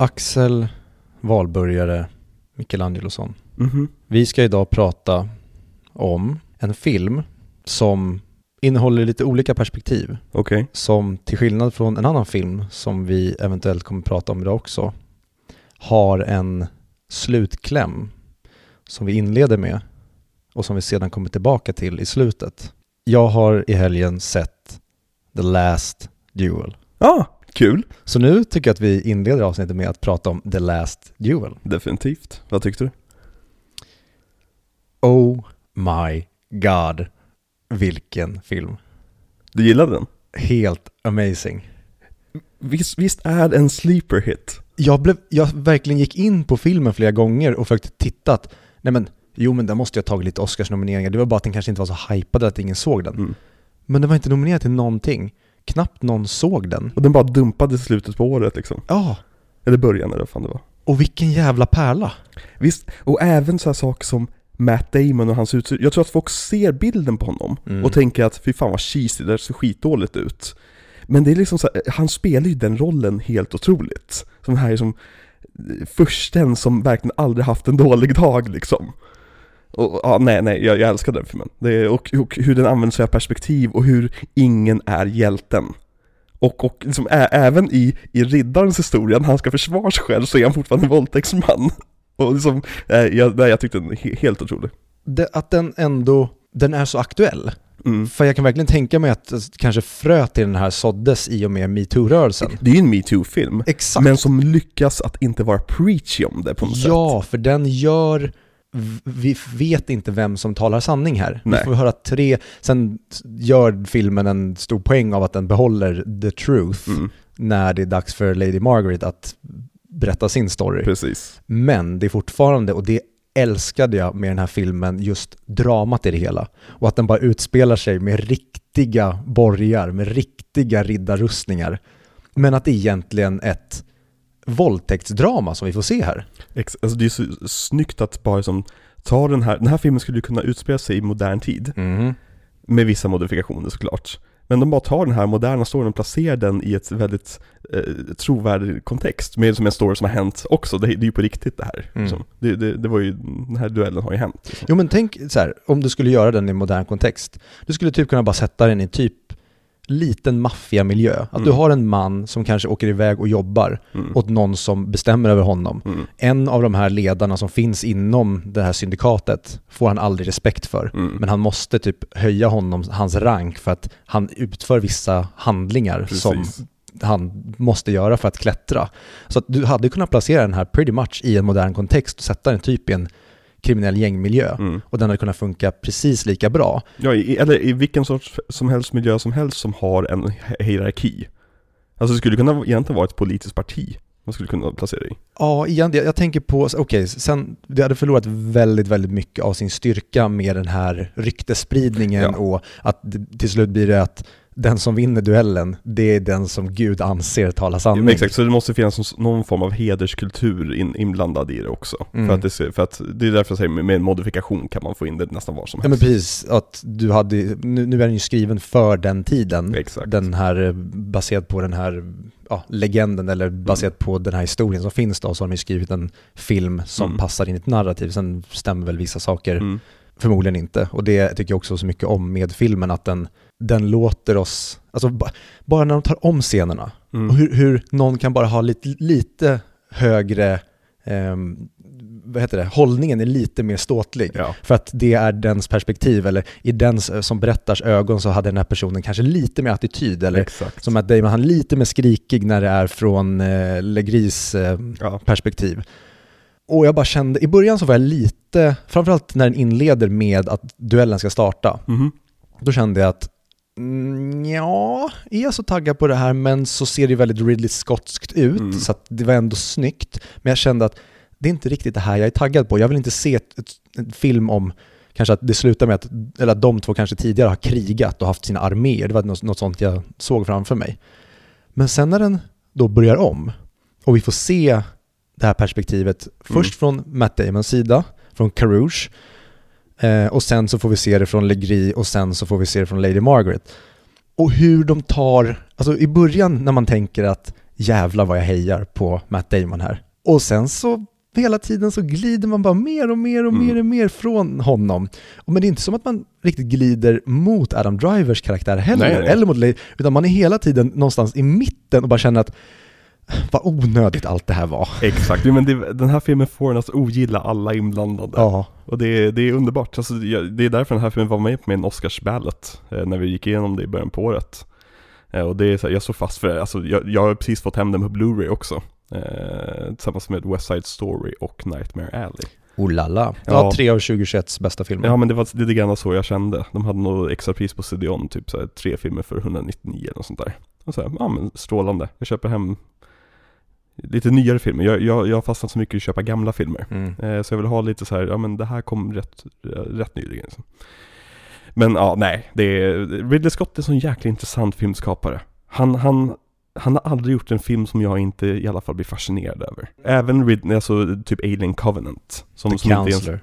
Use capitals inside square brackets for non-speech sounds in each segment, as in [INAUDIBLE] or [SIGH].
Axel Valburgare Michelangelosson. Mhm. Vi ska idag prata om en film som innehåller lite olika perspektiv. Okej. Som till skillnad från en annan film som vi eventuellt kommer prata om idag också har en slutkläm som vi inleder med och som vi sedan kommer tillbaka till i slutet. Jag har i helgen sett The Last Duel. Ah, kul. Så nu tycker jag att vi inleder avsnittet med att prata om The Last Duel. Definitivt. Vad tyckte du? Oh my god, vilken film. Du gillade den? Helt amazing. Visst, visst är det en sleeper hit? Jag, blev, jag verkligen gick in på filmen flera gånger och försökte titta att, nej men, jo men den måste jag tagit lite Oscarsnomineringar. Det var bara att den kanske inte var så hypad att ingen såg den. Mm. Men den var inte nominerad till någonting. Knappt någon såg den. Och den bara dumpade i slutet på året liksom. Ja, Eller början eller vad fan det var. och vilken jävla pärla. Visst, och även så här saker som Matt Damon och hans utseende. Jag tror att folk ser bilden på honom Mm. och tänker att fy fan vad cheesy, det ser skitdåligt ut. Men det är liksom så här, han spelar ju den rollen helt otroligt. Som här som försten som verkligen aldrig haft en dålig dag liksom. Och, ja, nej, nej, jag, jag älskar den filmen. Det och, och hur den använder sig av perspektiv och hur ingen är hjälten. Och, och liksom, ä, även i, i riddarens historia, när han ska försvara sig själv, så är han fortfarande en våldtäktsman. [LAUGHS] Och liksom, eh, jag, nej, jag tyckte den är he, helt otrolig. Det, att den ändå, den är så aktuell. Mm. För jag kan verkligen tänka mig att eh, kanske frö till den här såddes i och med metoo-rörelsen. Det är ju en metoo-film, Exakt. men som lyckas att inte vara preachy om det på något sätt. Ja, för den gör... Vi vet inte vem som talar sanning här. Nej. Vi får höra tre... Sen gör filmen en stor poäng av att den behåller the truth Mm, när det är dags för Lady Margaret att berätta sin story. precis. Men det är fortfarande, och det älskade jag med den här filmen, just dramat i det hela. Och att den bara utspelar sig med riktiga borgar, med riktiga riddarrustningar. Men att det är egentligen ett våldtäktsdrama som vi får se här. Ex- alltså det är så snyggt att bara som ta den här, den här filmen skulle ju kunna utspela sig i modern tid, med vissa modifikationer såklart. Men de bara tar den här moderna storyn och placerar den i ett väldigt eh, trovärdig kontext, med som en story som har hänt också, det, det är ju på riktigt det här. Mm. Liksom. Det, det, det var ju, den här duellen har ju hänt. Liksom. Jo men tänk så här, om du skulle göra den i modern kontext. Du skulle typ kunna bara sätta den i typ liten maffiamiljö. Att du Mm. har en man som kanske åker iväg och jobbar Mm. åt någon som bestämmer över honom. Mm. En av de här ledarna som finns inom det här syndikatet får han aldrig respekt för. Mm. Men han måste typ höja honom, hans rank för att han utför vissa handlingar Precis. som han måste göra för att klättra. Så att du hade kunnat placera den här pretty much i en modern kontext och sätta den typ i en kriminell gängmiljö. Mm. Och den hade kunnat funka precis lika bra. Ja, i, eller i vilken sorts som helst miljö som helst som har en hi- hierarki. Alltså det skulle kunna egentligen vara ett politiskt parti man skulle kunna placera i. Ja, igen, jag, jag tänker på, okej, sen, det hade förlorat väldigt, väldigt mycket av sin styrka med den här ryktesspridningen Ja. och att till slut blir det att den som vinner duellen, det är den som Gud anser talar Ja, sanning. men exakt, så det måste finnas någon- form av hederskultur in, inblandad i det också. Mm. För, att det, för att det är därför jag säger med, en modifikation kan man få in det nästan var som Ja men helst. precis, att du hade, nu, nu är den ju skriven för den tiden. Exakt. Den här, eh, baserad på den här ja, legenden eller baserat på den här historien som finns då, så har de ju skrivit en film som Mm. passar in i ett narrativ. Sen stämmer väl vissa saker Mm. Förmodligen inte. Och det tycker jag också så mycket om med filmen, att den, den låter oss, alltså ba, bara när de tar om scenerna, Mm. och hur, hur någon kan bara ha lite, lite högre, ehm, vad heter det, hållningen är lite mer ståtlig. Ja. För att det är dens perspektiv, eller i dens som berättars ögon så hade den här personen kanske lite mer attityd, eller Exakt. som att Damon, han lite mer skrikig när det är från eh, Legris eh, Ja. perspektiv. Och jag bara kände, i början så var jag lite, framförallt när den inleder med att duellen ska starta, Mhm. då kände jag att mm, ja, är jag så taggad på det här men så ser det väldigt Ridley Scottskt ut Mm. så det var ändå snyggt. Men jag kände att det är inte riktigt det här jag är taggad på. Jag vill inte se ett, ett, en film om kanske att det slutar med att, eller att de två kanske tidigare har krigat och haft sina arméer. Det var något, något sånt jag såg framför mig. Men sen när den då börjar om och vi får se det här perspektivet först från Matt Damons sida, från Carouge, eh, och sen så får vi se det från Legris och sen så får vi se det från Lady Margaret. Och hur de tar, alltså i början när man tänker att jävlar vad jag hejar på Matt Damon här. Och sen så hela tiden så glider man bara mer och mer och Mm. mer och mer från honom. Och Men det är inte som att man riktigt glider mot Adam Drivers karaktär heller, Nej, nej. eller mot Le- utan man är hela tiden någonstans i mitten och bara känner att [LAUGHS] vad onödigt allt det här var. Exakt, men det, den här filmen får en att ogilla alla inblandade. Ja, Och det, det är underbart. Alltså, det är därför den här filmen var med på min Oscarsballot eh, när vi gick igenom det i början på året. Eh, och det är så här, jag står fast för det. Alltså, jag, jag har precis fått hem den på Blu-ray också. Eh, tillsammans med West Side Story och Nightmare Alley. oh la la. Ja, Ja. tre av 2021s bästa filmer. Ja men det var lite grann så jag kände. De hade nog extra pris på CDON, typ så här, tre filmer för 199 eller något sånt där. Och så här, ja men strålande. Jag köper hem lite nyare filmer. Jag, jag, jag har fastnat så mycket i att köpa gamla filmer. Mm. Eh, så jag vill ha lite så här, ja men det här kom rätt, rätt nyligen. Liksom. Men ja, nej. Det är, Ridley Scott är en sån jäkla intressant filmskapare. Han, han, han har aldrig gjort en film som jag inte i alla fall blir fascinerad över. Även Ridley, alltså typ Alien Covenant. Som, The som Counselor.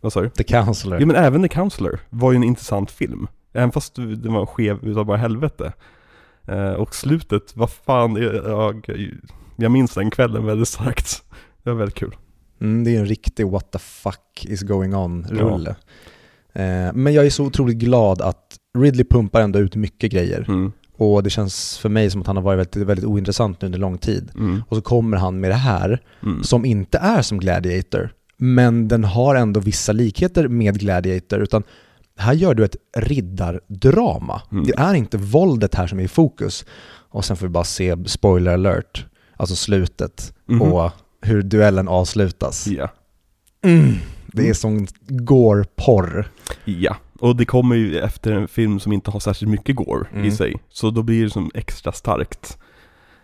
vad sa du? The Counselor. Ja men även The Counselor var ju en intressant film. Även fast den var skev utav bara helvete. Eh, och slutet, vad fan, är- jag, jag minns den kvällen väldigt starkt. Det var väldigt kul. Mm, det är en riktig what the fuck is going on-rulle. Eh, men jag är så otroligt glad att Ridley pumpar ändå ut mycket grejer. Mm, Och det känns för mig som att han har varit väldigt, väldigt ointressant nu under lång tid. mm, Och så kommer han med det här, mm. som inte är som Gladiator. Men den har ändå vissa likheter med Gladiator. Utan här gör du ett riddardrama. Mm. Det är inte våldet här som är i fokus. Och sen får vi bara se, spoiler alert, alltså slutet Mhm. och hur duellen avslutas. Ja. Mm. Det är Mm. sån gore-porr. Ja, och det kommer ju efter en film som inte har särskilt mycket gore Mm. i sig. Så då blir det som extra starkt.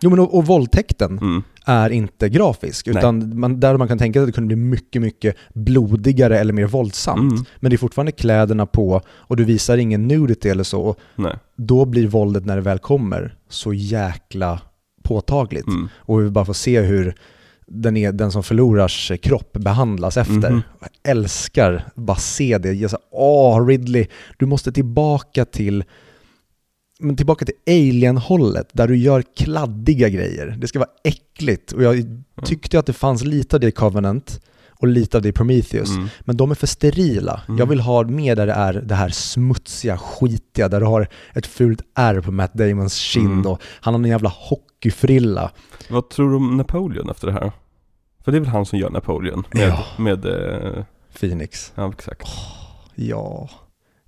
Jo men och, och våldtäkten Mm. är inte grafisk, utan man, där man kan tänka sig att det kunde bli mycket, mycket blodigare eller mer våldsamt. Mm. Men det är fortfarande kläderna på och du visar ingen nudity eller så. Nej. då blir våldet när det väl kommer så jäkla påtagligt. Mm. Och vi bara får se hur den, är, den som förlorars kropp behandlas efter. Mhm. Jag älskar bara se det. Jag säger, Åh, Ridley, du måste tillbaka till men tillbaka till alien-hållet, där du gör kladdiga grejer. Det ska vara äckligt. Och jag tyckte att det fanns lite av det i Covenant och lite av det i Prometheus. Mm. Men de är för sterila. Mm. Jag vill ha mer där det är det här smutsiga, skitiga, där du har ett fult ärr på Matt Damons kind Mm. och han har en jävla hockeyfrilla. Vad tror du om Napoleon efter det här? För det är väl han som gör Napoleon? Med, Ja. med eh, Phoenix. ja exakt. Ja.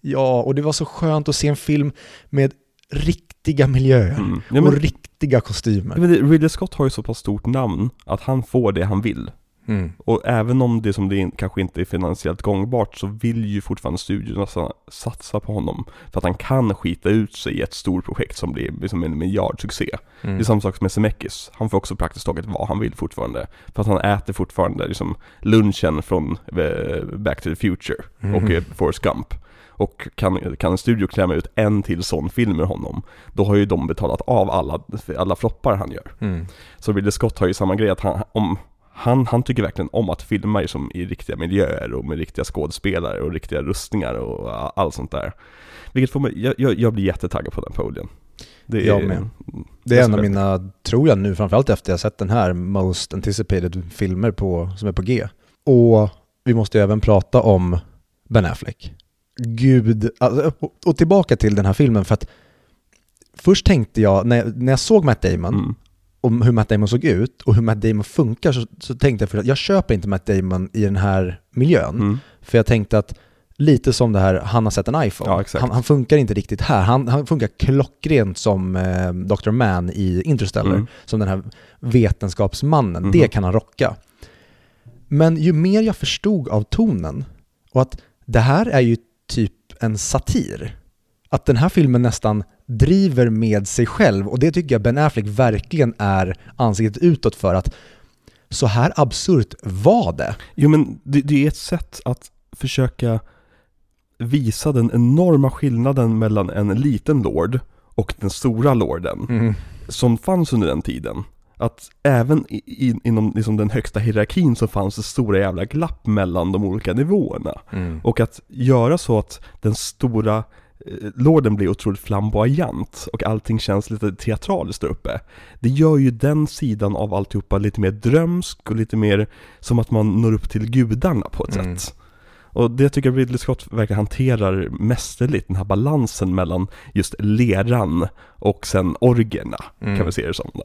Ja, och det var så skönt att se en film med riktiga miljöer Mm. Ja, och men, riktiga kostymer. inte, Ridley Scott har ju så pass stort namn att han får det han vill. Mm. Och även om det som det in- kanske inte är finansiellt gångbart så vill ju fortfarande studiorna sa- satsa på honom. För att han kan skita ut sig i ett stort projekt som blir liksom en miljardsuccé. Mm. Det är samma sak med Zemeckis. Han får också praktiskt taget vad han vill fortfarande. För att han äter fortfarande liksom lunchen från eh, Back to the Future och Mhm. eh, Forrest Gump. Och kan, kan en studio klämma ut en till sån film med honom, då har ju de betalat av alla, alla floppar han gör. Mm. Så Ridley Scott har ju samma grej att han, om, han, han tycker verkligen om att filma som i riktiga miljöer och med riktiga skådespelare och riktiga rustningar och allt sånt där. Vilket får mig, jag, jag, jag blir jättetaggad på Napoleon. Det är, Jag med. Det är en av mina, tror jag nu, framförallt efter jag sett den här, most anticipated filmer på, som är på G. Och vi måste ju även prata om Ben Affleck. Gud, alltså, och tillbaka till den här filmen för att först tänkte jag, när jag, när jag såg Matt Damon, Mm. Om hur Matt Damon såg ut och hur Matt Damon funkar så, så tänkte jag för att jag köper inte Matt Damon i den här miljön. Mm. För jag tänkte att lite som det här, han har sett en iPhone. Ja, han, han funkar inte riktigt här. Han, han funkar klockrent som eh, Dr. Man i Interstellar. Mm. Som den här vetenskapsmannen. Mhm. Det kan han rocka. Men ju mer jag förstod av tonen och att det här är ju typ en satir. Att den här filmen nästan driver med sig själv och det tycker jag Ben Affleck verkligen är ansiktet utåt för att så här absurt var det. Jo men det, det är ett sätt att försöka visa den enorma skillnaden mellan en liten lord och den stora lorden som fanns under den tiden. Att även i, i, inom liksom den högsta hierarkin så fanns det stora jävla glapp mellan de olika nivåerna. Mm. Och att göra så att den stora Lorden blir otroligt flamboyant och allting känns lite teatraliskt där uppe. Det gör ju den sidan av alltihopa lite mer drömsk och lite mer som att man når upp till gudarna på ett Mm. sätt. Och det tycker jag Ridley Scott verkligen hanterar mästerligt, den här balansen mellan just leran och sen orgerna, Mm. kan vi se det som då.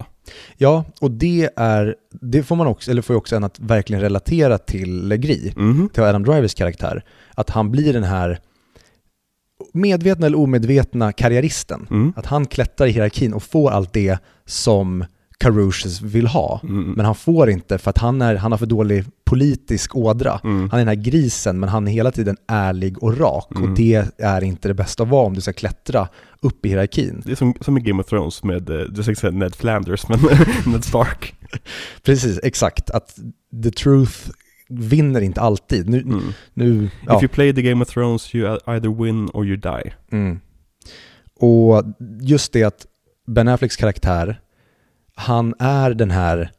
Ja, och det är, det får man också, eller får ju också en att verkligen relatera till Legri, Mhm. till Adam Drivers karaktär. Att han blir den här medvetna eller omedvetna karriäristen. Mm. Att han klättrar i hierarkin och får allt det som Carouches vill ha. Mm. Men han får inte för att han, är, han har för dålig politisk ådra. Mm. Han är den här grisen, men han är hela tiden ärlig och rak. Mm. Och det är inte det bästa att vara om du ska klättra upp i hierarkin. Det är som, som i Game of Thrones med, eh, jag tänkte säga Ned Flanders, men [LAUGHS] Ned Stark. Precis, exakt. Att the truth vinner inte alltid. Nu, Mm. nu ja. If you play the Game of Thrones you either win or you die. Mm. Och just det att Ben Afflecks karaktär, han är den här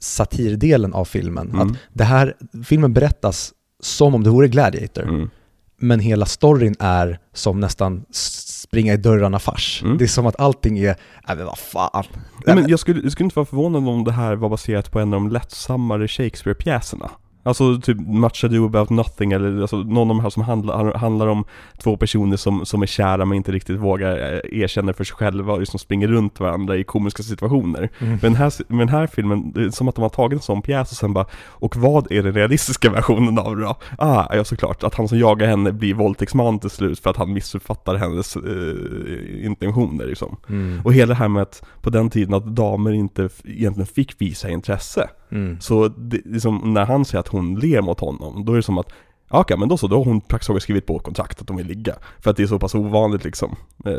satirdelen av filmen. Mm. Att det här, filmen berättas som om det vore Gladiator, Mm. men hela storyn är som nästan springa i dörrarna-fars. Mm. Det är som att allting är, nej men vad fan. Nej, men jag, skulle, jag skulle inte vara förvånad om det här var baserat på en av de lättsammare Shakespeare-pjäserna. Alltså typ Much Ado About Nothing eller alltså, någon av de här som handlar, handlar om två personer som, som är kära men inte riktigt vågar eh, erkänna för sig själva och liksom springer runt varandra i komiska situationer. Mm. Men här, men här filmen, det är som att de har tagit en sån pjäs och sen bara Och vad är den realistiska [LAUGHS] versionen av det då? Ah, ja såklart, att han som jagar henne blir våldtäktsman till slut för att han missuppfattar hennes eh, intentioner liksom. Mm. Och hela det här med att på den tiden att damer inte egentligen fick visa intresse. Mm. Så det, liksom, när han säger att hon ler mot honom, då är det som att Ja, okej, men då så, då har hon praktiskt taget skrivit på kontrakt att de vill ligga. För att det är så pass ovanligt liksom. Eh,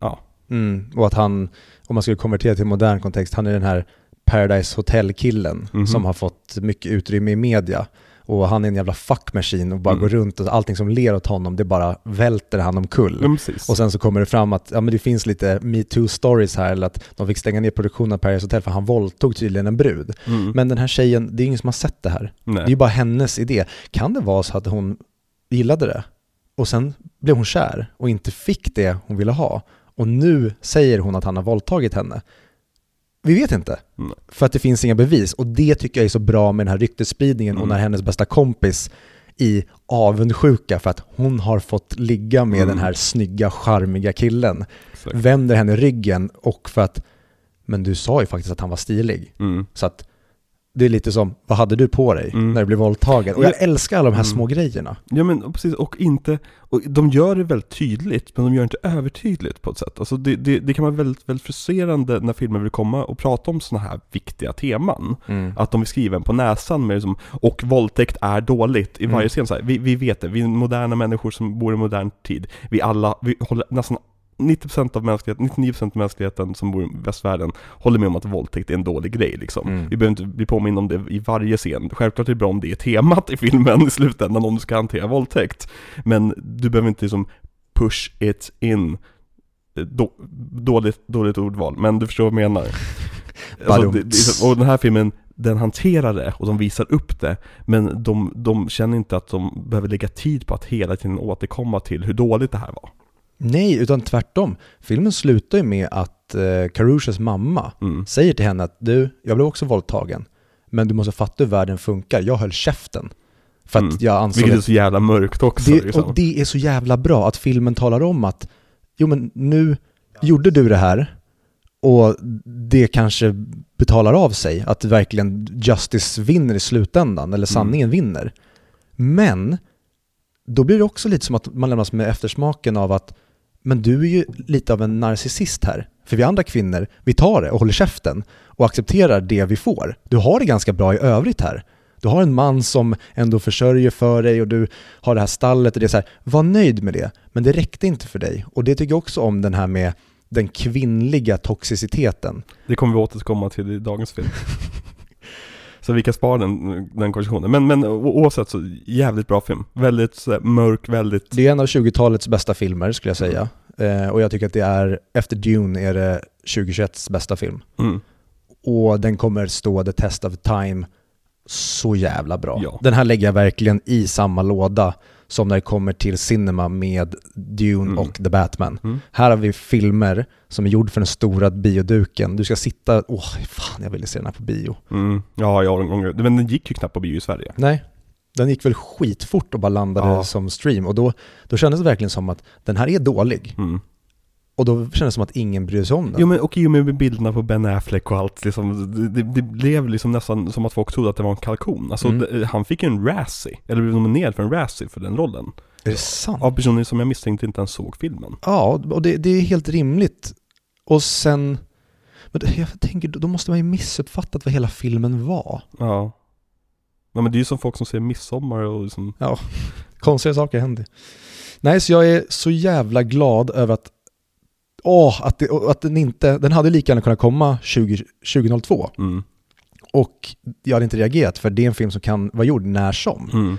ja. Mm. Och att han, om man skulle konvertera till modern kontext, han är den här Paradise Hotel-killen Mhm. som har fått mycket utrymme i media. Och han är en jävla fuck machine och bara Mm. går runt och allting som ler åt honom, det bara välter han omkull. Precis. Och sen så kommer det fram att ja, men det finns lite metoo-stories här, eller att de fick stänga ner produktionen av Paradise Hotel för han våldtog tydligen en brud. mm. Men den här tjejen, det är ingen som har sett det här. Nej. Det är ju bara hennes idé. Kan det vara så att hon gillade det och sen blev hon kär och inte fick det hon ville ha och nu säger hon att han har våldtagit henne? Vi vet inte. Nej. För att det finns inga bevis och det tycker jag är så bra med den här ryktesspridningen och Mm. när hennes bästa kompis i avundsjuka för att hon har fått ligga med Mm. den här snygga, charmiga killen Exakt. vänder henne ryggen och för att men du sa ju faktiskt att han var stilig. Mm. Så att det är lite som, vad hade du på dig Mm. när du blev våldtagen? Och jag älskar alla de här Mm. små grejerna. Ja men precis, och inte, och de gör det väldigt tydligt, men de gör det inte övertydligt på ett sätt. Alltså det, det, det kan vara väldigt, väldigt frustrerande när filmer vill komma och prata om sådana här viktiga teman. Att de vill skriva en på näsan med liksom, och våldtäkt är dåligt i varje Mm. scen. Så här, vi, vi vet det, vi är moderna människor som bor i modern tid. Vi alla, vi håller nästan 90% av mänskligheten, 99% av mänskligheten som bor i västvärlden håller med om att våldtäkt är en dålig grej liksom. Mm. Vi behöver inte bli påminna om det i varje scen. Självklart är det bra om det är temat i filmen i slutändan om du ska hantera våldtäkt. Men du behöver inte liksom push it in. Eh, Då, dåligt, dåligt ordval, men du förstår vad jag menar. [LAUGHS] Alltså, det, det, och den här filmen, den hanterar det och de visar upp det, men de, de känner inte att de behöver lägga tid på att hela tiden återkomma till hur dåligt det här var. Nej, utan tvärtom. Filmen slutar ju med att eh, Carouches mamma Mm. säger till henne att du, jag blev också våldtagen, men du måste fatta hur världen funkar. Jag höll käften. För att Mm. jag ansåg Vilket är så jävla mörkt också. det, liksom. och det är så jävla bra att filmen talar om att jo men nu gjorde du det här och det kanske betalar av sig att verkligen justice vinner i slutändan eller sanningen vinner. Men då blir det också lite som att man lämnas med eftersmaken av att men du är ju lite av en narcissist här. För vi andra kvinnor, vi tar det och håller käften och accepterar det vi får. Du har det ganska bra i övrigt här. Du har en man som ändå försörjer för dig och du har det här stallet och det är så här, var nöjd med det. Men det räckte inte för dig. Och det tycker jag också om den här med den kvinnliga toxiciteten. Det kommer vi återkomma till i dagens film. [LAUGHS] så vi kan spara den, den konversationen. Men, men oavsett så, jävligt bra film. Väldigt så här, mörk, väldigt... Det är en av 20-talets bästa filmer skulle jag säga. Eh, och jag tycker att det är, efter Dune är det 2021s bästa film. Mm. Och den kommer stå the test of time så jävla bra. Ja. Den här lägger jag verkligen i samma låda som när det kommer till cinema med Dune Mm. och The Batman. Mm. Här har vi filmer som är gjord för den stora bioduken. Du ska sitta, åh fan jag ville se den här på bio. Mm. Ja, ja, en gång. Men den gick ju knappt på bio i Sverige. Nej, den gick väl skitfort och bara landade Ja. som stream. Och då, då kändes det verkligen som att den här är dålig. Mm. Och då kändes det som att ingen bryr sig om den. Jo men och i och med bilderna på Ben Affleck och allt liksom, det, det, blev liksom nästan som att folk trodde att det var en kalkon. Alltså Mm. det, han fick ju en Razzie, eller blev nominerad för en Razzie för den rollen. är det sant? Av personer som jag misstänkte inte ens såg filmen. Ja, och det, det är helt rimligt. Och sen, men jag tänker, då måste man ju missuppfattat vad hela filmen var. Ja. Ja men det är ju som folk som ser Midsommar och liksom, [LAUGHS] Konstiga saker händer. Nej, så jag är så jävla glad över att, åh, att, det, att den inte, den hade lika gärna kunnat komma 20, 2002. mm, Och jag hade inte reagerat för det är en film som kan vara gjord när som. mm,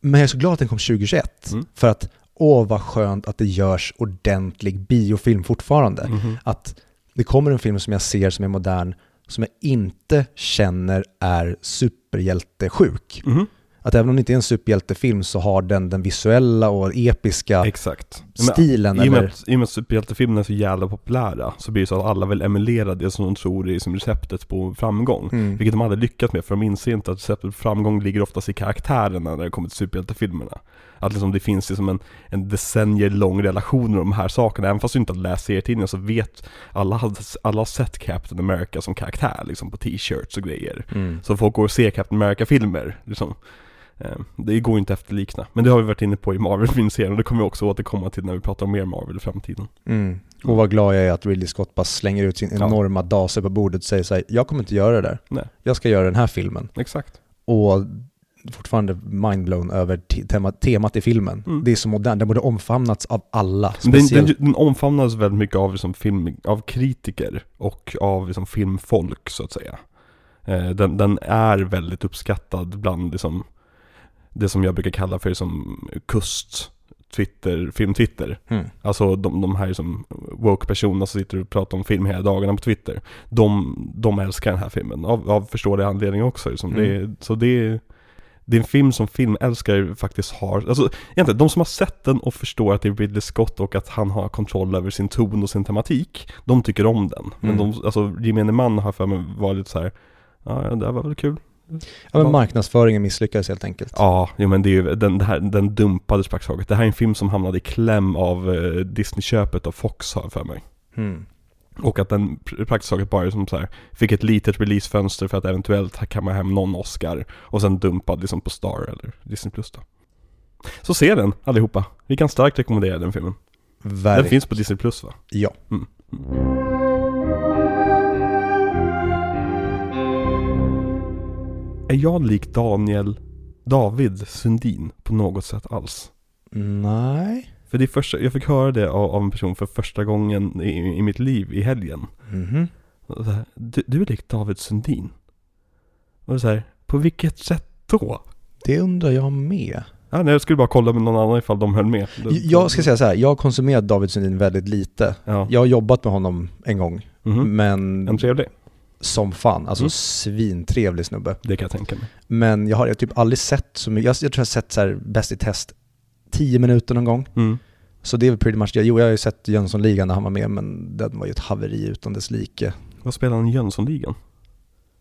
Men jag är så glad att den kom 2021. Mm. För att, åh vad skönt att det görs ordentlig biofilm fortfarande. mhm. Att det kommer en film som jag ser som är modern, som jag inte känner är superhjältesjuk. Mhm. Att även om det inte är en superhjältefilm så har den den visuella och episka Exakt. Men, stilen. I och, med eller, att, I och med att superhjältefilmerna är så jävla populära så blir det så att alla vill emulera det som de tror är som receptet på framgång. mm. Vilket de aldrig lyckats med för de inser inte att receptet på framgång ligger oftast i karaktärerna när det kommer till superhjältefilmerna. Att liksom det finns liksom en, en decennier lång relation med de här sakerna. Även fast du inte har läst serietidningen så vet alla, alla har sett Captain America som karaktär liksom på t-shirts och grejer. Mm. Så folk går och ser Captain America-filmer liksom. Eh, Det går inte att efterlikna. Men det har vi varit inne på i Marvel-serien och det kommer vi också återkomma till när vi pratar om mer Marvel i framtiden. Mm. Och vad glad jag är att Ridley Scott bara slänger ut sin Ja. enorma dase på bordet och säger så här, jag kommer inte göra det där. Nej. Jag ska göra den här filmen. Exakt. Och fortfarande mindblown över te- tema, temat i filmen. Mm. Det är så modernt, den borde omfamnats av alla. Den, den, den omfamnades väldigt mycket av, liksom film, av kritiker och av liksom filmfolk så att säga. Eh, den, den är väldigt uppskattad bland liksom, det som jag brukar kalla för liksom kust Twitter, film-Twitter. Mm. Alltså de, de här som woke-personerna som sitter och pratar om film hela dagarna på Twitter. De, de älskar den här filmen, av, av förståelig anledning också. Liksom. Mm. Det, så det det är en film som filmälskare faktiskt har, alltså egentligen de som har sett den och förstår att det är Ridley Scott och att han har kontroll över sin ton och sin tematik, de tycker om den. Men Mm. de, alltså gemene man har för mig varit lite så här. ja, det här var väl kul. Ja, men marknadsföringen misslyckades helt enkelt. Ja, jo, men det är ju, den, det här, den dumpades praktiskt taget. Det här är en film som hamnade i kläm av eh, Disney-köpet av Fox har jag för mig. Mm. Och att den pr- praktiskt taget bara som så här, fick ett litet releasefönster för att eventuellt kamma hem någon Oscar och sen dumpad liksom på Star eller Disney Plus då. Så se den allihopa. Vi kan starkt rekommendera den filmen. Den Verk- finns på Disney Plus va? Ja. Mm. Är jag lik Daniel David Sundin på något sätt alls? Nej. För det första, jag fick höra det av, av en person för första gången i, i mitt liv i helgen. Så här, du, du är lik David Sundin. Och så här, på vilket sätt då? Det undrar jag med. Ja, nej, jag skulle bara kolla med någon annan ifall de höll med. Jag ska säga så här, jag har konsumerat David Sundin väldigt lite. Ja. Jag har jobbat med honom en gång, Mhm. men En trevlig. Som fan. Alltså Mm. svintrevlig snubbe. Det kan jag tänka mig. Men jag har jag typ aldrig sett så mycket, jag, jag tror jag har sett så här Bäst i test 10 minuter någon gång. Mm. Så det är väl pretty much det. Jo, jag har ju sett Jönssonligan när han var med, men den var ju ett haveri utan dess like. Vad spelar han i Jönssonligan?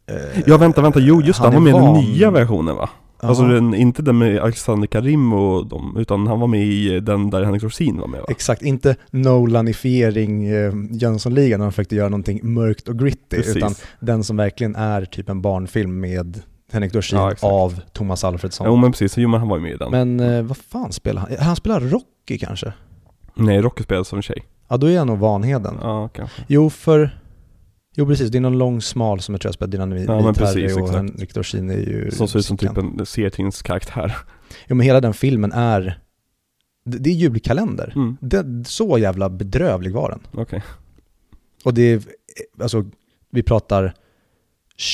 Eh, Ja vänta, vänta, jo just han är var med i den nya versionen va? Alltså den, inte den med Alexander Karim och dem, utan han var med i den där Henrik Dorsin var med va? Exakt, inte Nolanifiering eh, Jönssonligan när de försökte göra någonting mörkt och gritty, Precis. utan den som verkligen är typ en barnfilm med Henrik Dorsin Ja, av Thomas Alfredsson. Jo men precis, jo men han var ju med i den. Men eh, vad fan spelar han? Han spelar Rocky kanske? Nej, Rocky spelades som en tjej. Ja, då är han nog Vanheden. Ja, kanske. Jo, för... Jo precis, det är någon lång smal som jag tror jag spelar dynamit Ja, men precis, och exakt. Henrik Dorsin är ju... Som ser ut som typ en serietidningskaraktär. Jo men hela den filmen är... Det, det är julkalender. Mm, Det, så jävla bedrövlig var den. okej. Och det är, alltså, vi pratar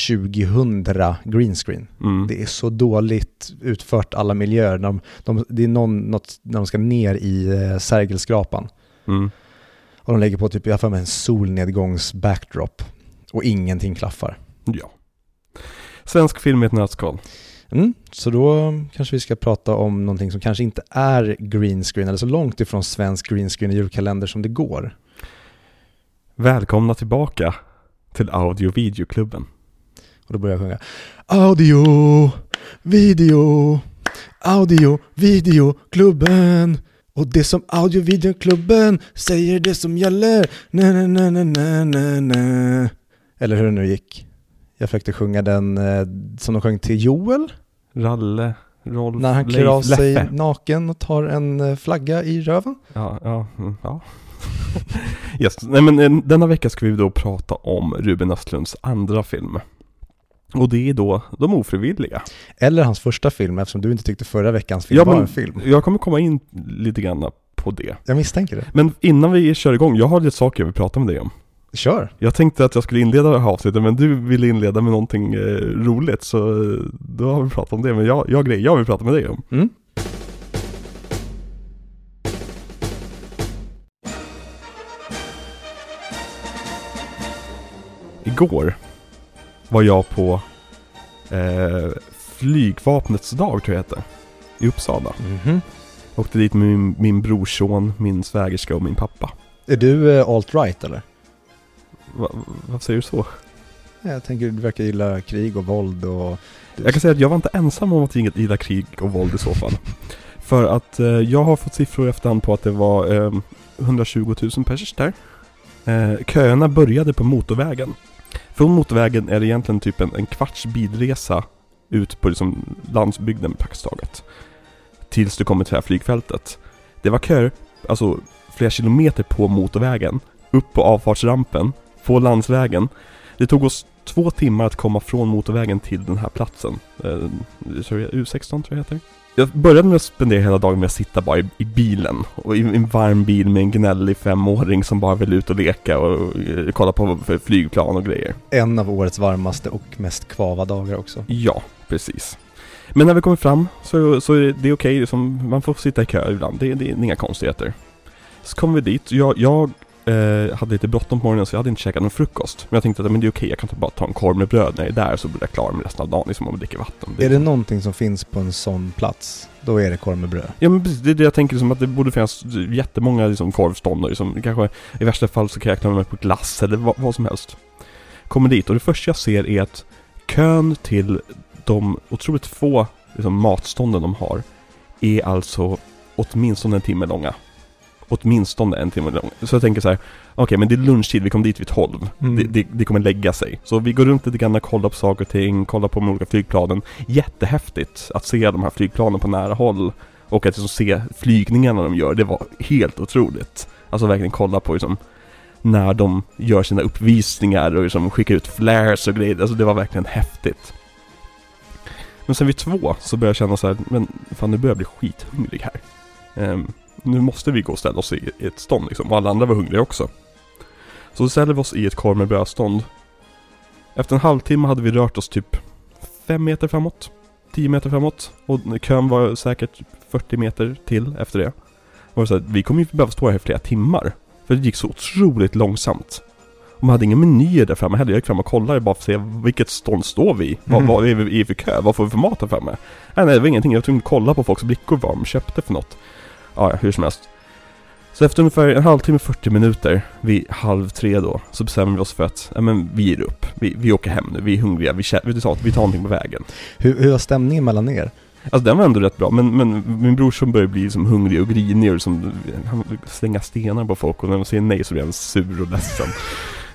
2000 green screen. Mm. Det är så dåligt utfört alla miljöer. De, de, det är någon, något när de ska ner i eh, Sergelskrapan. Mm. Och de lägger på typ, jag mig en solnedgångs-backdrop. Och ingenting klaffar. Ja. Svensk film i ett nötskal. Mm, så då kanske vi ska prata om någonting som kanske inte är green screen eller så långt ifrån svensk green screen i julkalender som det går. Välkomna tillbaka till Audio Videoklubben. Och då börjar jag sjunga Audio, video, audio, videoklubben. Och det som audio, videoklubben säger det som gäller. Na, na, na, na, na, na, na. Eller hur det nu gick. Jag försökte sjunga den eh, som de sjöng till Joel. Ralle, Rolf, När han klär Leif, av sig Leffe. naken och tar en eh, flagga i röven. Ja, ja, mm, ja. [LAUGHS] yes. Nej men eh, denna vecka ska vi då prata om Ruben Östlunds andra film. Och det är då De ofrivilliga. Eller hans första film eftersom du inte tyckte förra veckans film Ja, var en film. Jag kommer komma in lite grann på det. Jag misstänker det. Men innan vi kör igång, jag har lite saker jag vill prata med dig om. Kör. Jag tänkte att jag skulle inleda det här avsnittet men du ville inleda med någonting eh, roligt så eh, då har vi pratat om det. Men jag, jag har grejer jag vill prata med dig om. Mm. Igår var jag på eh, flygvapnets dag tror jag det heter. I Uppsala. Mhm. Åkte dit med min, min brorson, min svägerska och min pappa. Är du eh, alt-right eller? Va, vad säger du så? Jag tänker du verkar gilla krig och våld och... Jag kan säga att jag var inte ensam om att gilla krig och våld i så fall. [LAUGHS] För att eh, jag har fått siffror i efterhand på att det var eh, 120 000 pers där. Eh, köerna började på motorvägen. Från motorvägen är det egentligen typ en, en kvarts bilresa ut på liksom landsbygden praktiskt taget. Tills du kommer till det här flygfältet. Det var köer, alltså flera kilometer på motorvägen. Upp på avfartsrampen, på landsvägen. Det tog oss två timmar att komma från motorvägen till den här platsen. Eh, U16 tror jag heter. Jag började med att spendera hela dagen med att sitta bara i, i bilen. Och i en varm bil med en gnällig femåring som bara vill ut och leka och, eh, kolla på flygplan och grejer. En av årets varmaste och mest kvava dagar också. Ja, precis. Men när vi kommer fram så, så är det, det är okej, liksom, man får sitta i kö ibland. Det, det är inga konstigheter. Så kommer vi dit. Jag, jag eh, hade lite bråttom på morgonen så jag hade inte käkat någon frukost. Men jag tänkte att men det är okej, jag kan bara ta en korv med bröd när jag är där så blir jag klar med resten av dagen liksom och dricker vatten. Är det någonting som finns på en sån plats, då är det korv med bröd. Ja men precis, det är det jag tänker liksom att det borde finnas jättemånga liksom korvstånd och liksom, kanske i värsta fall så kan jag klara mig på glass eller vad, vad som helst. Kommer dit och det första jag ser är att kön till de otroligt få liksom, matstånden de har är alltså åtminstone en timme långa. Åtminstone en timme lång. Så jag tänker så här, okej men det är lunchtid, vi kom dit vid 12. Mm. Det, det, det kommer lägga sig. Så vi går runt lite grann och kollar på saker och ting, kollar på de olika flygplanen. Jättehäftigt att se de här flygplanen på nära håll. Och att liksom se flygningarna de gör, det var helt otroligt. Alltså verkligen kolla på liksom när de gör sina uppvisningar och liksom skickar ut flares och grejer. Alltså det var verkligen häftigt. Men sen vid två så började jag känna så här, men fan nu börjar jag bli skithungrig här. Ehm, nu måste vi gå och ställa oss i, i ett stånd liksom, och alla andra var hungriga också. Så då ställde vi oss i ett korv med brödstånd. Efter en halvtimme hade vi rört oss typ fem meter framåt. 10 meter framåt. Och kön var säkert 40 meter till efter det. Och så här, vi kommer ju behöva stå här i flera timmar. För det gick så otroligt långsamt. Och man hade inga menyer där framme heller. Jag gick fram och kollade bara för att se vilket stånd står vi? Vad, Mhm. vad är vi i för kö? Vad får vi för mat här framme? Nej, nej, det var ingenting. Jag var tvungen att kolla på folks blickor vad de köpte för något. Ja, hur som helst. Så efter ungefär en halvtimme, 40 minuter, vid halv tre då, så bestämmer vi oss för att, ja men vi ger upp. Vi, vi åker hem nu, vi är hungriga, vi, vi, tar, vi tar någonting på vägen. Hur, hur var stämningen mellan er? Alltså den var ändå rätt bra, men, men min bror som börjar bli liksom hungrig och grinig och liksom, han slänga stenar på folk och när de säger nej så blir han sur och ledsen. [LAUGHS]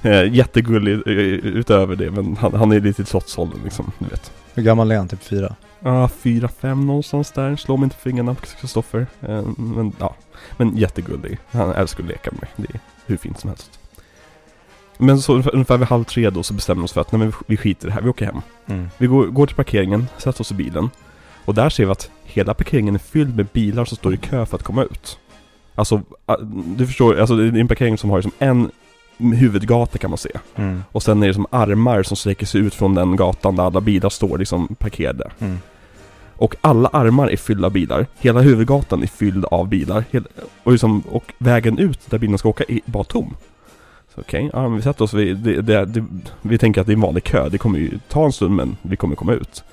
Eh, jättegullig eh, utöver det, men han, han är lite i trotsåldern liksom, du vet. Hur gammal är han? Typ fyra? Ja, fyra, fem någonstans där. Slå mig inte på fingrarna, Kristoffer. Eh, men ja, men jättegullig. Han älskar att leka med mig. Det är hur fint som helst. Men så ungefär, vid halv tre då så bestämmer vi oss för att nej, men vi- skiter i det här, vi åker hem. Mm. Vi går, går till parkeringen, sätter oss i bilen. Och där ser vi att hela parkeringen är fylld med bilar som står i kö för att komma ut. Alltså, du förstår, alltså det är en parkering som har liksom en huvudgata kan man se. Mm. Och sen är det som armar som sträcker sig ut från den gatan där alla bilar står liksom parkerade. Mm. Och alla armar är fyllda av bilar. Hela huvudgatan är fylld av bilar. Och, liksom, och vägen ut där bilen ska åka är bara tom. Okej, ja, men vi sätter oss vid, det, det, det, vi tänker att det är en vanlig kö. Det kommer ju ta en stund men vi kommer komma ut.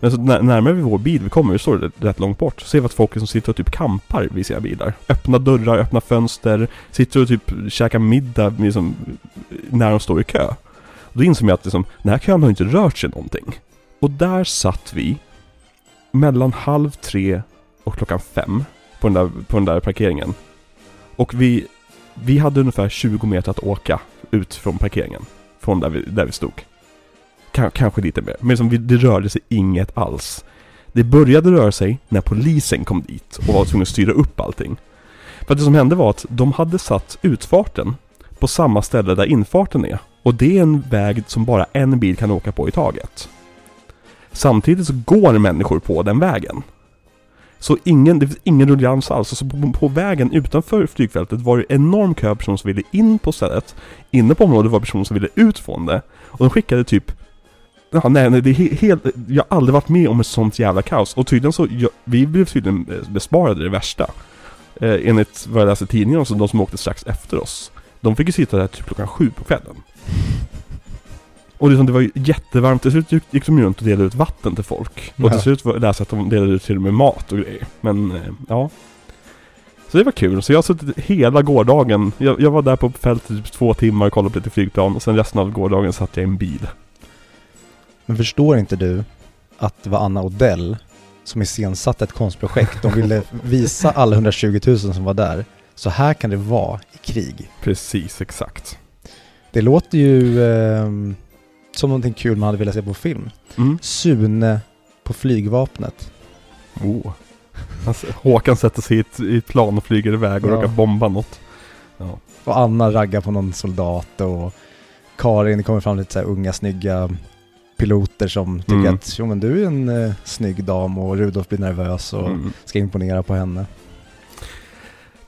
Men så när, närmare vi vår bil vi kommer, vi står rätt, långt bort, så ser vi att folk som sitter och typ kampar vid sina bilar. Öppna dörrar, öppna fönster, sitter och typ käkar middag liksom, när de står i kö. Då inser jag att liksom, den här kön har inte rört sig någonting. Och där satt vi mellan halv tre och klockan fem på den där, på den där parkeringen. Och vi, vi hade ungefär 20 meter att åka ut från parkeringen. Från där vi, där vi stod. Kanske lite mer. Men liksom, det rörde sig inget alls. Det började röra sig när polisen kom dit och var tvungen att styra upp allting. För att det som hände var att de hade satt utfarten på samma ställe där infarten är. Och det är en väg som bara en bil kan åka på i taget. Samtidigt så går människor på den vägen. Så ingen, det finns ingen ruljans alls. Så på, på, vägen utanför flygfältet var det enorm kö av personer som ville in på stället. Inne på området var personer som ville ut från det. Och de skickade typ Ja, nej, nej, det är helt, jag har aldrig varit med om ett sånt jävla kaos. Och tydligen så, jag, vi blev tydligen besparade det värsta. Eh, enligt vad jag läste i tidningen, så de som åkte strax efter oss. De fick ju sitta där typ klockan sju på kvällen. Och liksom, det var ju jättevarmt, till slut gick de runt och delade ut vatten till folk. Och till slut läste jag att de delade ut till och med mat och grejer. Men, eh, ja. Så det var kul. Så jag har suttit hela gårdagen, jag, jag var där på fältet typ två timmar och kollade på lite flygplan och sen resten av gårdagen satt jag i en bil. Men förstår inte du att det var Anna Odell som iscensatte ett konstprojekt? De ville visa alla 120 000 som var där. Så här kan det vara i krig. Precis, exakt. Det låter ju eh, som någonting kul man hade velat se på film. Mm. Sune på flygvapnet. Oh. Alltså, Håkan sätter sig i ett, i ett plan och flyger iväg och Ja. råkar bomba något. Ja. Och Anna raggar på någon soldat och Karin, kommer fram lite så unga snygga piloter som tycker Mm. att jo men du är en eh, snygg dam och Rudolf blir nervös och Mm. ska imponera på henne.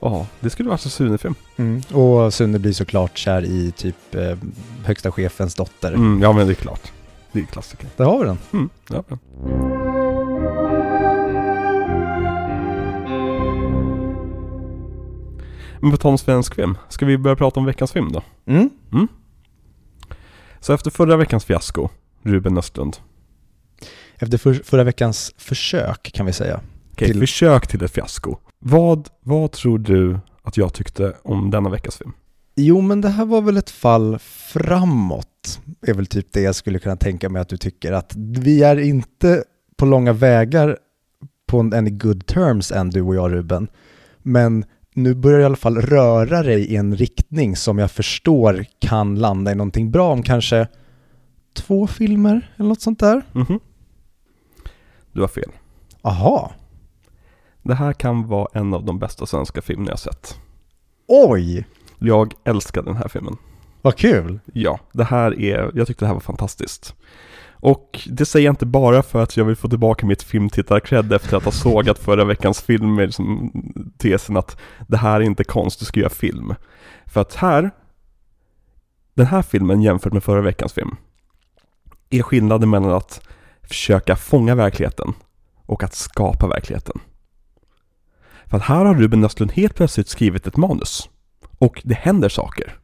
Ja, det skulle vara en Sune-film. Och Sune blir såklart kär i typ eh, högsta chefens dotter. Mm, ja men det är klart. Det är klassiker. Där har vi den. Mm, ja, ja. Men på tal om svensk film, ska vi börja prata om veckans film då? Mm. Så efter förra veckans fiasko, Ruben Östlund, Efter för, förra veckans försök kan vi säga. okej, Till- försök till ett fiasko. Vad, vad tror du att jag tyckte om denna veckas film? Jo men det här var väl ett fall framåt. är väl typ det jag skulle kunna tänka mig att du tycker. Att vi är inte på långa vägar på en, good terms än du och jag Ruben. Men nu börjar i alla fall röra dig i en riktning som jag förstår kan landa i någonting bra om kanske två filmer eller något sånt där. Mhm. Du har fel. Aha. Det här kan vara en av de bästa svenska filmerna jag sett. Oj, Jag älskar den här filmen. vad kul. Ja, det här är, jag tyckte det här var fantastiskt. Och det säger jag inte bara för att jag vill få tillbaka mitt filmtittar-cred efter att ha sågat förra veckans film med liksom tesen att det här är inte konst, du ska göra film. För att här, den här filmen jämfört med förra veckans film, är skillnaden mellan att försöka fånga verkligheten och att skapa verkligheten. För att här har Ruben Östlund helt plötsligt skrivit ett manus. Och det händer saker.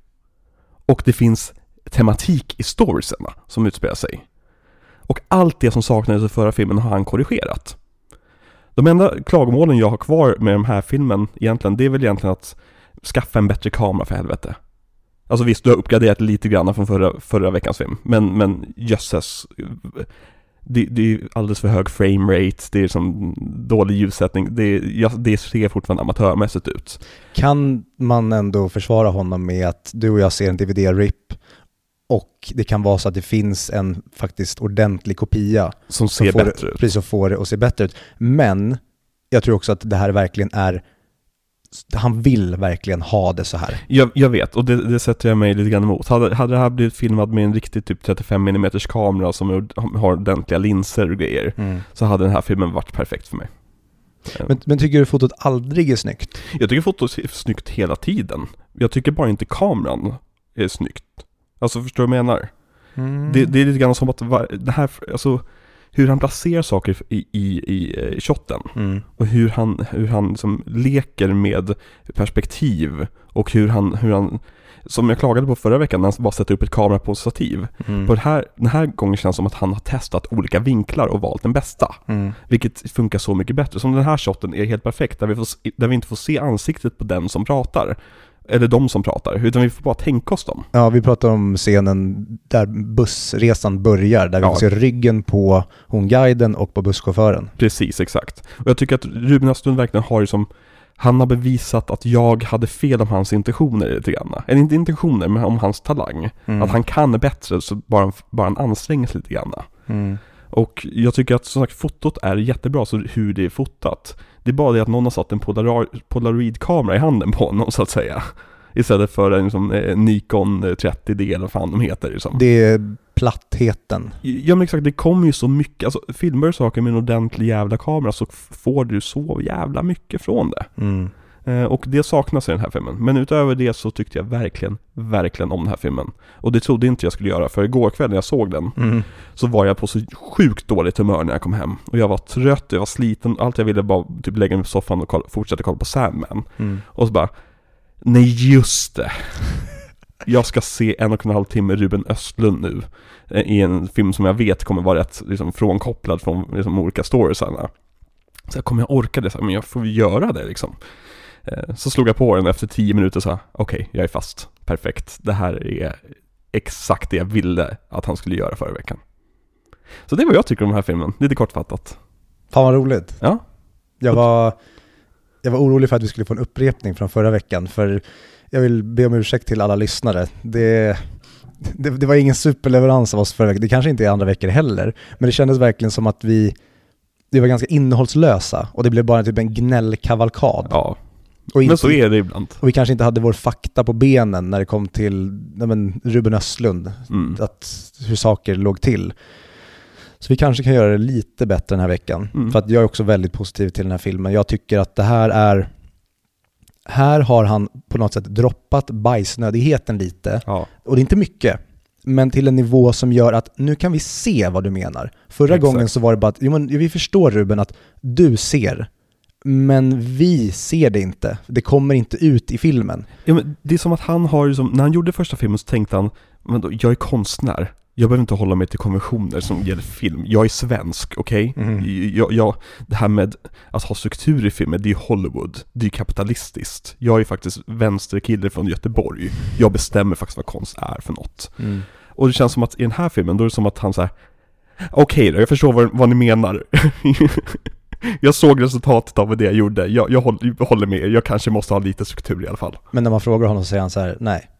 Och det finns tematik i storiesen som utspelar sig. Och allt det som saknades i förra filmen har han korrigerat. De enda klagomålen jag har kvar med den här filmen egentligen, det är väl egentligen att skaffa en bättre kamera för helvete. Alltså visst, du har uppgraderat lite grann från förra, förra veckans film, men, men jösses. Det, det är alldeles för hög framerate, det är som dålig ljussättning, det, det ser fortfarande amatörmässigt ut. Kan man ändå försvara honom med att du och jag ser en DVD-RIP och det kan vara så att det finns en faktiskt ordentlig kopia Som som ser får, bättre ut. Precis, som får det att se bättre ut. Men jag tror också att det här verkligen är, han vill verkligen ha det så här. Jag, jag vet, och det, det sätter jag mig lite grann emot. Hade, hade det här blivit filmat med en riktig typ 35 mm kamera som har ordentliga linser och grejer, så hade den här filmen varit perfekt för mig. Men, men tycker du fotot aldrig är snyggt? Jag tycker fotot är snyggt hela tiden. Jag tycker bara inte kameran är snyggt. Alltså förstår du vad jag menar? Det, det är lite grann som att det här, alltså hur han placerar saker i, i, i eh, shotten. Mm. Och hur han, hur han liksom leker med perspektiv och hur han, hur han som jag klagade på förra veckan när han bara sätter upp ett kamera på stativ. Mm. På det här, den här gången känns det som att han har testat olika vinklar och valt den bästa. Mm. Vilket funkar så mycket bättre. Som den här shoten är helt perfekt, där vi, får, där vi inte får se ansiktet på den som pratar. Eller de som pratar, utan vi får bara tänka oss dem. Ja, vi pratar om scenen där bussresan börjar, där vi Ja. får se ryggen på hon guiden och på busschauffören. Precis, exakt. Och jag tycker att Ruben Östlund verkligen har ju som han har bevisat att jag hade fel om hans intentioner lite grann. Eller inte intentioner, men om hans talang. Mm. Att han kan bättre, så bara, bara han anstränger sig lite grann. Mm. Och jag tycker att som sagt fotot är jättebra, så hur det är fotat. Det är bara det att någon har satt en Polaroid- polaroidkamera i handen på honom så att säga. Istället för en liksom, eh, Nikon eh, 30D eller vad fan de heter liksom. Det är plattheten. Ja men exakt, det kommer ju så mycket, alltså filmar du saker med en ordentlig jävla kamera så får du så jävla mycket från det. Mm. Eh, och det saknas i den här filmen. Men utöver det så tyckte jag verkligen, verkligen om den här filmen. Och det trodde inte jag skulle göra, för igår kväll när jag såg den Mm. så var jag på så sjukt dåligt humör när jag kom hem. Och jag var trött, jag var sliten, allt jag ville bara typ lägga mig på soffan och kolla, fortsätta kolla på Sandman. Mm. Och så bara, nej just det. Jag ska se en och en halv timme Ruben Östlund nu. eh, I en film som jag vet kommer vara rätt liksom, frånkopplad från liksom, olika storiesarna. Så jag kommer jag orka det? Så här, men jag får göra det liksom. Eh, Så slog jag på den efter tio minuter så här, okej, jag är fast. Perfekt. Det här är exakt det jag ville att han skulle göra förra veckan. Så det är vad jag tycker om den här filmen, lite kortfattat. Fan vad roligt. Ja. Jag var, jag var orolig för att vi skulle få en upprepning från förra veckan, för jag vill be om ursäkt till alla lyssnare. Det, det, det var ingen superleverans av oss förra veckan, det kanske inte är andra veckor heller, men det kändes verkligen som att vi, vi var ganska innehållslösa och det blev bara typ en gnällkavalkad. Ja, och, inte, men så är det ibland. och vi kanske inte hade vår fakta på benen när det kom till nej men, Ruben Östlund, Mm. att, hur saker låg till. Så vi kanske kan göra det lite bättre den här veckan. Mm. För att jag är också väldigt positiv till den här filmen. Jag tycker att det här är... Här har han på något sätt droppat bajsnödigheten lite. Ja, Och det är inte mycket. Men till en nivå som gör att nu kan vi se vad du menar. Förra Exakt. gången så var det bara att, jo men vi förstår Ruben att du ser. Men vi ser det inte. Det kommer inte ut i filmen. Ja, men det är som att han har, liksom, när han gjorde första filmen så tänkte han, men då, jag är konstnär. Jag behöver inte hålla mig till konventioner som gäller film. Jag är svensk, okej? Jag, jag, det här med att ha struktur i filmer, det är Hollywood. Det är kapitalistiskt. Jag är faktiskt vänsterkille från Göteborg. Jag bestämmer faktiskt vad konst är för något. Och det känns som att i den här filmen, då är det som att han säger Okej då, jag förstår vad, vad ni menar. [LAUGHS] [LAUGHS] jag såg resultatet av det jag gjorde. Jag, jag, håller, med. Jag kanske måste ha lite struktur i alla fall. Men när man frågar honom så säger han så här, nej.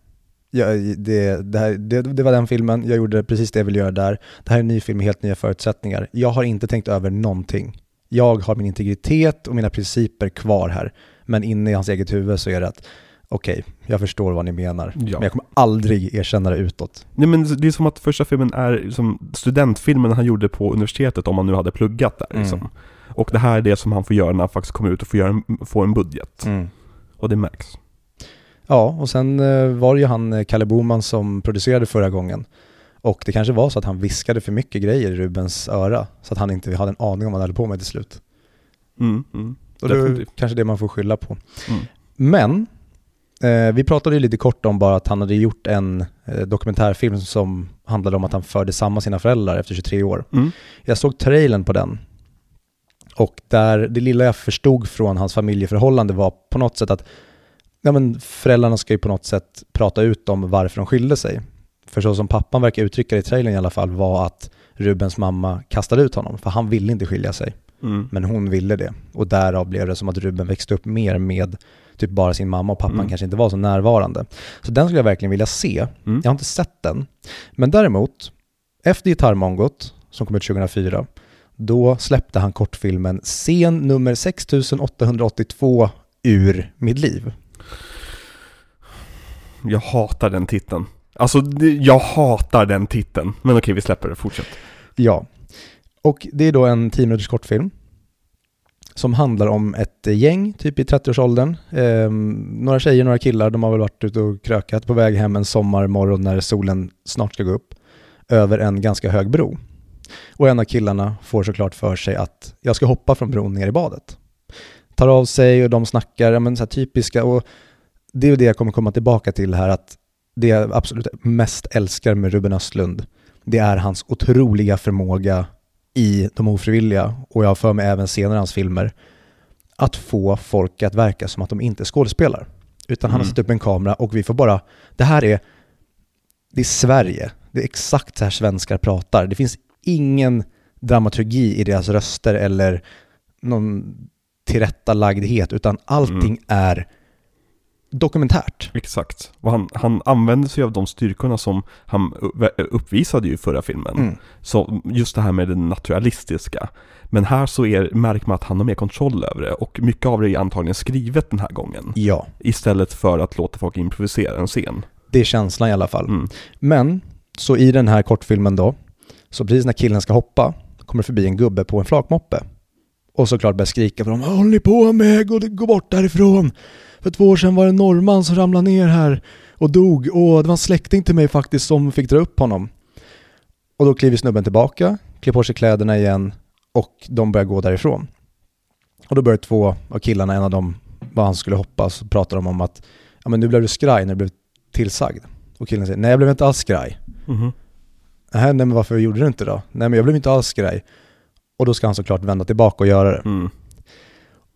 Jag, det, det, här, det, det var den filmen, jag gjorde precis det jag ville göra där. Det här är en ny film med helt nya förutsättningar. Jag har inte tänkt över någonting. Jag har min integritet och mina principer kvar här. Men inne i hans eget huvud så är det att, okej, jag förstår vad ni menar. Ja. Men jag kommer aldrig erkänna det utåt. Nej men det är som att första filmen är som studentfilmen han gjorde på universitetet om han nu hade pluggat där Mm. liksom. Och det här är det som han får göra när han faktiskt kommer ut och får, göra en, får en budget. Och det märks. Ja, och sen eh, var det ju han, eh, Kalle Boman, som producerade förra gången. Och det kanske var så att han viskade för mycket grejer i Rubens öra, så att han inte hade en aning om vad han höll på med till slut. Mm, mm. Och det är kanske det man får skylla på. Mm. Men, eh, vi pratade ju lite kort om bara att han hade gjort en eh, dokumentärfilm som handlade om att han förde samman sina föräldrar efter 23 år. Mm. Jag såg trailern på den. Och där det lilla jag förstod från hans familjeförhållande var på något sätt att ja, men föräldrarna ska ju på något sätt prata ut om varför de skilde sig. För så som pappan verkar uttrycka det i trailern i alla fall var att Rubens mamma kastade ut honom, för han ville inte skilja sig. Mm. Men hon ville det. Och därav blev det som att Ruben växte upp mer med typ bara sin mamma och pappan Mm. kanske inte var så närvarande. Så den skulle jag verkligen vilja se. Mm. Jag har inte sett den. Men däremot, efter Gitarrmongot, som kom ut 2004, då släppte han kortfilmen Scen nummer 6882 ur mitt liv. Jag hatar den titeln. Alltså, jag hatar den titeln. Men okej, vi släpper det. Fortsätt. Ja. Och det är då en 10 minuters kortfilm som handlar om ett gäng, typ i 30-årsåldern. Ehm, några tjejer, några killar, de har väl varit ute och krökat på väg hem en sommarmorgon när solen snart ska gå upp, över en ganska hög bro. Och en av killarna får såklart för sig att jag ska hoppa från bron ner i badet. Tar av sig och de snackar, ja men så typiska, och det är det jag kommer komma tillbaka till här, att det jag absolut mest älskar med Ruben Östlund, det är hans otroliga förmåga i De ofrivilliga och jag har för mig även senare hans filmer, att få folk att verka som att de inte skådespelar. Utan han har Mm. satt upp en kamera och vi får bara, det här är, det är Sverige. Det är exakt så här svenskar pratar. Det finns ingen dramaturgi i deras röster eller någon tillrättalagdhet, utan allting Mm. är dokumentärt. Exakt. Och han, han använde sig av de styrkorna som han uppvisade ju i förra filmen. Mm. Så just det här med det naturalistiska. Men här så är, märker man att han har mer kontroll över det och mycket av det är antagligen skrivet den här gången. Ja, Istället för att låta folk improvisera en scen. det är känslan i alla fall. Mm. Men, så i den här kortfilmen då, så precis när killen ska hoppa, kommer det förbi en gubbe på en flakmoppe. Och såklart börjar skrika på dem, vad håller ni på med? Gå, gå bort därifrån! För två år sedan var det en norrman som ramlade ner här och dog. Och det var en släkting till mig faktiskt som fick dra upp honom. Och då kliver snubben tillbaka, klär på sig kläderna igen och de börjar gå därifrån. Och då börjar två av killarna, en av dem, vad han skulle hoppa, så pratar de om att ja men nu blev du skraj när du blev tillsagd. Och killen säger, nej jag blev inte alls skraj. Mm -hmm nej men varför gjorde du inte då? Nej men jag blev inte alls skraj. Och då ska han såklart vända tillbaka och göra det. Mm.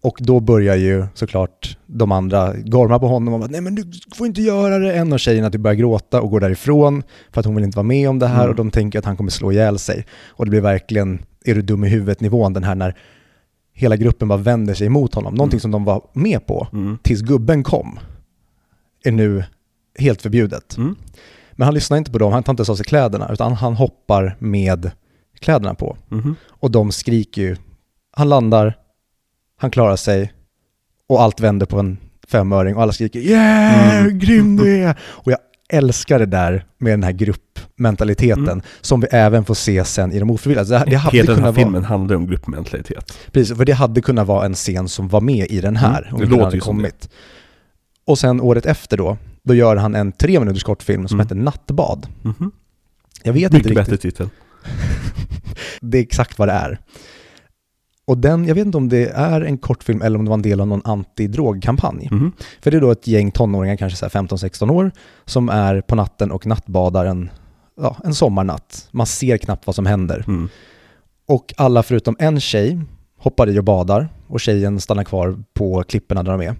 Och då börjar ju såklart de andra gorma på honom och bara, nej men du får inte göra det. En av tjejerna typ börjar gråta och går därifrån för att hon vill inte vara med om det här Mm. och de tänker att han kommer slå ihjäl sig. Och det blir verkligen, är du dum i huvudet nivån den här när hela gruppen bara vänder sig emot honom. Någonting Mm. som de var med på Mm. tills gubben kom är nu helt förbjudet. Mm. Men han lyssnar inte på dem, han tar inte ens av sig kläderna utan han hoppar med kläderna på. Mhm. Och de skriker ju. Han landar, han klarar sig och allt vänder på en femöring och alla skriker yeah, Mm. grym du [LAUGHS] är! Och jag älskar det där med den här gruppmentaliteten Mm. som vi även får se sen i de ofrivilliga. Det, det hade Hela den här kunnat vara, filmen handlar om gruppmentalitet. precis, för det hade kunnat vara en scen som var med i den här. Mm, om det låter hade kommit. Och sen året efter då, då gör han en tre minuters kortfilm som Mm. heter Nattbad. Mhm. Jag vet inte Mycket riktigt. bättre titel. [LAUGHS] det är exakt vad det är. Och den, jag vet inte om det är en kortfilm eller om det var en del av någon antidrogkampanj. Mhm. För det är då ett gäng tonåringar, kanske så här 15-16 år, som är på natten och nattbadar en, ja, en sommarnatt. Man ser knappt vad som händer. Mm. Och alla förutom en tjej hoppar i och badar och tjejen stannar kvar på klipporna där de är.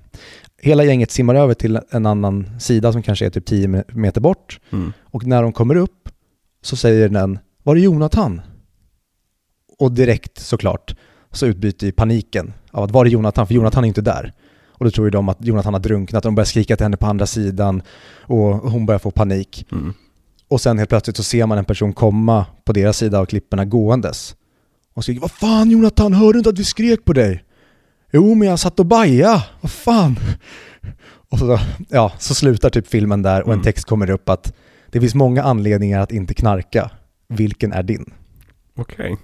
Hela gänget simmar över till en annan sida som kanske är typ 10 meter bort Mm. och när de kommer upp så säger den Var är Jonathan? Och direkt såklart så utbyter ju paniken av att var är Jonathan? För Jonathan är inte där. Och då tror ju de att Jonathan har drunknat och de börjar skrika till henne på andra sidan och hon börjar få panik. Mm. Och sen helt plötsligt så ser man en person komma på deras sida av klipporna gåendes. Och skriker Vad fan Jonathan, hör du inte att vi skrek på dig? Jo men jag satt och baja, vad fan? Och så, ja, så slutar typ filmen där och en Mm. text kommer upp att det finns många anledningar att inte knarka. Vilken är din? Okej.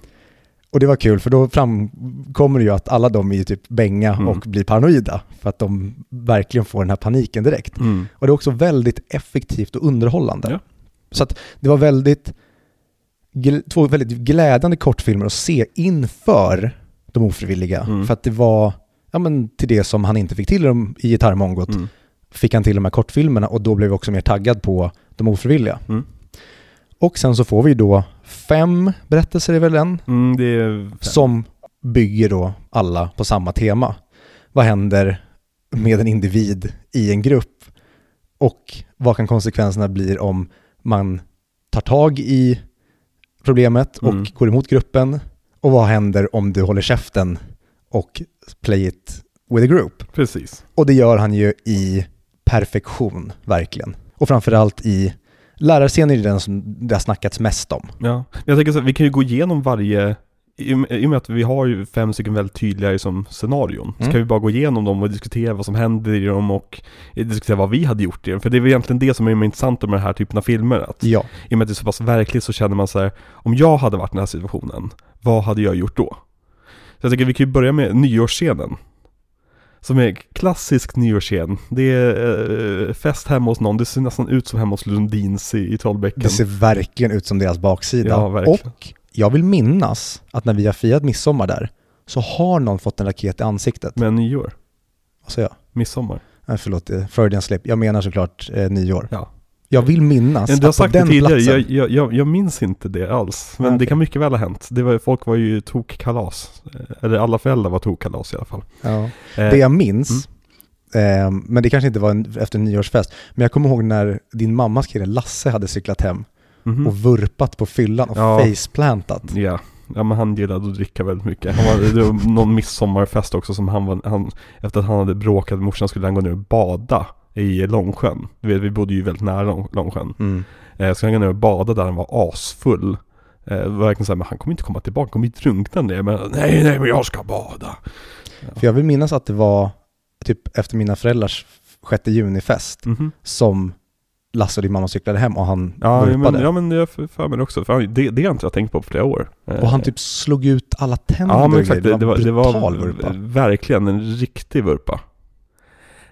Och det var kul för då framkommer det ju att alla de är ju typ bänga Mm. och blir paranoida för att de verkligen får den här paniken direkt. Mm. Och det är också väldigt effektivt och underhållande. Ja. Så att det var väldigt, två väldigt glädjande kortfilmer att se inför de ofrivilliga. Mm. För att det var, ja men till det som han inte fick till i gitarrmongot, Mm. fick han till de här kortfilmerna och då blev vi också mer taggad på de ofrivilliga. Mm. Och sen så får vi då fem berättelser är väl en, Mm, är som bygger då alla på samma tema. Vad händer med en individ i en grupp? Och vad kan konsekvenserna bli om man tar tag i problemet och Mm. går emot gruppen? Och vad händer om du håller käften och play it with a group? Precis. Och det gör han ju i perfektion, verkligen. Och framförallt i lärarscenen är den som det har snackats mest om. Ja. Jag tänker så här, vi kan ju gå igenom varje i och med- att vi har ju fem stycken väldigt tydliga liksom, scenarion, så Mm. kan vi bara gå igenom dem och diskutera vad som händer i dem och diskutera vad vi hade gjort i dem. För det är väl egentligen det som är det intressanta med den här typen av filmer. Att Ja. I och med att det är så pass verkligt så känner man så här, om jag hade varit i den här situationen, vad hade jag gjort då? Så jag tycker vi kan ju börja med nyårsscenen. Som är klassisk nyårsscen. Det är eh, fest hemma hos någon, det ser nästan ut som hemma hos Lundins i, i Trollbäcken. Det ser verkligen ut som deras baksida. Ja, verkligen. och jag vill minnas att när vi har firat midsommar där så har någon fått en raket i ansiktet. Men nyår, Vad säger jag? midsommar. Nej, förlåt, eh, Freudian slip. Jag menar såklart eh, nyår. Ja. Jag vill minnas Ja, du har att på sagt det den tidigare, platsen, jag, jag, jag, minns inte det alls. Men Ah, det kan mycket väl ha hänt. Det var, folk var ju tokkalas. Eh, Eller alla föräldrar var tokkalas i alla fall. ja. Eh, det jag minns, eh, men det kanske inte var en, efter en nyårsfest, men jag kommer ihåg när din mammas kille Lasse hade cyklat hem mhm. och vurpat på fyllan och Ja. faceplantat. Ja. ja, men han gillade att dricka väldigt mycket. Han var, det var någon midsommarfest också som han var, han, efter att han hade bråkat med morsan skulle han gå ner och bada i Långsjön. Du vet, vi bodde ju väldigt nära Lång, Långsjön. Mm. Eh, så han gå ner och bada där han var asfull. Eh, det var verkligen såhär, men han kommer inte komma tillbaka, han kommer ju drunkna ner. Men nej, nej, men jag ska bada. För jag vill minnas att det var typ efter mina föräldrars 6 juni-fest Mhm. som Lasse och din mamma cyklade hem och han Ja, vurpade. men, ja men jag för för mig det också. För det, det har inte jag tänkt på på flera år. Eh, Och han typ slog ut alla tänder Ja men exakt, det, det, var, det var brutal vurpa. verkligen en riktig vurpa.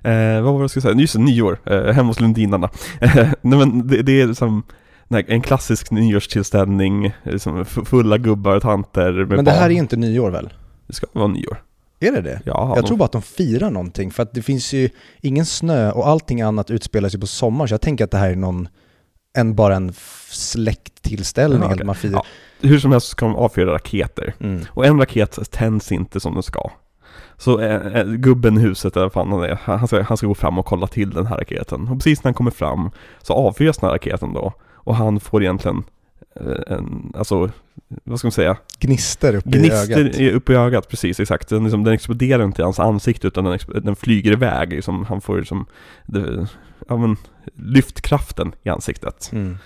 Eh, vad var det jag skulle säga? Just det, nyår, eh, hemma hos Lundinarna. Eh, Nej men det, det är som nej, en klassisk nyårstillställning, liksom fulla gubbar och tanter med Men det här barn. är inte nyår väl? Det ska vara nyår. Är det det? Ja, jag de- tror bara att de firar någonting, för att det finns ju ingen snö och allting annat utspelar sig på sommaren, så jag tänker att det här är någon, en, bara en släkttillställning, Ja, man firar. Ja. Hur som helst ska de avfyra raketer. Mm. Och en raket tänds inte som den ska. Så eh, eh, gubben i huset, eller fan han är, han ska, han ska gå fram och kolla till den här raketen. Och precis när han kommer fram så avfyras den här raketen då. Och han får egentligen, eh, en, alltså, vad ska man säga? Gnister upp i Gnister ögat. i- upp i ögat, precis exakt. Den, liksom, den exploderar inte i hans ansikte utan den, den flyger iväg. Liksom, han får liksom, det, ja men, lyftkraften i ansiktet. Mm.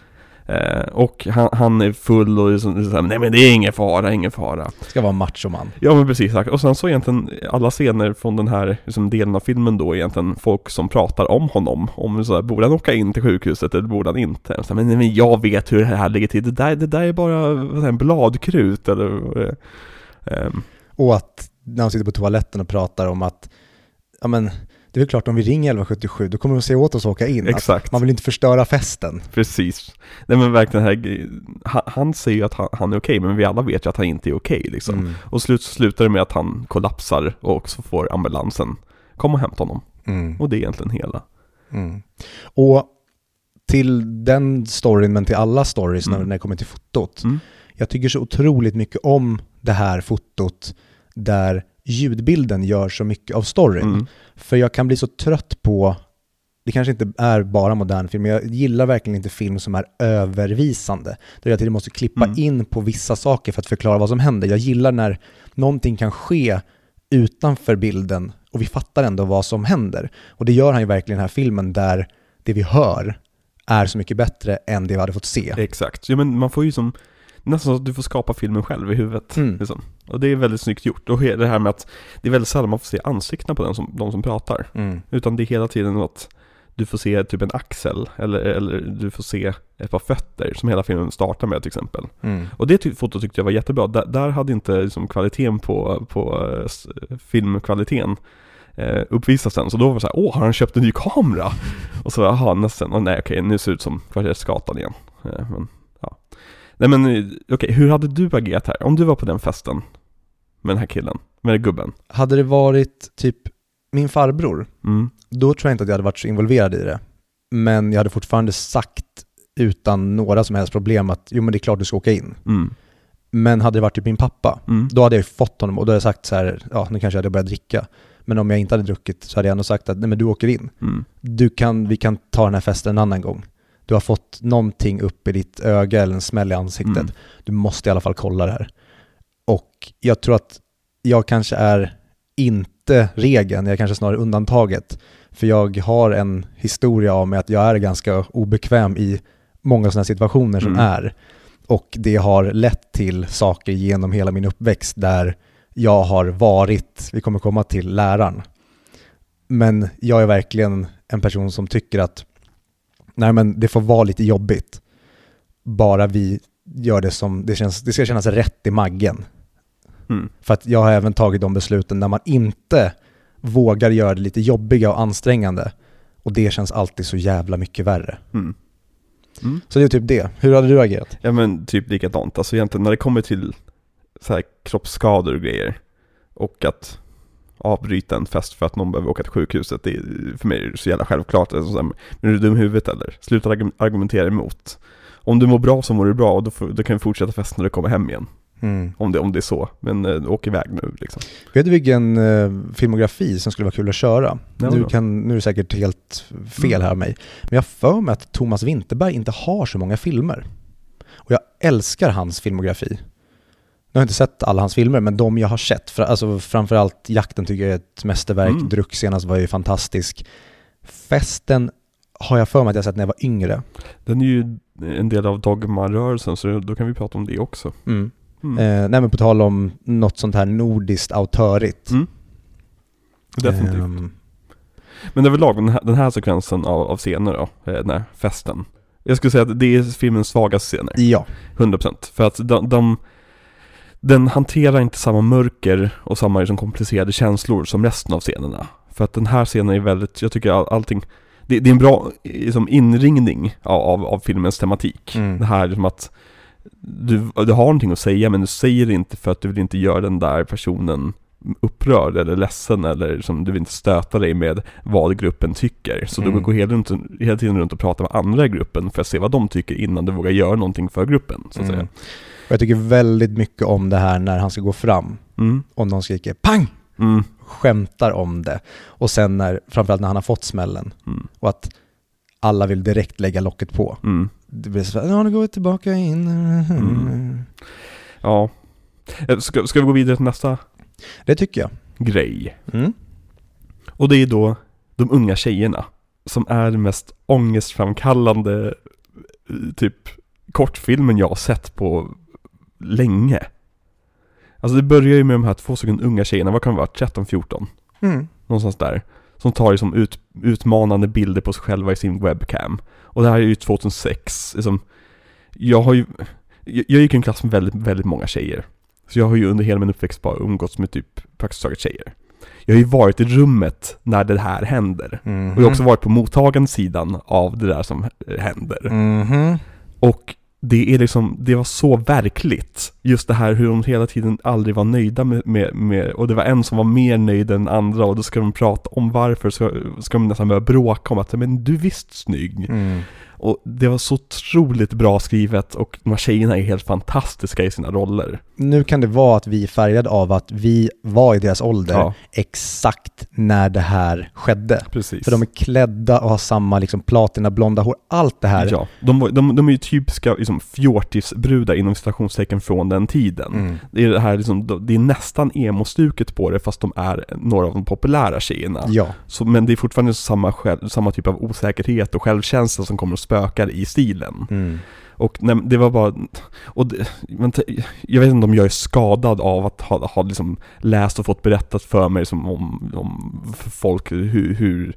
Eh, och han, han är full och liksom, här, nej men det är ingen fara, ingen fara. Ska vara machoman. Ja men precis, exakt. och sen så egentligen alla scener från den här liksom, delen av filmen då är egentligen folk som pratar om honom. Om så här, borde han åka in till sjukhuset eller borde han inte? Så här, men, men jag vet hur det här ligger till, det där, det där är bara jag, bladkrut eller vad det är. Ehm, Och att när de sitter på toaletten och pratar om att, ja men, det är väl klart om vi ringer 1177, då kommer de säga åt oss att åka in. Exakt, man vill inte förstöra festen. precis. Nej men verkligen, här, han, han säger ju att han, han är okej, men vi alla vet ju att han inte är okej liksom. Mm. Och slut slutar det med att han kollapsar och så får ambulansen komma och hämta honom. Mm. Och det är egentligen hela. Mm. Och till den storyn, men till alla stories när, Mm. när det kommer till fotot. Mm. Jag tycker så otroligt mycket om det här fotot där ljudbilden gör så mycket av storyn. Mm. För jag kan bli så trött på, det kanske inte är bara modern film, men jag gillar verkligen inte film som är övervisande. Där jag till måste klippa Mm. in på vissa saker för att förklara vad som händer. Jag gillar när någonting kan ske utanför bilden och vi fattar ändå vad som händer. Och det gör han ju verkligen i den här filmen där det vi hör är så mycket bättre än det vi hade fått se. Exakt, ja men man får ju som Nästan så att du får skapa filmen själv i huvudet. Mm. Liksom. Och det är väldigt snyggt gjort. Och det här med att det är väldigt sällan man får se ansiktena på den som, de som pratar. Mm. Utan det är hela tiden att du får se typ en axel eller, eller du får se ett par fötter som hela filmen startar med till exempel. Mm. Och det ty- fotot tyckte jag var jättebra. Där, där hade inte liksom, kvaliteten på, på s- filmkvaliteten eh, uppvisats sen. Så då var det så här, åh har han köpt en ny kamera? [LAUGHS] Och så, jaha, nästan, oh, nej okej, nu ser det ut som Kvartersgatan igen. Eh, men, ja. Nej men, okej, hur hade du agerat här? Om du var på den festen med den här killen, med den gubben. Hade det varit typ min farbror, Mm. då tror jag inte att jag hade varit så involverad i det. Men jag hade fortfarande sagt utan några som helst problem att jo men det är klart du ska åka in. Mm. Men hade det varit typ min pappa, Mm. då hade jag ju fått honom och då hade jag sagt så här, ja nu kanske jag hade börjat dricka. Men om jag inte hade druckit så hade jag ändå sagt att nej men du åker in. Mm. Du kan, vi kan ta den här festen en annan gång. Du har fått någonting upp i ditt öga eller en smäll i ansiktet. Mm. Du måste i alla fall kolla det här. Och jag tror att jag kanske är inte regeln, jag är kanske snarare undantaget. För jag har en historia av mig att jag är ganska obekväm i många sådana situationer som Mm. är. Och det har lett till saker genom hela min uppväxt där jag har varit, vi kommer komma till läraren. Men jag är verkligen en person som tycker att nej men det får vara lite jobbigt. Bara vi gör det som, det, känns, det ska kännas rätt i maggen. Mm. För att jag har även tagit de besluten när man inte vågar göra det lite jobbiga och ansträngande. Och det känns alltid så jävla mycket värre. Mm. Mm. Så det är typ det. Hur hade du agerat? Ja men typ likadant, alltså egentligen när det kommer till så här kroppsskador och grejer och att avbryta en fest för att någon behöver åka till sjukhuset. Det är, för mig så jävla självklart. Är så här, men är du dum i huvudet eller? Sluta argu- argumentera emot. Om du mår bra så mår du bra och då, får, då kan vi fortsätta festen när du kommer hem igen. Mm. Om det, om det är så. Men eh, åk iväg nu liksom. Vet du vilken eh, filmografi som skulle vara kul att köra? Ja, nu, kan, nu är det säkert helt fel här av mig. Men jag har för mig att Thomas Winterberg inte har så många filmer. Och jag älskar hans filmografi. Jag har inte sett alla hans filmer, men de jag har sett, för, alltså framförallt Jakten tycker jag är ett mästerverk, Mm. Druck senast var ju fantastisk. Festen har jag för mig att jag sett när jag var yngre. Den är ju en del av Dogma-rörelsen så då kan vi prata om det också. Mm. Mm. Eh, nej men på tal om något sånt här nordiskt autörigt. Mm. Definitivt. Ehm, Men överlag, den här, den här sekvensen av, av scener då, eh, den här festen. Jag skulle säga att det är filmens svagaste scener. ja. 100% För att de, de, den hanterar inte samma mörker och samma liksom komplicerade känslor som resten av scenerna. För att den här scenen är väldigt, jag tycker all, allting, det, det är en bra liksom, inringning av, av, av filmens tematik. Mm. Det här liksom att du, du har någonting att säga men du säger det inte för att du vill inte göra den där personen upprörd eller ledsen eller som du vill inte stöta dig med vad gruppen tycker. Så Mm. du går hela, runt, hela tiden runt och pratar med andra i gruppen för att se vad de tycker innan du vågar göra någonting för gruppen. Så att Mm. säga. Och jag tycker väldigt mycket om det här när han ska gå fram Mm. och någon skriker pang! Mm. Skämtar om det. Och sen när, framförallt när han har fått smällen Mm. och att alla vill direkt lägga locket på. Mm. Det blir så här, ja nu går vi tillbaka in. Mm. Ja. Eh, Ska, ska vi gå vidare till nästa Det tycker jag. grej? Mm. Och det är då de unga tjejerna som är den mest ångestframkallande eh, typ kortfilmen jag har sett på länge. Alltså det börjar ju med de här två stycken unga tjejerna, vad kan det vara, 13-14? Mm. Någonstans där. Som tar liksom ut, utmanande bilder på sig själva i sin webcam. Och det här är ju 2006. Liksom, jag har ju, jag, jag gick i en klass med väldigt, väldigt många tjejer. Så jag har ju under hela min uppväxt bara umgåtts med typ praktiskt taget tjejer. Jag har ju varit i rummet när det här händer. Mhm. Och jag har också varit på mottagande sidan av det där som eh, händer. Mhm. Och det är liksom, det var så verkligt. Just det här hur de hela tiden aldrig var nöjda med, med, med och det var en som var mer nöjd än andra och då ska de prata om varför, så ska de nästan börja bråka om att men du är visst snygg. Mm. Och det var så otroligt bra skrivet och de här tjejerna är helt fantastiska i sina roller. Nu kan det vara att vi är färgade av att vi var i deras ålder Ja. exakt när det här skedde. Precis. För de är klädda och har samma liksom platina, blonda hår, allt det här. Ja, de, de, de är ju typiska liksom, fjortisbrudar inom citationstecken från den tiden. Mm. Det är det här liksom, det är nästan emo-stuket på det fast de är några av de populära tjejerna. Ja. Så, men det är fortfarande samma, själv, samma typ av osäkerhet och självkänsla som kommer och spökar i stilen. Mm. Och nej, det var bara, och det, jag vet inte om jag är skadad av att ha, ha liksom läst och fått berättat för mig som om, om för folk hur, hur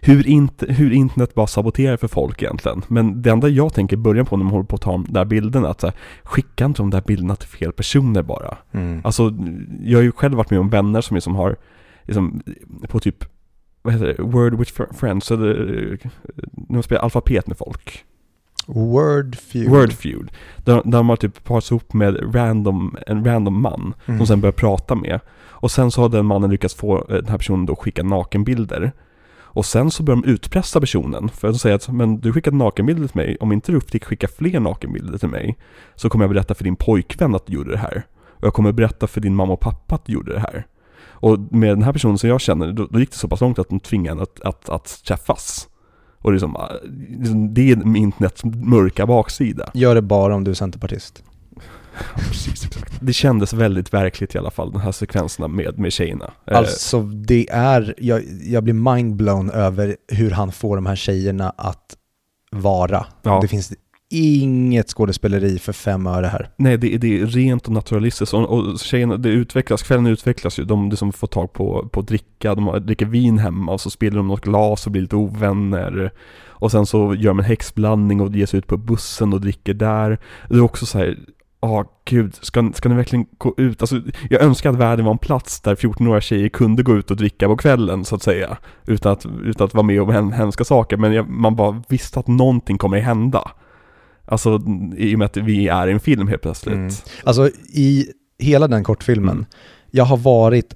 hur, inte, hur internet bara saboterar för folk egentligen. Men det enda jag tänker i början på när man håller på att ta de där bilderna, att så här, skicka inte de där bilderna till fel personer bara. Mm. Alltså, jag har ju själv varit med om vänner som liksom har, liksom, på typ, vad heter det, Word with fr- Friends, eller eh, när man spelar alfabet med folk. Wordfeud. Wordfeud. Där, där de har typ parats ihop med random, en random man Mm. som sen börjar prata med. Och sen så har den mannen lyckats få eh, den här personen då skicka nakenbilder. Och sen så börjar de utpressa personen för att säga att men du skickade nakenbilder till mig, om inte du fick skicka fler nakenbilder till mig så kommer jag berätta för din pojkvän att du gjorde det här. Och jag kommer berätta för din mamma och pappa att du gjorde det här. Och med den här personen som jag känner, då, då gick det så pass långt att de tvingade henne att, att, att träffas. Och liksom, eh, liksom, det är internets mörka baksida. Gör det bara om du är centerpartist. Precis, exakt. Det kändes väldigt verkligt i alla fall, de här sekvenserna med, med tjejerna. Eh, Alltså det är, jag, jag blir mindblown över hur han får de här tjejerna att vara. Ja. Det finns inget skådespeleri för fem öre här. Nej, det, är- det är rent och naturalistiskt och, och tjejerna, det utvecklas, kvällen utvecklas ju. De liksom får tag på, på dricka, de dricker vin hemma och så spelar de något glas och blir lite ovänner. Och sen så gör de en häxblandning och ger sig ut på bussen och dricker där. Det är också så här, ja gud, ska, ska ni verkligen gå ut? Alltså, jag önskar att världen var en plats där 14-åriga tjejer kunde gå ut och dricka på kvällen så att säga. Utan att, utan att vara med om hemska saker, men jag, man bara visste att någonting kommer hända. Alltså i och med att vi är i en film helt plötsligt. Mm. Alltså i hela den kortfilmen, Mm. jag har varit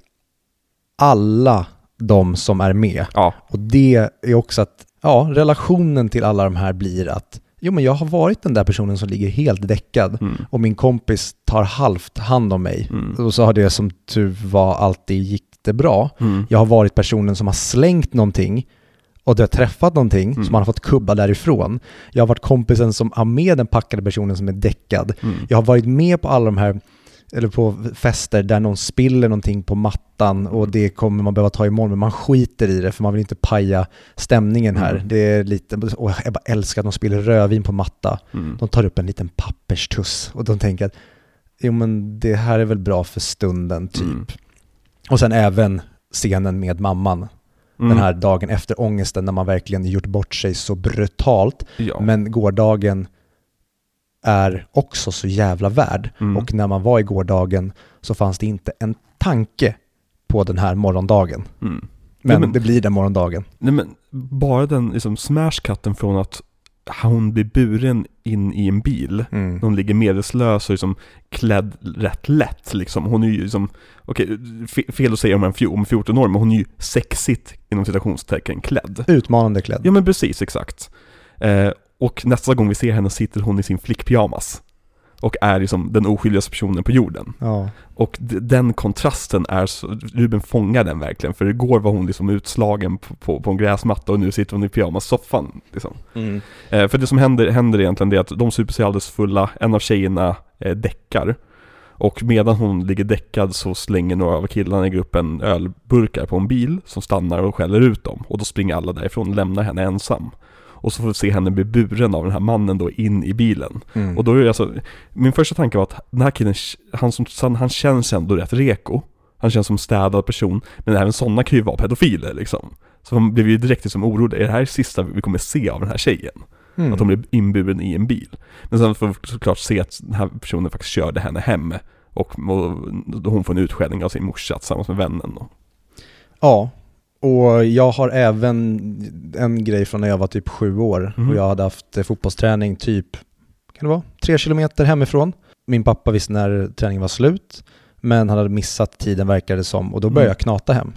alla de som är med. Ja, Och det är också att, ja, relationen till alla de här blir att, jo men jag har varit den där personen som ligger helt däckad mm, och min kompis tar halvt hand om mig. mm, Och så har det som tur var alltid gick det bra. mm, Jag har varit personen som har slängt någonting och det har träffat någonting Mm. som man har fått kubba därifrån. Jag har varit kompisen som har med den packade personen som är däckad. mm, Jag har varit med på alla de här, eller på fester där någon spiller någonting på mattan och det kommer man behöva ta imorgon, men man skiter i det för man vill inte paja stämningen här. Mm. Det är lite, och jag bara älskar att de spiller rödvin på matta. mm. De tar upp en liten papperstuss och de tänker att jo men det här är väl bra för stunden typ. Mm. Och sen även scenen med mamman, Mm. den här dagen efter ångesten när man verkligen gjort bort sig så brutalt. ja. Men gårdagen är också så jävla värd. Mm. Och när man var i gårdagen så fanns det inte en tanke på den här morgondagen. Mm. Men, Ja, men- det blir den morgondagen. Nej men bara den liksom smash-cutten från att hon blir buren in i en bil. Mm. Hon ligger medvetslös och liksom klädd rätt lätt liksom. Hon är ju liksom, okej, fe- fel att säga om en fjo- om 14 år, men hon är ju sexigt inom citationstecken klädd. Utmanande klädd. Ja men precis, exakt. Eh, och nästa gång vi ser henne sitter hon i sin flickpyjamas. Och är liksom den oskyldigaste personen på jorden. Ja. Och den kontrasten är så, Ruben fångar den verkligen. För igår var hon liksom utslagen på, på, på en gräsmatta och nu sitter hon i pyjamassoffan. Liksom. Mm. Eh, för det som händer, händer egentligen det är att de super sig alldeles fulla, en av tjejerna eh, däckar. Och medan hon ligger däckad så slänger några av killarna i gruppen ölburkar på en bil som stannar och skäller ut dem. Och då springer alla därifrån och lämnar henne ensam. Och så får vi se henne bli buren av den här mannen då in i bilen. Mm. Och då är det alltså, min första tanke var att den här killen, han, som, han, känns ändå rätt reko. Han känns som städad person, men även sådana kan ju vara pedofiler liksom. Så man blev ju direkt liksom orolig, är det här sista vi kommer se av den här tjejen? Mm. Att hon blev inburen i en bil. Men sen får vi såklart se att den här personen faktiskt körde henne hem. Och, och hon får en utskällning av sin morsa tillsammans med vännen. Och, Ja, och jag har även en grej från när jag var typ sju år Mhm. och jag hade haft eh, fotbollsträning typ, kan det vara, tre kilometer hemifrån. Min pappa visste när träningen var slut, men han hade missat tiden verkade det som och då började Mm. jag knata hem.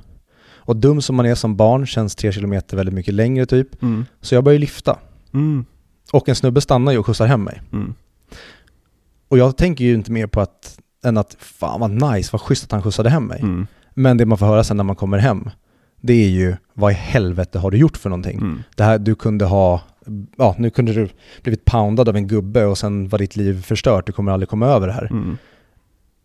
Och dum som man är som barn känns tre kilometer väldigt mycket längre typ, mm, så jag började lyfta. mm, Och en snubbe stannar ju och skjutsar hem mig. mm, Och jag tänker ju inte mer på att, än att fan vad nice, vad schysst att han skjutsade hem mig. mm, Men det man får höra sen när man kommer hem, det är ju vad i helvete har du gjort för någonting? mm, Det här, du kunde ha, ja nu kunde du blivit poundad av en gubbe och sen var ditt liv förstört, du kommer aldrig komma över det här. mm,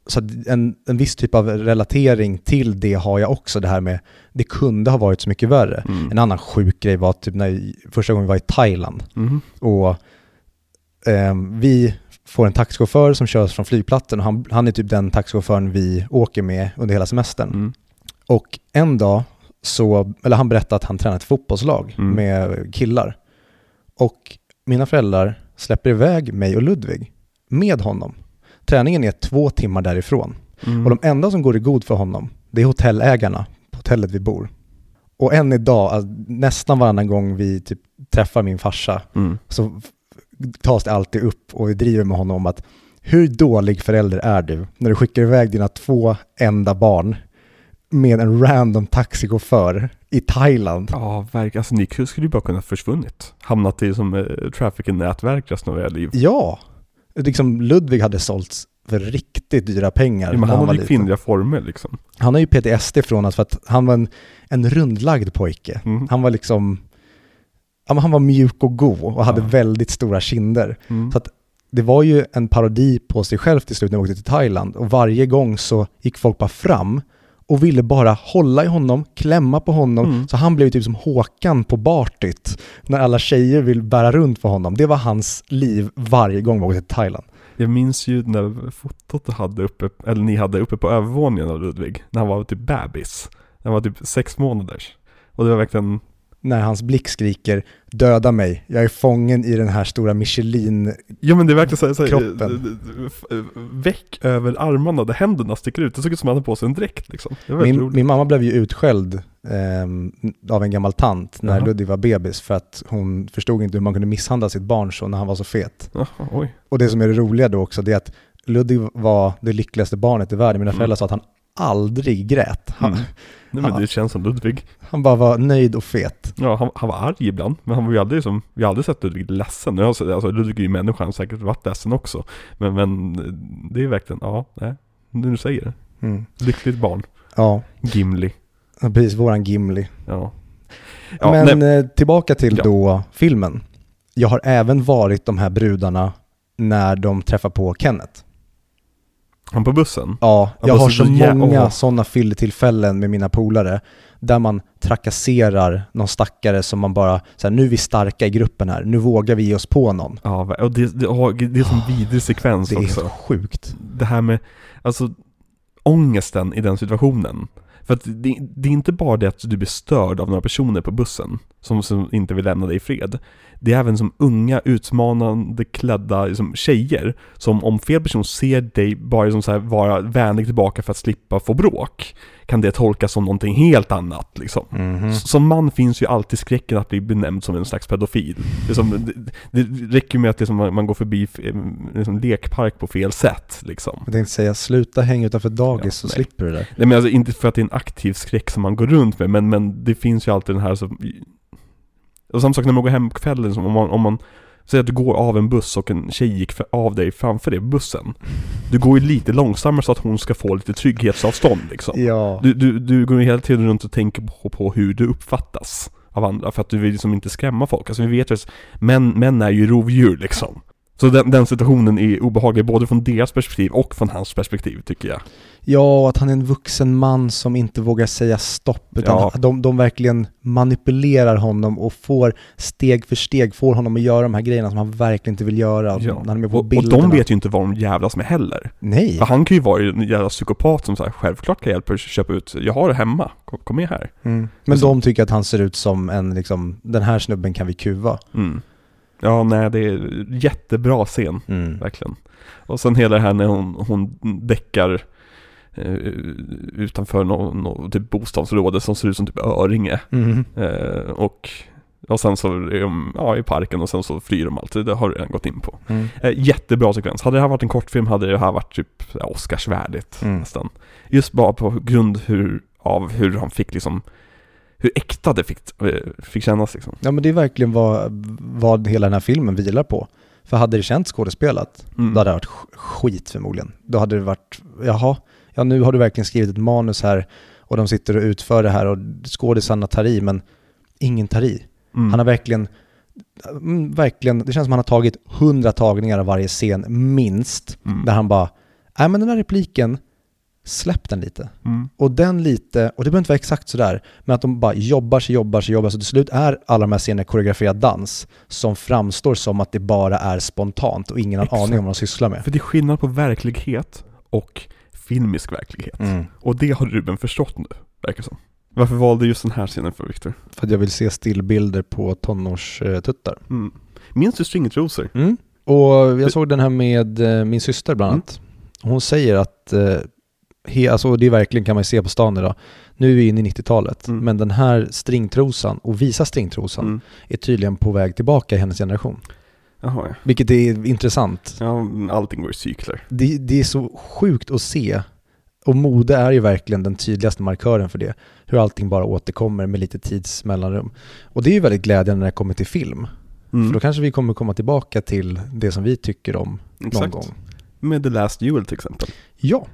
Så en, en viss typ av relatering till det har jag också, det här med, det kunde ha varit så mycket värre. mm, En annan sjuk grej var typ när, första gången vi var i Thailand mm, och ehm, vi får en taxichaufför som kör oss från flygplatsen och han, han är typ den taxichauffören vi åker med under hela semestern. mm, Och en dag så, eller han berättade att han tränar ett fotbollslag Mm. med killar. Och mina föräldrar släpper iväg mig och Ludvig med honom. Träningen är två timmar därifrån. mm. Och de enda som går i god för honom, det är hotellägarna på hotellet vi bor. Och än idag, alltså, nästan varannan gång vi typ träffar min farsa, mm, så tas det alltid upp och vi driver med honom om att hur dålig förälder är du när du skickar iväg dina två enda barn med en random taxichaufför i Thailand? Ja, verkligen. Alltså ni skulle ju bara kunna försvunnit. Hamnat i som eh, trafficking-nätverk resten av era liv. Ja, liksom Ludvig hade sålts för riktigt dyra pengar Ja, men han hade ju kvinnliga former liksom. Han har ju PTSD från att, för att han var en, en rundlagd pojke. Mm. Han var liksom, ja, men han var mjuk och god och hade Ja. väldigt stora kinder. Mm. Så att det var ju en parodi på sig själv till slut när vi åkte till Thailand och varje gång så gick folk bara fram och ville bara hålla i honom, klämma på honom. Mm. Så han blev typ som Håkan på Bartit när alla tjejer vill bära runt på honom. Det var hans liv varje gång vi åkte till Thailand. Jag minns ju när fotot hade uppe, eller ni hade uppe på övervåningen av Ludvig, när han var typ bebis. När han var typ sex månaders. Och det var verkligen, När hans blick skriker “Döda mig, jag är fången i den här stora Michelin...” ja men det är verkligen så Kroppen. väck över armarna där händerna sticker ut. Det såg ut som att han hade på sig en dräkt liksom. Min, min mamma blev ju utskälld ehm, av en gammal tant när Jaha. Ludvig var bebis för att hon förstod inte hur man kunde misshandla sitt barn så när han var så fet. Jaha, oj. Och det som är det roliga då också, det är att Ludvig var det lyckligaste barnet i världen. Mina Mm. föräldrar sa att han aldrig grät. Han, Mm. Nej men det känns som Ludvig. han bara var nöjd och fet. Ja, han, han var arg ibland, men han var ju aldrig som, vi har aldrig sett Ludvig ledsen. Alltså Ludvig är ju människa, han har säkert varit ledsen också. Men, men det är verkligen, ja, nej, nu säger det. Mm. Lyckligt barn. Ja, Gimli. precis, våran Gimli. Ja. ja Men nej, eh, tillbaka till Ja. då filmen. Jag har även varit de här brudarna när de träffar på Kenneth. Han på bussen. Ja, Ja, jag har så- så jä- många åh. sådana fylletillfällen med mina polare där man trakasserar någon stackare som man bara, så här, nu är vi starka i gruppen här, nu vågar vi ge oss på någon. Ja, och det, det, det är som vidrig sekvens Det är också. helt sjukt. det här med, alltså ångesten i den situationen. För att det, det är inte bara det att du blir störd av några personer på bussen som, som inte vill lämna dig i fred. Det är även som unga, utmanande klädda liksom, tjejer som om fel person ser dig bara som så här, vara vänlig tillbaka för att slippa få bråk kan det tolkas som någonting helt annat liksom. Mhm. S- Som man finns ju alltid skräcken att bli benämnd som en slags pedofil. Det, som, det, det räcker med att liksom man, går förbi eh, liksom lekpark på fel sätt liksom. Jag tänkte säga, sluta hänga utanför dagis Ja, så nej. slipper du det. Nej men alltså inte för att det är en aktiv skräck som man går runt med, men, men det finns ju alltid den här så... Och samma sak när man går hem på kvällen, om man, om man Säg att du går av en buss och en tjej gick för, av dig framför dig bussen. Du går ju lite långsammare så att hon ska få lite trygghetsavstånd liksom. Ja. Du, du, du går ju hela tiden runt och tänker på, på hur du uppfattas av andra för att du vill liksom inte skrämma folk. Alltså vi vet ju att män, män är ju rovdjur liksom. Så den, den situationen är obehaglig både från deras perspektiv och från hans perspektiv tycker jag. Ja, och att han är en vuxen man som inte vågar säga stopp, utan Ja. de, de verkligen manipulerar honom och får steg för steg, får honom att göra de här grejerna som han verkligen inte vill göra. När han är med på och, och de vet ju inte vad de jävlas med heller. Nej. För han kan ju vara en jävla psykopat som här, självklart kan jag hjälpa dig att köpa ut, jag har det hemma, kom, kom med här. Mm. Men Så- de tycker att han ser ut som en, liksom, den här snubben kan vi kuva. Mm. Ja, nej det är jättebra scen. Mm. Verkligen. Och sen hela det här när hon, hon däckar eh, utanför något nå, typ bostadsområde som ser ut som typ Öringe. Mm. Eh, och, och sen så är de ja, i parken och sen så flyr de alltid. Det har du redan gått in på. Mm. Eh, jättebra sekvens. Hade det här varit en kortfilm hade det här varit typ Oscarsvärdigt Mm. nästan. Just bara på grund hur, av hur han fick liksom hur äkta det fick, eh, fick kännas liksom. Ja men det är verkligen vad, vad hela den här filmen vilar på. För hade det känts skådespelat, Mm. då hade det varit sk- skit förmodligen. Då hade det varit, jaha, ja nu har du verkligen skrivit ett manus här och de sitter och utför det här och skådisarna tar i, men ingen tar i. Mm. Han har verkligen, mm, verkligen, det känns som han har tagit hundra tagningar av varje scen, minst, Mm. där han bara, nej men den här repliken, släpp den lite. Mm. Och den lite, och det behöver inte vara exakt sådär, men att de bara jobbar sig, jobbar sig, jobbar så till slut är alla de här scenerna koreograferad dans som framstår som att det bara är spontant och ingen har Exakt. aning om vad de sysslar med. För det är skillnad på verklighet och filmisk verklighet. Mm. Och det har Ruben förstått nu, verkar som. Varför valde just den här scenen för Victor? För att jag vill se stillbilder på tonårstuttar. Mm. Minns du Stringetrosor? Mm. Och jag såg den här med eh, min syster bland annat. Hon säger att, eh, he, alltså det är verkligen kan man se på stan idag, nu är vi inne i 90-talet, Mm. men den här stringtrosan och visa stringtrosan Mm. är tydligen på väg tillbaka i hennes generation. Jaha ja. Vilket är intressant. ja. Allting går i cykler. Det, det är så sjukt att se. Och mode är ju verkligen den tydligaste markören för det. Hur allting bara återkommer med lite tidsmellanrum. Och det är ju väldigt glädjande när det kommer till film. Mm. För då kanske vi kommer komma tillbaka till det som vi tycker om någon Exakt. gång. Med The Last Duel till exempel. Ja.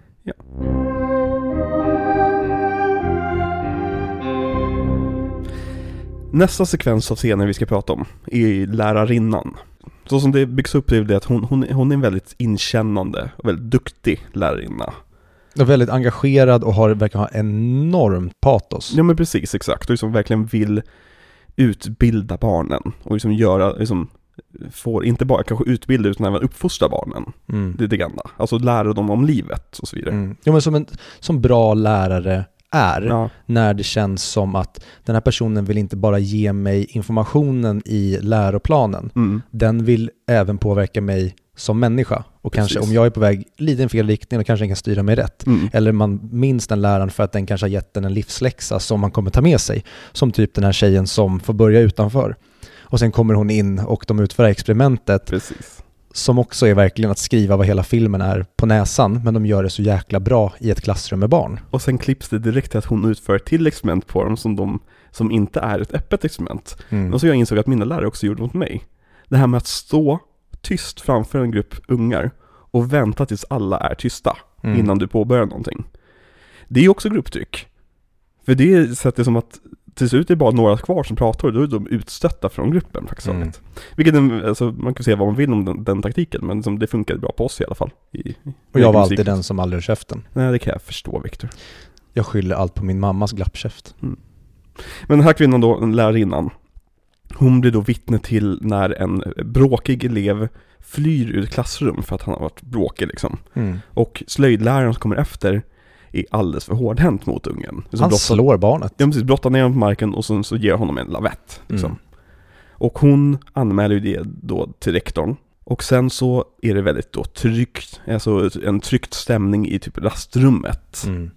Nästa sekvens av scener vi ska prata om är lärarinnan. Så som det byggs upp är det att hon, hon, hon är en väldigt inkännande och väldigt duktig lärarinna. Och väldigt engagerad och har, verkar ha enormt patos. Ja men precis, exakt. Och liksom verkligen vill utbilda barnen och liksom göra, liksom, får inte bara kanske utbilda utan även uppfostra barnen. Mm. Det gamla. Alltså lära dem om livet och så vidare. Mm. Ja, men som en som bra lärare är, Ja, när det känns som att den här personen vill inte bara ge mig informationen i läroplanen, mm, den vill även påverka mig som människa. Och kanske Precis. om jag är på väg lite i fel riktning, då kanske den kan styra mig rätt. mm. Eller man minns den läraren för att den kanske har gett den en livsläxa som man kommer ta med sig. Som typ den här tjejen som får börja utanför. Och sen kommer hon in och de utför experimentet Precis. som också är verkligen att skriva vad hela filmen är på näsan, men de gör det så jäkla bra i ett klassrum med barn. Och sen klipps det direkt till att hon utför ett till experiment på dem som, de, som inte är ett öppet experiment. Mm. Och så jag insåg att mina lärare också gjorde mot mig. Det här med att stå tyst framför en grupp ungar och vänta tills alla är tysta Mm. innan du påbörjar någonting. Det är också grupptryck. För det sätter som att till slut är det bara några kvar som pratar och då är de utstötta från gruppen praktiskt Mm. Vilket alltså, man kan säga vad man vill om den, den taktiken, men liksom, det funkade bra på oss i alla fall. I, Och jag var alltid den som aldrig höll käften. Nej, det kan jag förstå Viktor. Jag skyller allt på min mammas glappkäft. Men den här kvinnan då, lärarinnan, hon blir då vittne till när en bråkig elev flyr ur klassrum för att han har varit bråkig liksom. Mm. Och slöjdläraren som kommer efter är alldeles för hårdhänt mot ungen. Så Han brottar- slår barnet. Ja precis, brottar ner honom på marken och sen så ger honom en lavett. Liksom. Mm. Och hon anmäler ju det då till rektorn. Och sen så är det väldigt då tryckt, alltså en tryckt stämning i typ rastrummet. Mm.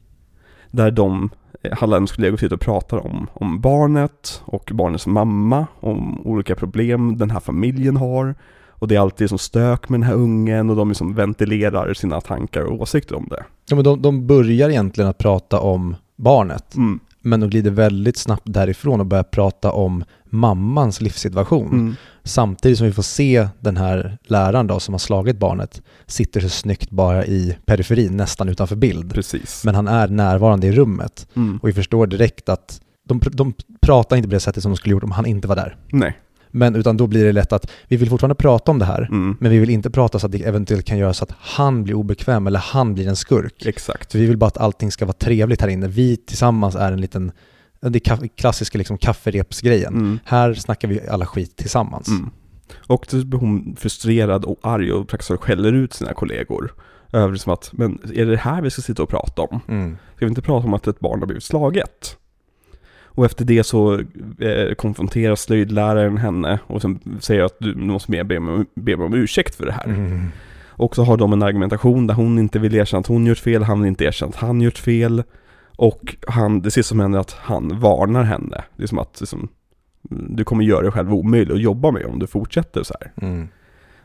Där de, eh, Hallands kollegor sitter och pratar om, om barnet och barnets mamma, om olika problem den här familjen har. Och det är alltid som stök med den här ungen och de liksom ventilerar sina tankar och åsikter om det. Ja, men de, de börjar egentligen att prata om barnet, Mm. men de glider väldigt snabbt därifrån och börjar prata om mammans livssituation. Mm. Samtidigt som vi får se den här läraren då som har slagit barnet sitter så snyggt bara i periferin, nästan utanför bild. Precis. Men han är närvarande i rummet Mm. och vi förstår direkt att de, de pratar inte på det sättet som de skulle gjort om han inte var där. Nej. Men utan då blir det lätt att vi vill fortfarande prata om det här, Mm. men vi vill inte prata så att det eventuellt kan göra så att han blir obekväm eller han blir en skurk. Exakt. Vi vill bara att allting ska vara trevligt här inne. Vi tillsammans är en liten, det klassiska liksom kafferepsgrejen. Mm. Här snackar vi alla skit tillsammans. Mm. Och då blir hon frustrerad och arg och praktiskt skäller ut sina kollegor. Över som att, men är det här vi ska sitta och prata om? Mm. Ska vi inte prata om att ett barn har blivit slaget? Och efter det så eh, konfronterar slöjdläraren henne och sen säger att du måste be mig, om, be om ursäkt för det här. Mm. Och så har de en argumentation där hon inte vill erkänna att hon gjort fel, han vill inte erkänna att han gjort fel. Och han, det sista som händer är att han varnar henne. Det är som att liksom, du kommer göra dig själv omöjlig att jobba med om du fortsätter så här. Mm.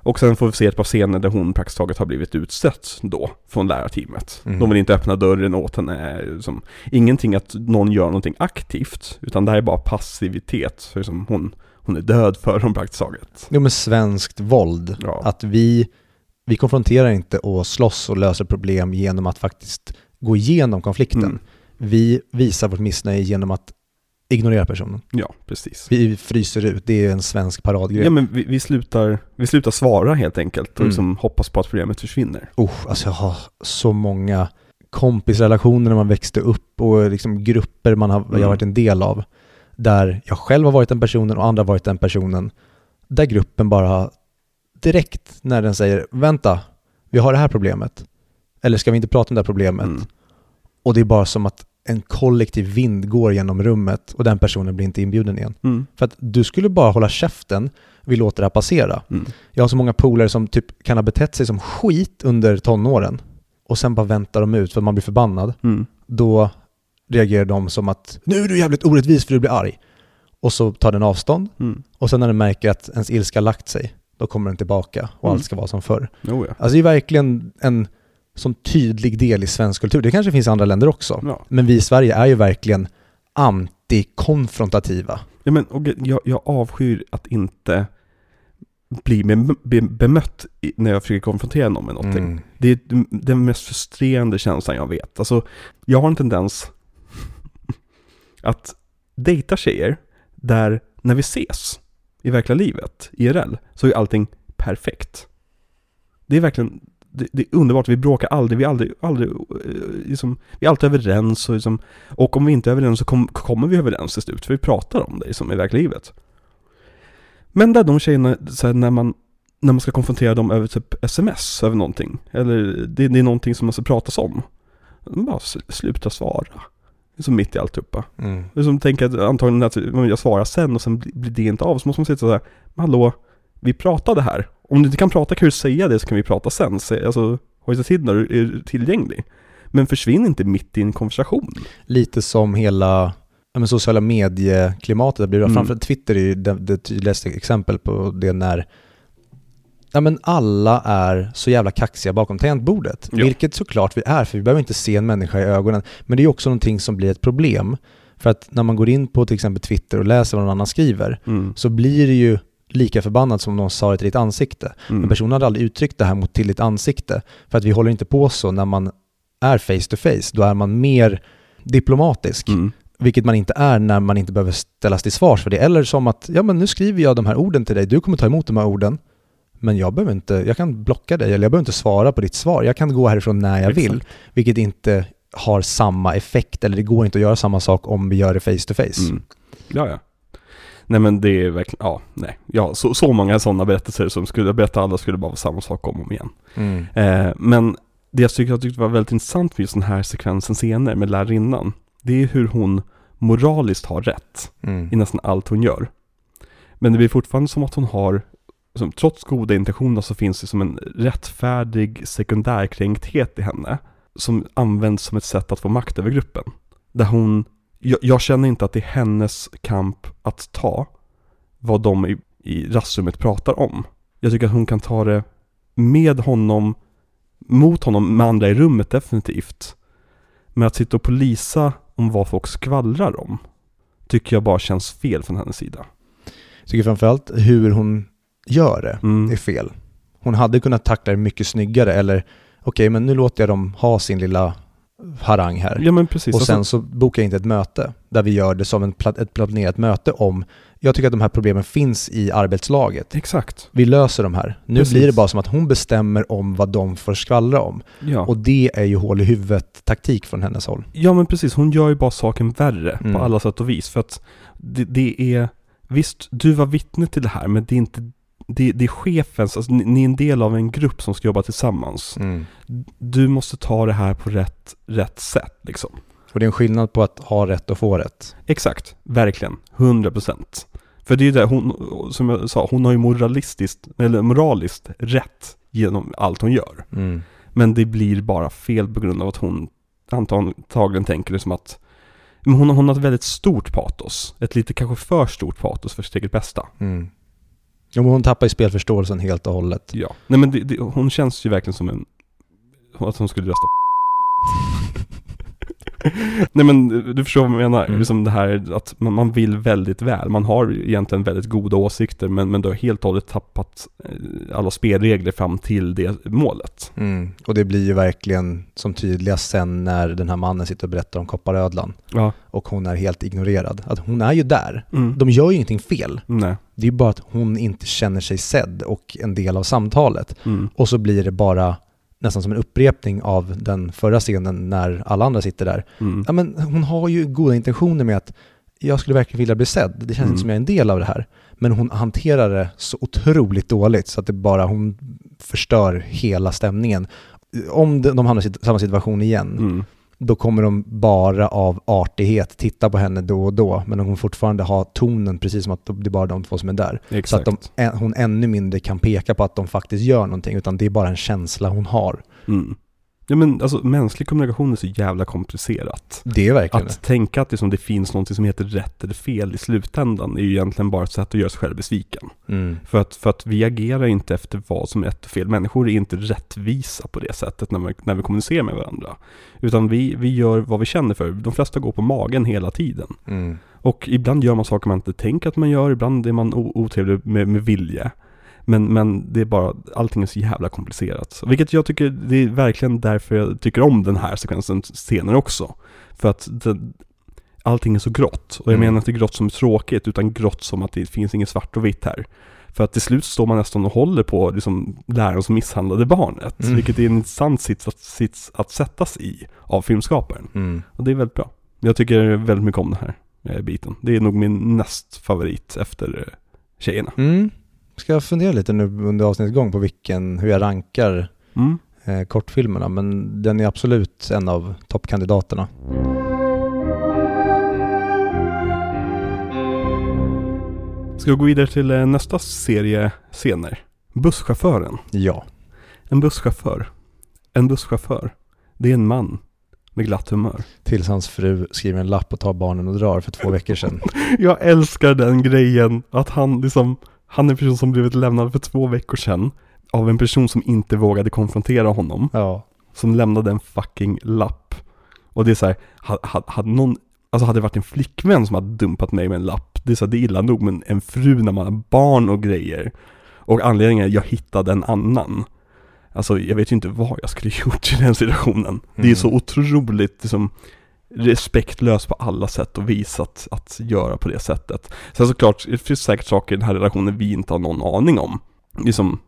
Och sen får vi se ett par scener där hon praktiskt taget har blivit utstött då från lärarteamet. Mm. De vill inte öppna dörren åt henne. Som, ingenting att någon gör någonting aktivt, utan det här är bara passivitet. Så liksom hon, hon är död för dem praktiskt taget. Jo men svenskt våld. Ja. Att vi, vi konfronterar inte och slåss och löser problem genom att faktiskt gå igenom konflikten. Mm. Vi visar vårt missnöje genom att ignorera personen. Ja, precis. Vi fryser ut, det är en svensk paradgrej. Ja men vi, vi, slutar, vi slutar svara helt enkelt och Mm. liksom hoppas på att problemet försvinner. Oh, alltså jag har så många kompisrelationer när man växte upp och liksom grupper man har, jag Mm. har varit en del av. Där jag själv har varit den personen och andra har varit den personen. Där gruppen bara direkt när den säger vänta, vi har det här problemet. Eller ska vi inte prata om det här problemet? Mm. Och det är bara som att en kollektiv vind går genom rummet och den personen blir inte inbjuden igen. Mm. För att du skulle bara hålla käften, vi låter det här passera. Mm. Jag har så många polare som typ kan ha betett sig som skit under tonåren och sen bara väntar de ut för att man blir förbannad. Mm. Då reagerar de som att nu är du jävligt orättvis för du blir arg. Och så tar den avstånd Mm. och sen när den märker att ens ilska lagt sig, då kommer den tillbaka och Mm. allt ska vara som förr. Jo, ja. Alltså det är verkligen en sån tydlig del i svensk kultur. Det kanske finns i andra länder också. Ja. Men vi i Sverige är ju verkligen antikonfrontativa. Ja, men, och jag, jag avskyr att inte bli be, be, bemött när jag försöker konfrontera någon med någonting. Mm. Det är den mest frustrerande känslan jag vet. Alltså, jag har en tendens [LAUGHS] att dejta tjejer där när vi ses i verkliga livet, IRL, så är allting perfekt. Det är verkligen, det, det är underbart, vi bråkar aldrig, vi är aldrig, aldrig eh, liksom, vi är alltid överens och, liksom, och om vi inte är överens så kom, kommer vi överens till slut, för vi pratar om det som i verkliga livet. Men där de tjejerna, så här, när man när man ska konfrontera dem över typ sms, över någonting. Eller det, det är någonting som man ska pratas om. Bara sl- sluta svara. Det är som mitt i alltihopa. Mm. Det är som tänker att antagligen att jag svarar sen och sen blir det inte av. Så måste man sitta sådär, men hallå, vi pratade här. Om du inte kan prata kan du säga det så kan vi prata sen. Så, alltså, hojta till när du är tillgänglig. Men försvinn inte mitt i en konversation. Lite som hela ja, men sociala medieklimatet. Det blir Mm. Framför Twitter är ju det, det tydligaste exempel på det när ja men alla är så jävla kaxiga bakom tangentbordet. Ja. Vilket såklart vi är, för vi behöver inte se en människa i ögonen. Men det är också någonting som blir ett problem. För att när man går in på till exempel Twitter och läser vad någon annan skriver, Mm. så blir det ju lika förbannat som någon sa det till ditt ansikte. Men Mm. personen hade aldrig uttryckt det här mot till ditt ansikte. För att vi håller inte på så när man är face to face. Då är man mer diplomatisk. Mm. Vilket man inte är när man inte behöver ställas till svars för det. Eller som att, ja men nu skriver jag de här orden till dig, du kommer ta emot de här orden. Men jag behöver inte, jag kan blocka dig eller jag behöver inte svara på ditt svar. Jag kan gå härifrån när jag vill. Exakt. Vilket inte har samma effekt, eller det går inte att göra samma sak om vi gör det face to face. Mm. Ja, ja. Nej men det är verkligen, ja, nej. Ja, så, så många sådana berättelser som skulle jag berätta alla skulle bara vara samma sak om och om igen. Mm. Eh, men det jag tyckte, jag tyckte var väldigt intressant med just den här sekvensen scener med lärarinnan, det är hur hon moraliskt har rätt Mm. i nästan allt hon gör. Men det blir fortfarande som att hon har, som, trots goda intentioner så finns det som en rättfärdig sekundärkränkthet i henne. Som används som ett sätt att få makt över gruppen. Där hon, jag, jag känner inte att det är hennes kamp att ta vad de i, i rastrummet pratar om. Jag tycker att hon kan ta det med honom, mot honom, med andra i rummet definitivt. Men att sitta och polisa om vad folk skvallrar om tycker jag bara känns fel från hennes sida. Jag tycker framförallt hur hon gör det Mm. är fel. Hon hade kunnat tackla det mycket snyggare eller okej men nu låter jag dem ha sin lilla harang här. Ja men precis. och sen Alltså, så bokar jag inte ett möte där vi gör det som en pla- ett planerat möte om, jag tycker att de här problemen finns i arbetslaget. exakt. Vi löser de här. Nu Precis. blir det bara som att hon bestämmer om vad de får skvallra om. Ja. Och det är ju hål i huvudet taktik från hennes håll. ja men precis, hon gör ju bara saken värre Mm. på alla sätt och vis. För att det, det är, visst du var vittne till det här men det är inte, det, det är chefens, alltså ni, ni är en del av en grupp som ska jobba tillsammans. Du måste ta det här på rätt, rätt sätt liksom. Och det är en skillnad på att ha rätt och få rätt. Exakt, verkligen. 100%. För det är ju det, hon, som jag sa, hon har ju moralistiskt, eller moraliskt rätt genom allt hon gör. Men det blir bara fel på grund av att hon antagligen tänker det som att hon, hon har ett väldigt stort patos. Ett lite kanske för stort patos för sitt eget bästa. Mm. Jo, men hon tappar ju spelförståelsen helt och hållet. Ja. Nej men det, det, hon känns ju verkligen som en... Att hon skulle rösta [LAUGHS] Nej men du förstår vad jag menar. Mm. Liksom det här att man, man vill väldigt väl. Man har egentligen väldigt goda åsikter men, men du har helt och hållet tappat eh, alla spelregler fram till det målet. Mm. Och det blir ju verkligen som tydligast sen när den här mannen sitter och berättar om kopparödlan Ja. och hon är helt ignorerad. Att hon är ju där. Mm. De gör ju ingenting fel. Nej. Det är bara att hon inte känner sig sedd och en del av samtalet. Mm. Och så blir det bara nästan som en upprepning av den förra scenen när alla andra sitter där. Mm. Ja, men hon har ju goda intentioner med att jag skulle verkligen vilja bli sedd. Det känns Mm. inte som jag är en del av det här. Men hon hanterar det så otroligt dåligt så att det bara, hon förstör hela stämningen. Om de hamnar i samma situation igen, Mm. Då kommer de bara av artighet titta på henne då och då, men de kommer fortfarande ha tonen precis som att det är bara de två som är där. Så Exakt. att de, hon ännu mindre kan peka på att de faktiskt gör någonting, utan det är bara en känsla hon har. Mm. Ja men alltså mänsklig kommunikation är så jävla komplicerat. Det är verkligen Att tänka att liksom, det finns något som heter rätt eller fel i slutändan är ju egentligen bara ett sätt att göra sig själv besviken. det. Mm. För att, för att vi agerar inte efter vad som är rätt och fel. Människor är inte rättvisa på det sättet när vi, när vi kommunicerar med varandra. Utan vi, vi gör vad vi känner för. De flesta går på magen hela tiden. Mm. Och ibland gör man saker man inte tänker att man gör, ibland är man otrevlig med, med vilje. Men, men det är bara, allting är så jävla komplicerat. Vilket jag tycker, det är verkligen därför jag tycker om den här sekvensen senare också. För att det, allting är så grått. Och jag Mm. menar inte grått som är tråkigt, utan grått som att det finns inget svart och vitt här. För att till slut står man nästan och håller på liksom, läraren som misshandlade barnet. Mm. Vilket är en intressant sits att, sits att sättas i av filmskaparen. Mm. Och det är väldigt bra. Jag tycker väldigt mycket om den här eh, biten. Det är nog min näst favorit efter eh, Tjejerna. Mm. Ska jag fundera lite nu under avsnittets gång på vilken, hur jag rankar Mm. eh, kortfilmerna, men den är absolut en av toppkandidaterna. Ska vi gå vidare till eh, nästa serie scener? Busschauffören. Ja. En busschaufför. En busschaufför. Det är en man med glatt humör. Tills hans fru skriver en lapp och tar barnen och drar för två veckor sedan. [LAUGHS] Jag älskar den grejen att han liksom, han är en person som blivit lämnad för två veckor sedan av en person som inte vågade konfrontera honom. Ja. Som lämnade en fucking lapp. Och det är så här, hade, hade någon, alltså hade det varit en flickvän som hade dumpat mig med en lapp, det är så här, det är illa nog, men en fru när man har barn och grejer. Och anledningen är, jag hittade en annan. Alltså jag vet ju inte vad jag skulle [LAUGHS] gjort i den situationen. Det är Mm. så otroligt liksom, respektlös på alla sätt och vis att, att göra på det sättet. Sen såklart, det finns säkert saker i den här relationen vi inte har någon aning om. Liksom,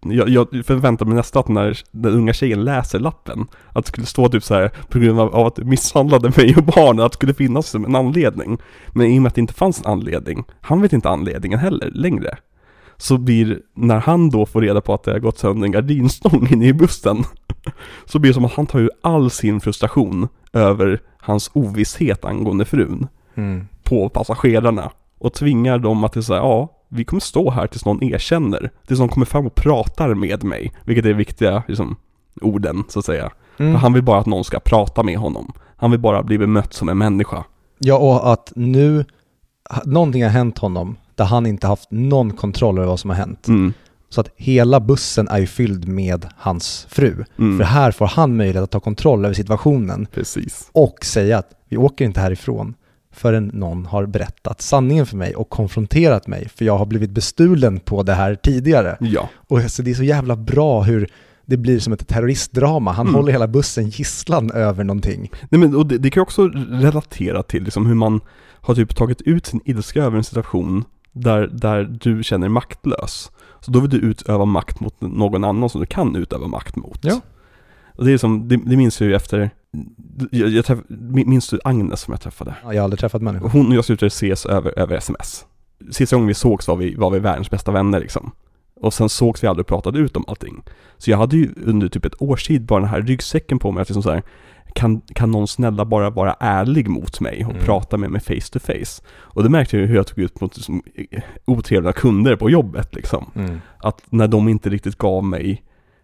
jag, jag förväntar mig nästan att när den unga tjejen läser lappen, att det skulle stå typ så här på grund av, av att du misshandlade mig och barnen, att det skulle finnas som en anledning. Men i och med att det inte fanns en anledning, han vet inte anledningen heller längre. Så blir, när han då får reda på att det har gått sönder en gardinstång inne i bussen, [LAUGHS] så blir det som att han tar ju all sin frustration över hans ovisshet angående frun Mm. på passagerarna och tvingar dem att säga ja, vi kommer stå här tills någon erkänner, tills någon kommer fram och pratar med mig, vilket är viktiga liksom, orden så att säga. Mm. För han vill bara att någon ska prata med honom. Han vill bara bli bemött som en människa. Ja, och att nu, någonting har hänt honom där han inte haft någon kontroll över vad som har hänt. Mm. Så att hela bussen är ju fylld med hans fru. Mm. För här får han möjlighet att ta kontroll över situationen Precis. och säga att vi åker inte härifrån förrän någon har berättat sanningen för mig och konfronterat mig, för jag har blivit bestulen på det här tidigare. Ja. Och så det är så jävla bra hur det blir som ett terroristdrama. Han Mm. håller hela bussen gisslan över någonting. Nej men och det, det kan också relatera till liksom hur man har typ tagit ut sin ilska över en situation där, där du känner maktlös. Så då vill du utöva makt mot någon annan som du kan utöva makt mot. Ja. Och det är som, det, det minns jag ju efter, jag, jag träff, minns du Agnes som jag träffade? Jag har aldrig träffat människor. Hon och jag slutade ses över, över sms. Sista gången vi sågs var vi, var vi världens bästa vänner liksom. Och sen sågs vi aldrig och pratade ut om allting. Så jag hade ju under typ ett års tid bara den här ryggsäcken på mig att liksom så här, kan, kan någon snälla bara vara ärlig mot mig och Mm. prata med mig face to face? Och det märkte jag ju hur jag tog ut mot liksom, otrevliga kunder på jobbet liksom. Mm. Att när de inte riktigt gav mig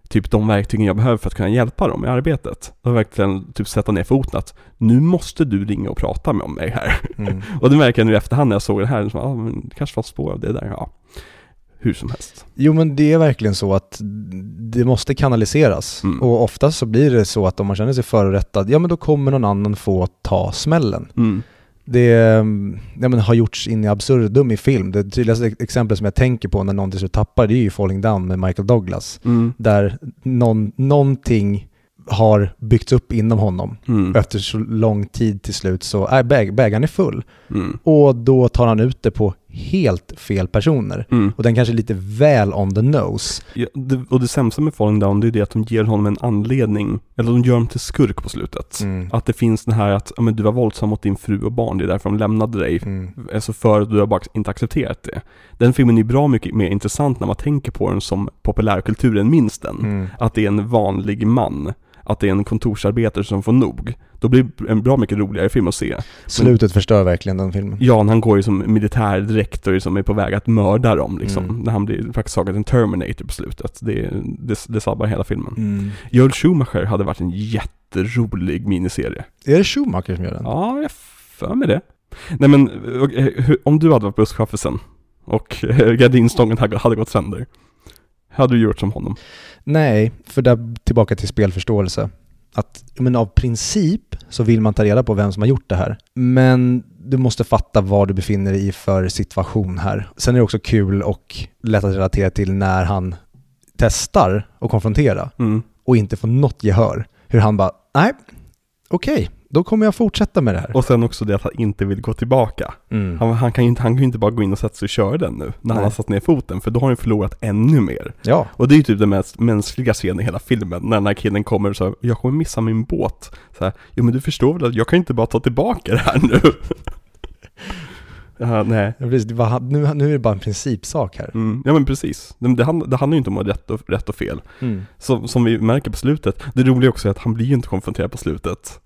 typ de verktygen jag behöver för att kunna hjälpa dem i arbetet. Då verkligen typ sätta ner foten att nu måste du ringa och prata med mig här. Mm. [LAUGHS] Och det märker jag nu i efterhand när jag såg det här, så, ah, men det kanske var spår av det där, ja. Hur som helst. Jo men det är verkligen så att det måste kanaliseras. Mm. Och oftast så blir det så att om man känner sig förorättad, ja men då kommer någon annan få ta smällen. Mm. Det mm, ja, men, har gjorts in i absurdum i film. Det tydligaste exemplet som jag tänker på när någon till slut tappar det är ju Falling Down med Michael Douglas. Mm. Där någon, någonting har byggts upp inom honom. Mm. Efter så lång tid till slut så är bäg, bägaren är full. Mm. Och då tar han ut det på helt fel personer. Mm. Och den kanske är lite väl on the nose. Ja, det, och det sämsta med Falling Down, det är det att de ger honom en anledning, eller de gör honom till skurk på slutet. Mm. Att det finns den här att, ja men du var våldsam mot din fru och barn, det är därför de lämnade dig. Mm. Alltså för att du har bara inte accepterat det. Den filmen är bra mycket mer intressant när man tänker på den som populärkulturen minns den. Mm. Att det är en vanlig man. Att det är en kontorsarbetare som får nog. Då blir det en bra mycket roligare film att se. Slutet förstör verkligen den filmen. Jan han går ju som militärdräkt och liksom är på väg att mörda dem liksom. Mm. När han blir praktiskt taget en Terminator på slutet. Det, det, det sabbar hela filmen. Mm. Joel Schumacher hade varit en jätterolig miniserie. Är det Schumacher som gör den? Ja, jag för med det. Nej men, eh, hur- om du hade varit busschauffören och eh, gardinstången hade gått sönder. Hade du gjort som honom? Nej, för där tillbaka till spelförståelse. Att, men av princip så vill man ta reda på vem som har gjort det här. Men du måste fatta vad du befinner dig i för situation här. Sen är det också kul och lätt att relatera till när han testar och konfrontera Mm. och inte får något gehör. Hur han bara, nej, okej, då kommer jag fortsätta med det här. Och sen också det att han inte vill gå tillbaka. Mm. Han, han, kan ju inte, han kan ju inte bara gå in och sätta sig och köra den nu, när han Nej. har satt ner foten, för då har han förlorat ännu mer. Ja, Och det är ju typ den mest mänskliga scenen i hela filmen, när den här killen kommer och säger jag kommer missa min båt. Så här, jo men du förstår väl att jag kan inte bara ta tillbaka det här nu? [LAUGHS] ja, nej. Ja, precis. Var, nu, nu är det bara en principsak här. Mm, ja men precis. Det, det, handlar, det handlar ju inte om rätt och, rätt och fel. Mm. Som, som vi märker på slutet, det roliga också är att han blir ju inte konfronterad på slutet.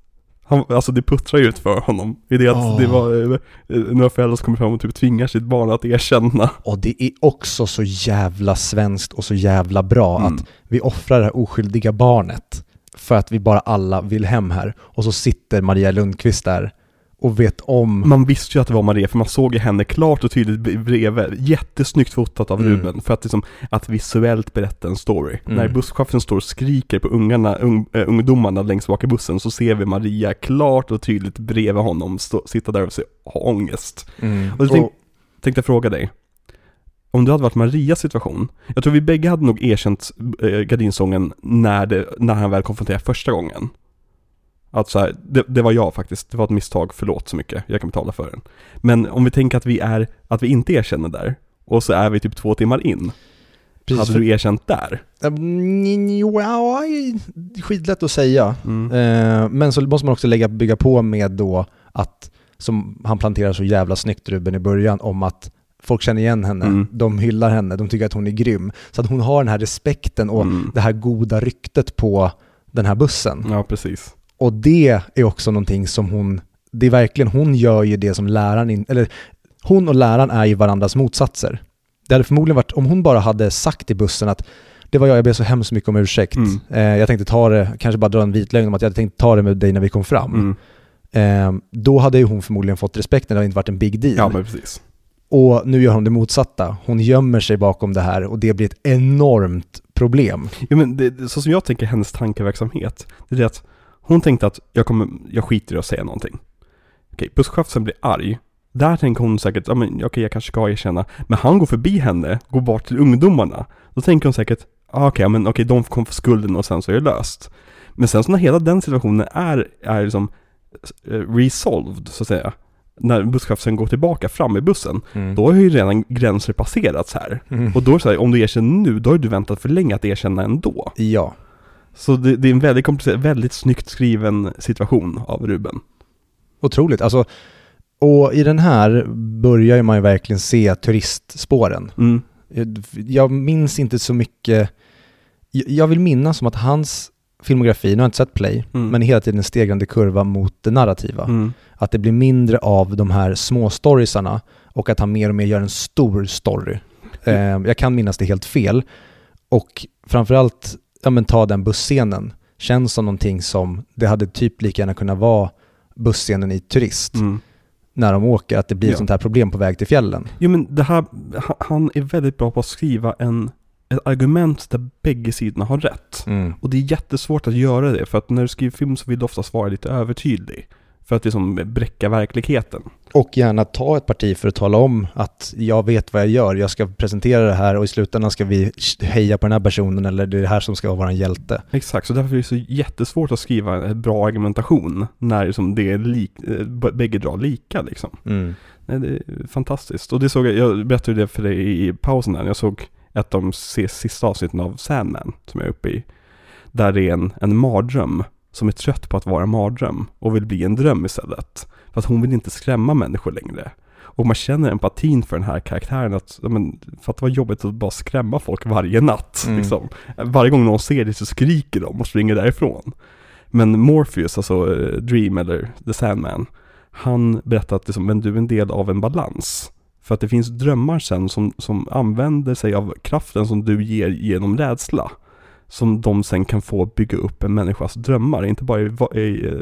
Han, alltså det puttrar ju ut för honom. I det att Åh. det var eh, några föräldrar som kommer fram och typ tvingar sitt barn att erkänna. Och det är också så jävla svenskt och så jävla bra Mm. att vi offrar det här oskyldiga barnet för att vi bara alla vill hem här. Och så sitter Maria Lundqvist där och vet om... Man visste ju att det var Maria, för man såg ju henne klart och tydligt bredvid. Jättesnyggt fotat av Mm. Ruben, för att, liksom, att visuellt berätta en story. Mm. När busschauffören står och skriker på ungarna, ung, äh, ungdomarna längst bak i bussen, så ser vi Maria klart och tydligt bredvid honom stå, sitta där och se, ha ångest. Mm. Och jag tänk, tänkte jag fråga dig, om det hade varit Marias situation, jag tror vi bägge hade nog erkänt äh, gardinsången när, det, när han väl konfronterade första gången. Att så här, det, det var jag faktiskt, det var ett misstag, förlåt så mycket, jag kan betala för den. Men om vi tänker att vi är, att vi inte erkänner där, och så är vi typ två timmar in, Precis, hade för- du erkänt där? Ja, skitlätt att säga. Mm. Eh, men så måste man också lägga, bygga på med då att, som han planterar så jävla snyggt Ruben i början, om att folk känner igen henne, Mm. de hyllar henne, de tycker att hon är grym. Så att hon har den här respekten och Mm. det här goda ryktet på den här bussen. Ja, precis. Och det är också någonting som hon, det är verkligen, hon gör ju det som läraren, in, eller hon och läraren är ju varandras motsatser. Det hade förmodligen varit, om hon bara hade sagt i bussen att det var jag, jag ber så hemskt mycket om ursäkt. Mm. Eh, jag tänkte ta det, kanske bara dra en vit lögn om att jag hade tänkt ta det med dig när vi kom fram. Mm. Eh, då hade ju hon förmodligen fått respekten, det hade inte varit en big deal. Ja, men precis. Och nu gör hon det motsatta. Hon gömmer sig bakom det här och det blir ett enormt problem. Ja, men det- så som jag tänker hennes tankeverksamhet, det är det att hon tänkte att jag, kommer, jag skiter i att säga någonting. Okej, busschauffören blir arg. Där tänker hon säkert, ja men okej jag kanske ska erkänna. Men han går förbi henne, går bort till ungdomarna. Då tänker hon säkert, ah, okej, men okej de kommer få skulden och sen så är det löst. Men sen så när hela den situationen är, är liksom eh, resolved, så att säga. När busschauffören går tillbaka fram i bussen, då har ju redan gränser passerats här. Mm. Och då är det så här, om du erkänner nu, då har du väntat för länge att erkänna ändå. Ja. Så det, det är en väldigt komplicerad, väldigt snyggt skriven situation av Ruben. Otroligt. Alltså, och i den här börjar man ju verkligen se turistspåren. Mm. Jag minns inte så mycket. Jag- vill minnas som att hans filmografi, nu har jag inte sett Play, Mm. men hela tiden en stegrande kurva mot det narrativa. Mm. Att det blir mindre av de här små storiesarna och att han mer och mer gör en stor story. [LAUGHS] Eh, jag kan minnas det helt fel. Och framförallt, ja men ta den busscenen, känns som någonting som, det hade typ lika gärna kunnat vara busscenen i Turist, Mm. när de åker, att det blir Ja. ett sånt här problem på väg till fjällen. Jo men det här, ha- han är väldigt bra på att skriva en, ett argument där bägge sidorna har rätt. Och det är jättesvårt att göra det, för att när du skriver film så vill du oftast vara lite övertydlig. För att liksom bräcka verkligheten. Och gärna ta ett parti för att tala om att jag vet vad jag gör, jag ska presentera det här och i slutändan ska vi heja på den här personen eller det är det här som ska vara vår hjälte. Exakt, så därför är det så jättesvårt att skriva en bra argumentation när liksom det är lik, eh, bägge drar lika liksom. Mm. Nej, det är fantastiskt. Och det såg jag, jag berättade det för dig i pausen här, jag såg ett av de sista avsnitten av Sandman, som jag är uppe i. Där det är en, en mardröm, som är trött på att vara en mardröm och vill bli en dröm istället. För att hon vill inte skrämma människor längre. Och man känner empatin för den här karaktären, att, men, för att det var jobbigt att bara skrämma folk varje natt. Mm. Liksom. Varje gång någon ser det så skriker de och springer därifrån. Men Morpheus, alltså eh, Dream eller The Sandman, han berättar att liksom, men du är en del av en balans. För att det finns drömmar sen som, som använder sig av kraften som du ger genom rädsla. Som de sen kan få bygga upp en människas drömmar, inte bara i, i, eh,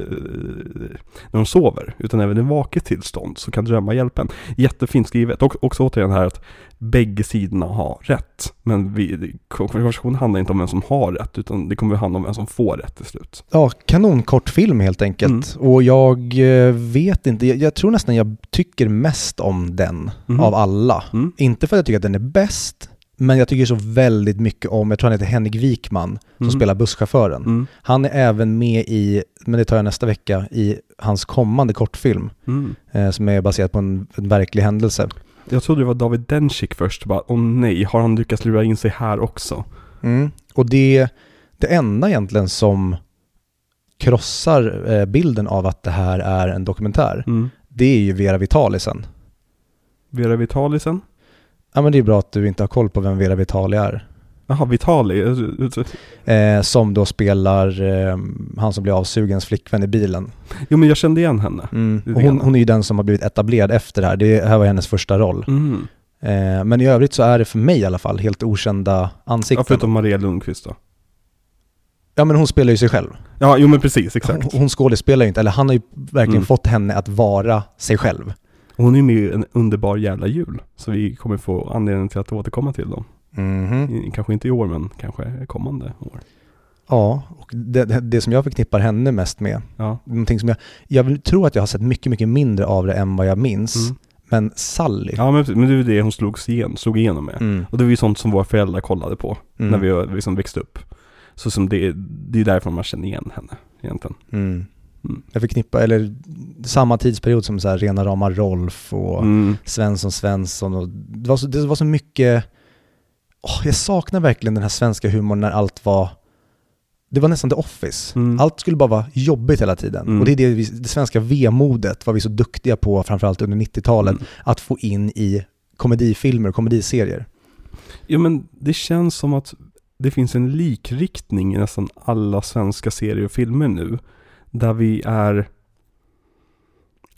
när de sover, utan även i vaket tillstånd så kan drömmar hjälpa en. Jättefint skrivet. Och också återigen här att bägge sidorna har rätt. Men vi, konversationen handlar inte om vem som har rätt, utan det kommer att handla om vem som får rätt till slut. Ja, kanonkort film helt enkelt. Och jag eh, vet inte, jag, jag tror nästan jag tycker mest om den Mhm. av alla. Mm. Inte för att jag tycker att den är bäst, men jag tycker så väldigt mycket om, jag tror han heter Henrik Wikman, som Mm. spelar busschauffören. Mm. Han är även med i, men det tar jag nästa vecka, i hans kommande kortfilm, Mm. eh, som är baserad på en, en verklig händelse. Jag trodde det var David Dencik först, bara åh nej, har han lyckats lura in sig här också? Mm. Och det, det enda egentligen som krossar eh, bilden av att det här är en dokumentär, Mm. det är ju Vera Vitalisen. Vera Vitalisen? Ja men det är bra att du inte har koll på vem Vera Vitali är. Jaha, Vitali? Eh, som då spelar eh, han som blir avsugens flickvän i bilen. Jo men jag kände igen henne. Mm. Hon, hon är ju den som har blivit etablerad efter det här. Det här var hennes första roll. Mm. Eh, men i övrigt så är det för mig i alla fall helt okända Ja, ansikten. förutom Maria Lundqvist då. Ja men hon spelar ju sig själv. Ja, jo men precis, exakt. Hon, hon skådespelar ju inte, eller han har ju verkligen Mm. fått henne att vara sig själv. Hon är med i en underbar jävla jul. Så vi kommer få anledning till att återkomma till dem. I- Kanske inte i år, men kanske kommande år. Ja, och det, det, som jag förknippar henne mest med, Ja. någonting som jag, jag vill tro att jag har sett mycket, mycket mindre av det än vad jag minns, Mm. men Sally. Ja men, men det är ju det hon slogs igen, slog igenom med. Mm. Och det var ju sånt som våra föräldrar kollade på Mm. när vi liksom växte upp. Så som det, det är därför man känner igen henne egentligen. Mm. Mm. Jag förknippar, eller samma tidsperiod som så här rena rama Rolf och Mm. Svensson Svensson och det var så, det var så mycket, åh, jag saknar verkligen den här svenska humorn när allt var, det var nästan The Office. Mm. Allt skulle bara vara jobbigt hela tiden. Mm. Och det är det, vi, det svenska vemodet var vi så duktiga på, framförallt under 90-talet, Mm. att få in i komedifilmer och komediserier. Jo men det känns som att det finns en likriktning i nästan alla svenska serier och filmer nu. Där vi är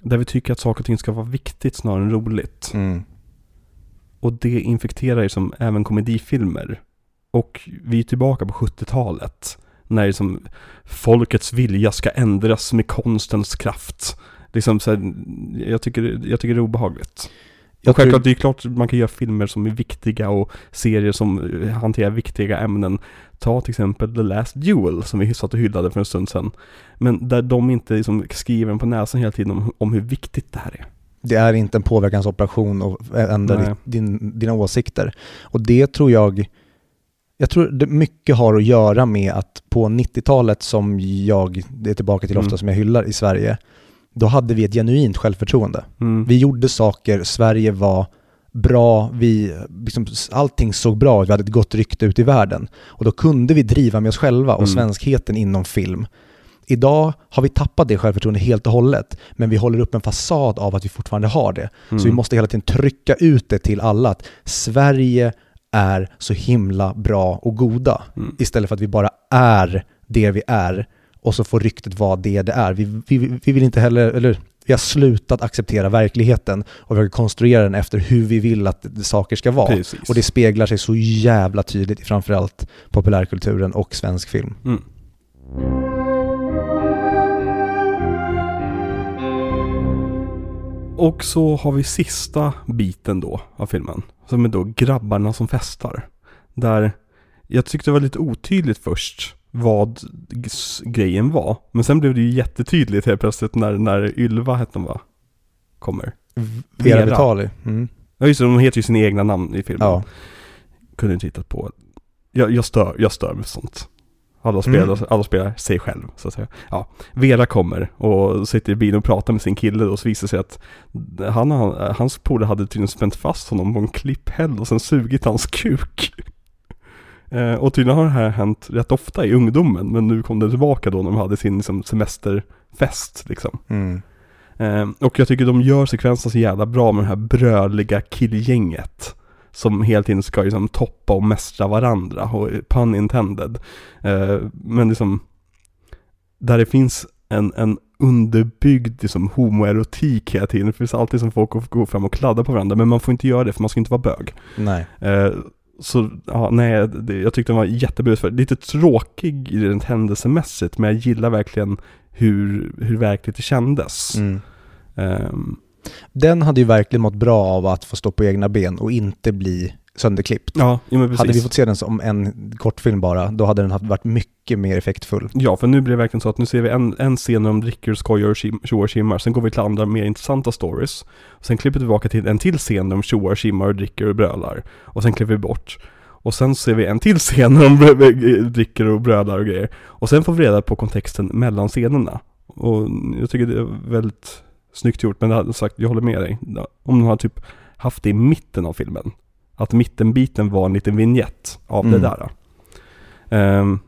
där vi tycker att saker och ting ska vara viktigt snarare än roligt. Mm. Och det infekterar ju som även komedifilmer. Och vi är tillbaka på 70-talet. När liksom folkets vilja ska ändras med konstens kraft. Liksom så här, jag, tycker, jag tycker det är obehagligt. Jag Och självklart, tror, det är klart man kan göra filmer som är viktiga och serier som eh, hanterar viktiga ämnen. Ta till exempel The Last Duel som vi satt och hyllade för en stund sedan. Men där de inte liksom skriver på näsan hela tiden om, om hur viktigt det här är. det är inte en påverkansoperation och ändra Nej. din, dina åsikter. Och det tror jag, jag tror det mycket har att göra med att på 90-talet som jag, det är tillbaka till ofta Mm. som jag hyllar i Sverige, då hade vi ett genuint självförtroende. Mm. Vi gjorde saker, Sverige var bra, vi, liksom, allting såg bra ut, vi hade ett gott rykte ute i världen. Och då kunde vi driva med oss själva och Mm. svenskheten inom film. Idag har vi tappat det självförtroendet helt och hållet, men vi håller upp en fasad av att vi fortfarande har det. Så vi Mm. måste hela tiden trycka ut det till alla att Sverige är så himla bra och goda. Mm. Istället för att vi bara är det vi är och så får ryktet vara det det är. Vi, vi, vi vill inte heller, eller vi har slutat acceptera verkligheten och vi har konstruera den efter hur vi vill att saker ska vara. Precis. Och det speglar sig så jävla tydligt i framförallt populärkulturen och svensk film. Mm. Och så har vi sista biten då av filmen. Som är då grabbarna som festar. Där jag tyckte det var lite otydligt först vad grejen var. Men sen blev det ju jättetydligt helt plötsligt när, när Ylva hette hon va? Kommer. Vera Vera. Vitali. Mm. Ja just det, de heter ju sina egna namn i filmen. Ja. Kunde inte hittat på. Jag, jag, stör, jag stör mig sånt. Alla spelar, Mm. alla spelar sig själv, så att säga. Ja, Vera kommer och sitter i bilen och pratar med sin kille och så visar det sig att han, han, hans polare hade tydligen spänt fast honom på en klipphäll och sen sugit hans kuk. Eh, och tydligen har det här hänt rätt ofta i ungdomen, men nu kom det tillbaka då när de hade sin liksom, semesterfest liksom. Mm. Eh, och jag tycker de gör sekvenserna så jävla bra med det här brödliga killgänget. Som hela tiden ska liksom toppa och mästra varandra, och pun intended. Eh, men liksom, där det finns en, en underbyggd liksom, homoerotik hela tiden. Det finns alltid som folk går fram och kladdar på varandra, men man får inte göra det för man ska inte vara bög. Nej. Eh, så, ja, nej, det, jag tyckte den var jättebra. för Lite tråkig rent händelsemässigt, men jag gillar verkligen hur, hur verkligt det kändes. Mm. Ehm, Den hade ju verkligen mått bra av att få stå på egna ben och inte bli sönderklippt. ja, ja. Hade vi fått se den som en kortfilm bara, då hade den haft- varit mycket mer effektfull. Ja, för nu blir det verkligen så att nu ser vi en, en scen när de dricker, skojar och tjoar och kimmar. Sen går vi till andra mer intressanta stories. Och sen klipper vi tillbaka till en till scen där de tjoar, kimmar och dricker och brölar. Och sen klipper vi bort. Och sen ser vi en till scen när de brö- dricker och brölar och grejer. Och sen får vi reda på kontexten mellan scenerna. Och jag tycker det är väldigt snyggt gjort, men det hade sagt, jag håller med dig. Om de hade typ haft det i mitten av filmen. Att mittenbiten var en liten vignett av Mm. det där. Ehm,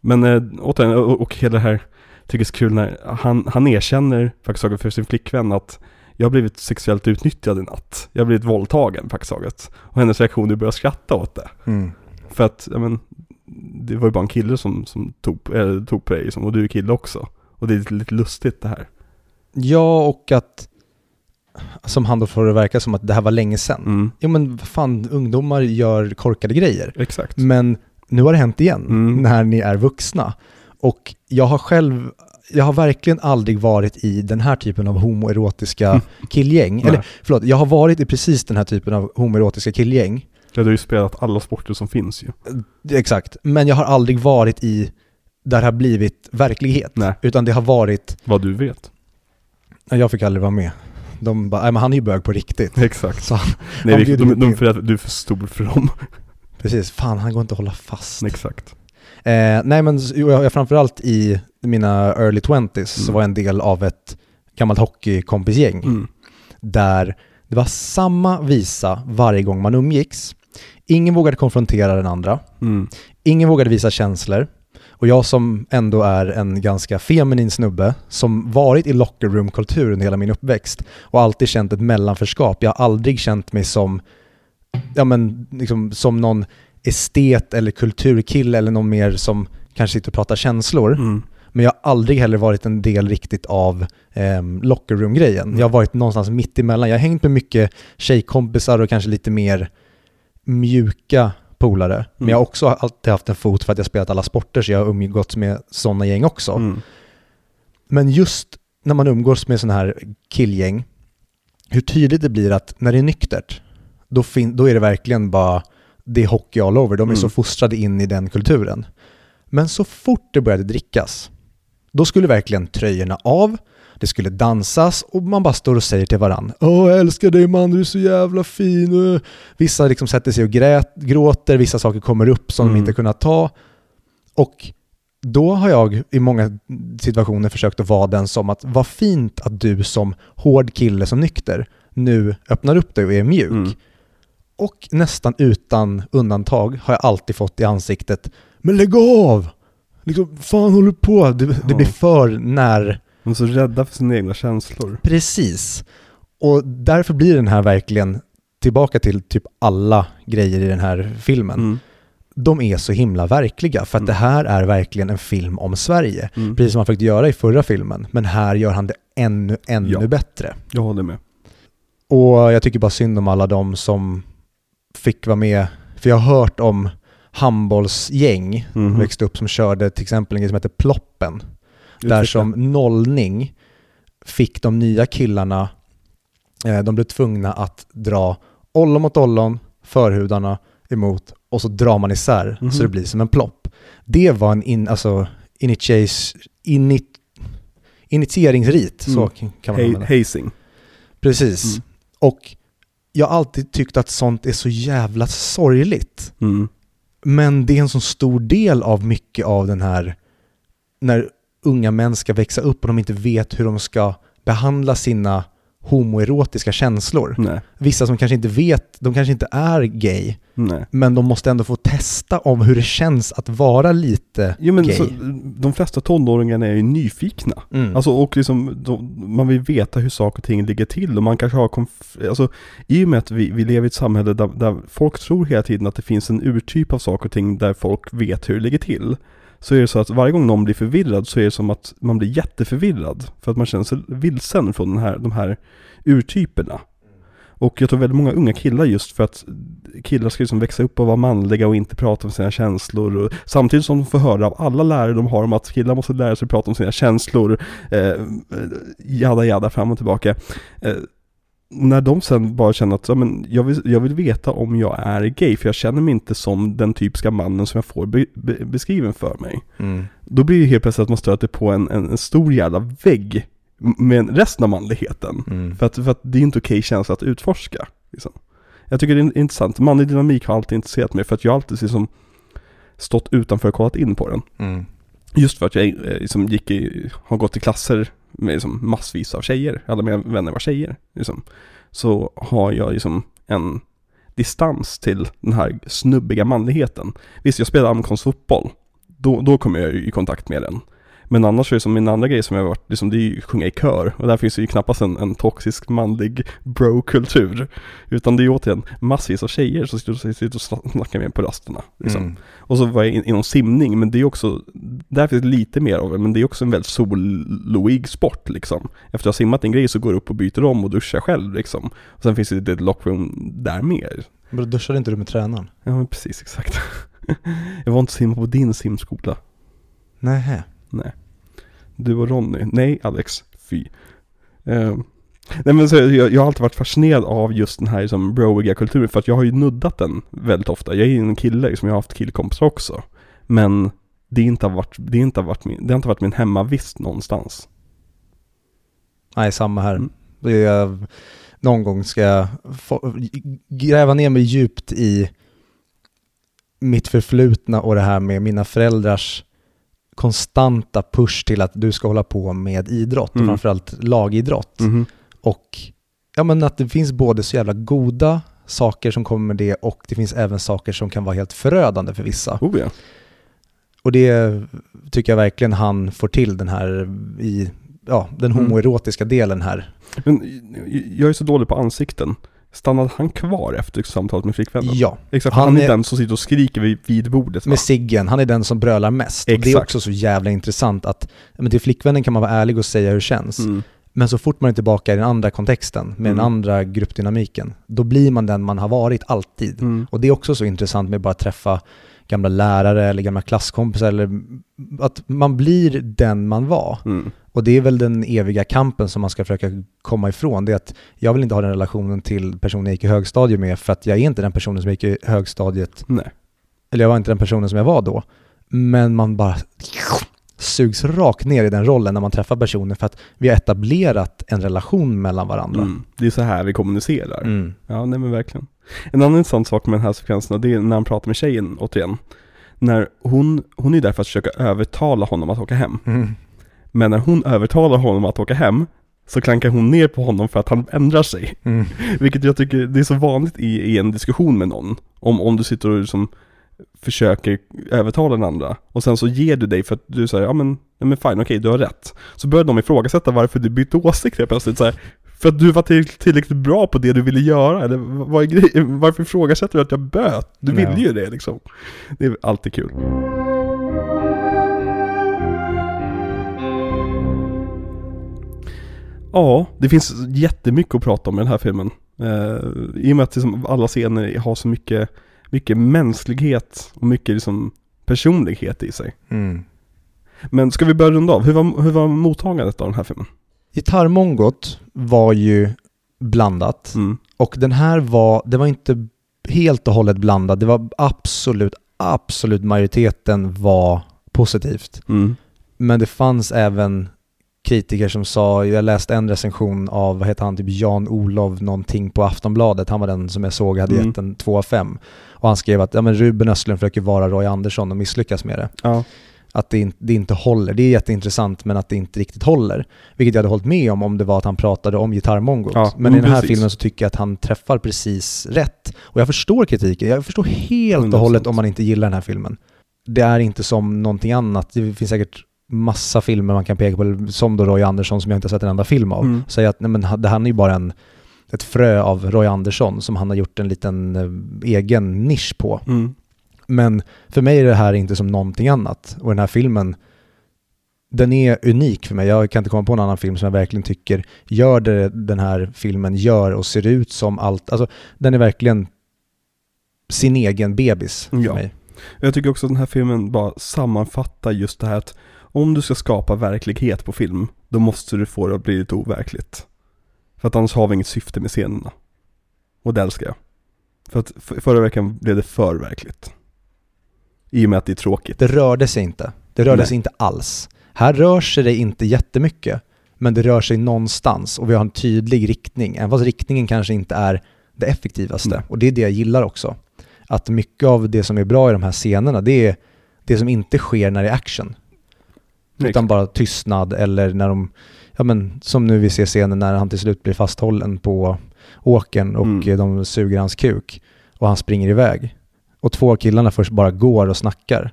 men äh, återigen, och, och hela det här tycker jag är så kul när han, han erkänner faktiskt för sin flickvän att jag har blivit sexuellt utnyttjad i natt. Jag har blivit våldtagen faktiskt. Och hennes reaktion är att börja skratta åt det. Mm. För att, ja men, det var ju bara en kille som, som tog, äh, tog på dig liksom, och du är kille också. Och det är lite, lite lustigt det här. Ja, och att som han då får det verka som att det här var länge sedan. Mm, Jo men vad fan, ungdomar gör korkade grejer. exakt. Men nu har det hänt igen Mm. när ni är vuxna. Och jag har själv, jag har verkligen aldrig varit i den här typen av homoerotiska killgäng. Nej. Eller förlåt, jag har varit i precis den här typen av homoerotiska killgäng. Ja, du har ju spelat alla sporter som finns ju. Exakt, men jag har aldrig varit i där det har blivit verklighet. Nej. Utan det har varit, Vad du vet. jag fick aldrig vara med. De bara, nej men han är ju bög på riktigt. [LAUGHS] Exakt. Så han, Nej, vi, de, de, för att du är för stor för dem. [LAUGHS] precis, fan han går inte att hålla fast. Exakt. Eh, nej men jag, jag framförallt i mina early 20s så Mm. var jag en del av ett gammalt hockeykompisgäng. Mm. där det var samma visa varje gång man umgicks. Ingen vågade konfrontera den andra. Mm. Ingen vågade visa känslor. Och jag som ändå är en ganska feminin snubbe, som varit i locker room-kultur under hela min uppväxt och alltid känt ett mellanförskap. Jag har aldrig känt mig som, ja men, liksom, som någon estet eller kulturkille eller någon mer som kanske sitter och pratar känslor. Mm. Men jag har aldrig heller varit en del riktigt av eh, locker room-grejen. Jag har varit någonstans mitt emellan. Jag har hängt med mycket tjejkompisar och kanske lite mer mjuka polare. Men Mm. jag har också alltid haft en fot för att jag spelat alla sporter så jag har umgåtts med sådana gäng också. Mm. Men just när man umgås med sådana här killgäng, hur tydligt det blir att när det är nyktert, då, fin- då är det verkligen bara, det är hockey all over. De är Mm. så fostrade in i den kulturen. Men så fort det började drickas, då skulle verkligen tröjorna av, det skulle dansas och man bara står och säger till varann Åh, jag älskar dig man, du är så jävla fin. Äh." Vissa liksom sätter sig och grät, gråter, vissa saker kommer upp som de Mm. inte kunnat ta. Och då har jag i många situationer försökt att vara den som att vad fint att du som hård kille som nykter nu öppnar upp dig och är mjuk. Mm. Och nästan utan undantag har jag alltid fått i ansiktet Men lägg av! Liksom, fan håller du på? Det, det blir för när... De är så rädda för sina egna känslor. Precis. Och därför blir den här verkligen tillbaka till typ alla grejer i den här filmen. Mm. De är så himla verkliga för att Mm. det här är verkligen en film om Sverige. Mm. Precis som han fick göra i förra filmen. Men här gör han det ännu, ännu Ja. bättre. Jag håller med. Och jag tycker bara synd om alla de som fick vara med. För jag har hört om handbollsgäng Mhm. som växte upp som körde till exempel en grej som heter Ploppen. Där Utveckla. som nollning fick de nya killarna, eh, de blev tvungna att dra ollon mot ollon, förhudarna emot och så drar man isär Mhm. så det blir som en plopp. Det var en in, alltså, initias, init, initieringsrit, så Mm. kan man använda. hazing. Precis. Mm. Och jag har alltid tyckt att sånt är så jävla sorgligt. Mm. Men det är en så stor del av mycket av den här, när unga män ska växa upp och de inte vet hur de ska behandla sina homoerotiska känslor. Nej. Vissa som kanske inte vet, de kanske inte är gay, Nej. men de måste ändå få testa om hur det känns att vara lite Jo men gay. så, de flesta tonåringarna är ju nyfikna. Mm. Alltså och liksom, de, man vill veta hur saker och ting ligger till och man kanske har konf- alltså i och med att vi, vi lever i ett samhälle där, där folk tror hela tiden att det finns en urtyp av saker och ting där folk vet hur det ligger till. Så är det så att varje gång någon blir förvirrad så är det som att man blir jätteförvirrad. För att man känner sig vilsen från den här, de här urtyperna. Och jag tror väldigt många unga killar just för att killar ska liksom växa upp och vara manliga och inte prata om sina känslor. Och samtidigt som de får höra av alla lärare de har om att killar måste lära sig prata om sina känslor. Eh, eh jada jada fram och tillbaka. Eh, när de sen bara känner att ja, men jag, vill, jag vill veta om jag är gay för jag känner mig inte som den typiska mannen som jag får be, be, beskriven för mig. Mm. Då blir det helt plötsligt att man stöter på en, en, en stor jävla vägg med resten av manligheten. Mm. För att, för att det är inte okej känsla att utforska. Liksom. Jag tycker det är intressant. Manlig dynamik har alltid intresserat mig för att jag alltid liksom stått utanför och kollat in på den. Mm. Just för att jag eh, liksom gick i, har gått i klasser med liksom massvis av tjejer. Alla mina vänner var tjejer. Liksom. Så har jag liksom en distans till den här snubbiga manligheten. Visst, jag spelar amerikansk fotboll. Då, då kommer jag i kontakt med den. Men annars är det som min andra grej som jag har varit, liksom, det är ju sjunga i kör. Och där finns det ju knappast en, en toxisk manlig bro-kultur. Utan det är ju återigen massvis av tjejer som sitter sitter och snackar med på rasterna. Liksom. Mm. Och så var jag in, inom simning, men det är också, där finns det lite mer av det, men det är också en väldigt soloig sport liksom. Efter att ha simmat en grej så går du upp och byter om och duschar själv liksom. Och sen finns det ett lockroom där mer. Men då duschade inte du med tränaren? Ja men precis, exakt. [LAUGHS] jag var inte simma på din simskola. Nej. Nej. Du och Ronny. Nej, Alex. Fy. Eh, nej men så, jag, jag har alltid varit fascinerad av just den här liksom, broiga kulturen för att jag har ju nuddat den väldigt ofta. Jag är ju en kille, liksom, jag har haft killkompisar också. Men det, inte har varit, det, inte har varit min, det har inte varit min hemmavist någonstans. Nej, samma här. Mm. Det är, jag- någon gång ska jag få, gräva ner mig djupt i mitt förflutna och det här med mina föräldrars konstanta push till att du ska hålla på med idrott och Mm. framförallt lagidrott. Mhm. Och ja, men att det finns både så jävla goda saker som kommer med det och det finns även saker som kan vara helt förödande för vissa. Oh ja. Och det tycker jag verkligen han får till den här i ja, den Mm. homoerotiska delen här. Men jag är så dålig på ansikten. Stannade han kvar efter samtalet med flickvännen? Ja, Exakt, Han han, är är- den som sitter och skriker vid, vid bordet va? med Siggen, han är den som brölar mest. Och det är Exakt. också så jävla intressant att men till flickvännen kan man vara ärlig och säga hur det känns. Mm. Men så fort man är tillbaka i den andra kontexten, med Mm. den andra gruppdynamiken, då blir man den man har varit alltid. Mm. Och det är också så intressant med bara att träffa gamla lärare eller gamla klasskompisar, eller att man blir den man var. Mm. Och det är väl den eviga kampen som man ska försöka komma ifrån. Det är att jag vill inte ha den relationen till personen jag gick i högstadiet med för att jag är inte den personen som gick i högstadiet, Nej. eller jag var inte den personen som jag var då. Men man bara sugs rakt ner i den rollen när man träffar personen för att vi har etablerat en relation mellan varandra. Mm. Det är så här vi kommunicerar. Mm. Ja, nej men verkligen. En annan intressant sak med den här sekvensen, det är när han pratar med tjejen återigen. När hon, hon är där för att försöka övertala honom att åka hem. Mm. Men när hon övertalar honom att åka hem, så klankar hon ner på honom för att han ändrar sig. Mm. [LAUGHS] Vilket jag tycker, det är så vanligt i, i en diskussion med någon. Om, om du sitter och liksom försöker övertala den andra. Och sen så ger du dig för att du säger, ja men, ja, men fine, okej, du har rätt. Så börjar de ifrågasätta varför du bytte åsikt helt plötsligt. Så här, för att du var till, tillräckligt bra på det du ville göra, eller vad är grejen? Varför ifrågasätter du att jag böt? Du ville ju det liksom. Det är alltid kul. Ja, det finns jättemycket att prata om i den här filmen. Eh, I och med att liksom alla scener har så mycket, mycket mänsklighet och mycket liksom personlighet i sig. Mm. Men ska vi börja runda av? Hur var, hur var mottagandet av den här filmen? Gitarrmongot var ju blandat. Mm. Och den här var, det var inte helt och hållet blandad. Det var absolut, absolut majoriteten var positivt. Mm. Men det fanns även kritiker som sa, jag läste en recension av, vad heter han, typ Jan-Olov någonting på Aftonbladet. Han var den som jag såg hade Mm. gett en 2 av 5. Och han skrev att ja, men Ruben Östlund försöker vara Roy Andersson och misslyckas med det. Ja. Att det, det inte håller. Det är jätteintressant men att det inte riktigt håller. Vilket jag hade hållit med om om det var att han pratade om gitarrmongot. Ja, men i den här precis. filmen så tycker jag att han träffar precis rätt. Och jag förstår kritiken. Jag förstår helt och 100%. hållet om man inte gillar den här filmen. Det är inte som någonting annat. Det finns säkert massa filmer man kan peka på, som då Roy Andersson som jag inte har sett en enda film av. Mm. Säga att nej, men, det här är ju bara en, ett frö av Roy Andersson som han har gjort en liten eh, egen nisch på. Mm. Men för mig är det här inte som någonting annat. Och den här filmen, den är unik för mig. Jag kan inte komma på en annan film som jag verkligen tycker gör det den här filmen gör och ser ut som allt. Alltså, den är verkligen sin egen bebis för Ja. mig. Jag tycker också att den här filmen bara sammanfattar just det här att om du ska skapa verklighet på film, då måste du få det att bli lite overkligt. För att annars har vi inget syfte med scenerna. Och det älskar jag. För att förra veckan blev det för verkligt. I och med att det är tråkigt. Det rörde sig inte. Det rörde Nej. sig inte alls. Här rör sig det inte jättemycket, men det rör sig någonstans och vi har en tydlig riktning, även fast riktningen kanske inte är det effektivaste. Nej. Och det är det jag gillar också. Att mycket av det som är bra i de här scenerna, det är det som inte sker när det är action. Nej, Utan bara tystnad eller när de, ja men som nu vi ser scenen när han till slut blir fasthållen på åkern och Mm. de suger hans kuk och han springer iväg. Och två av killarna först bara går och snackar.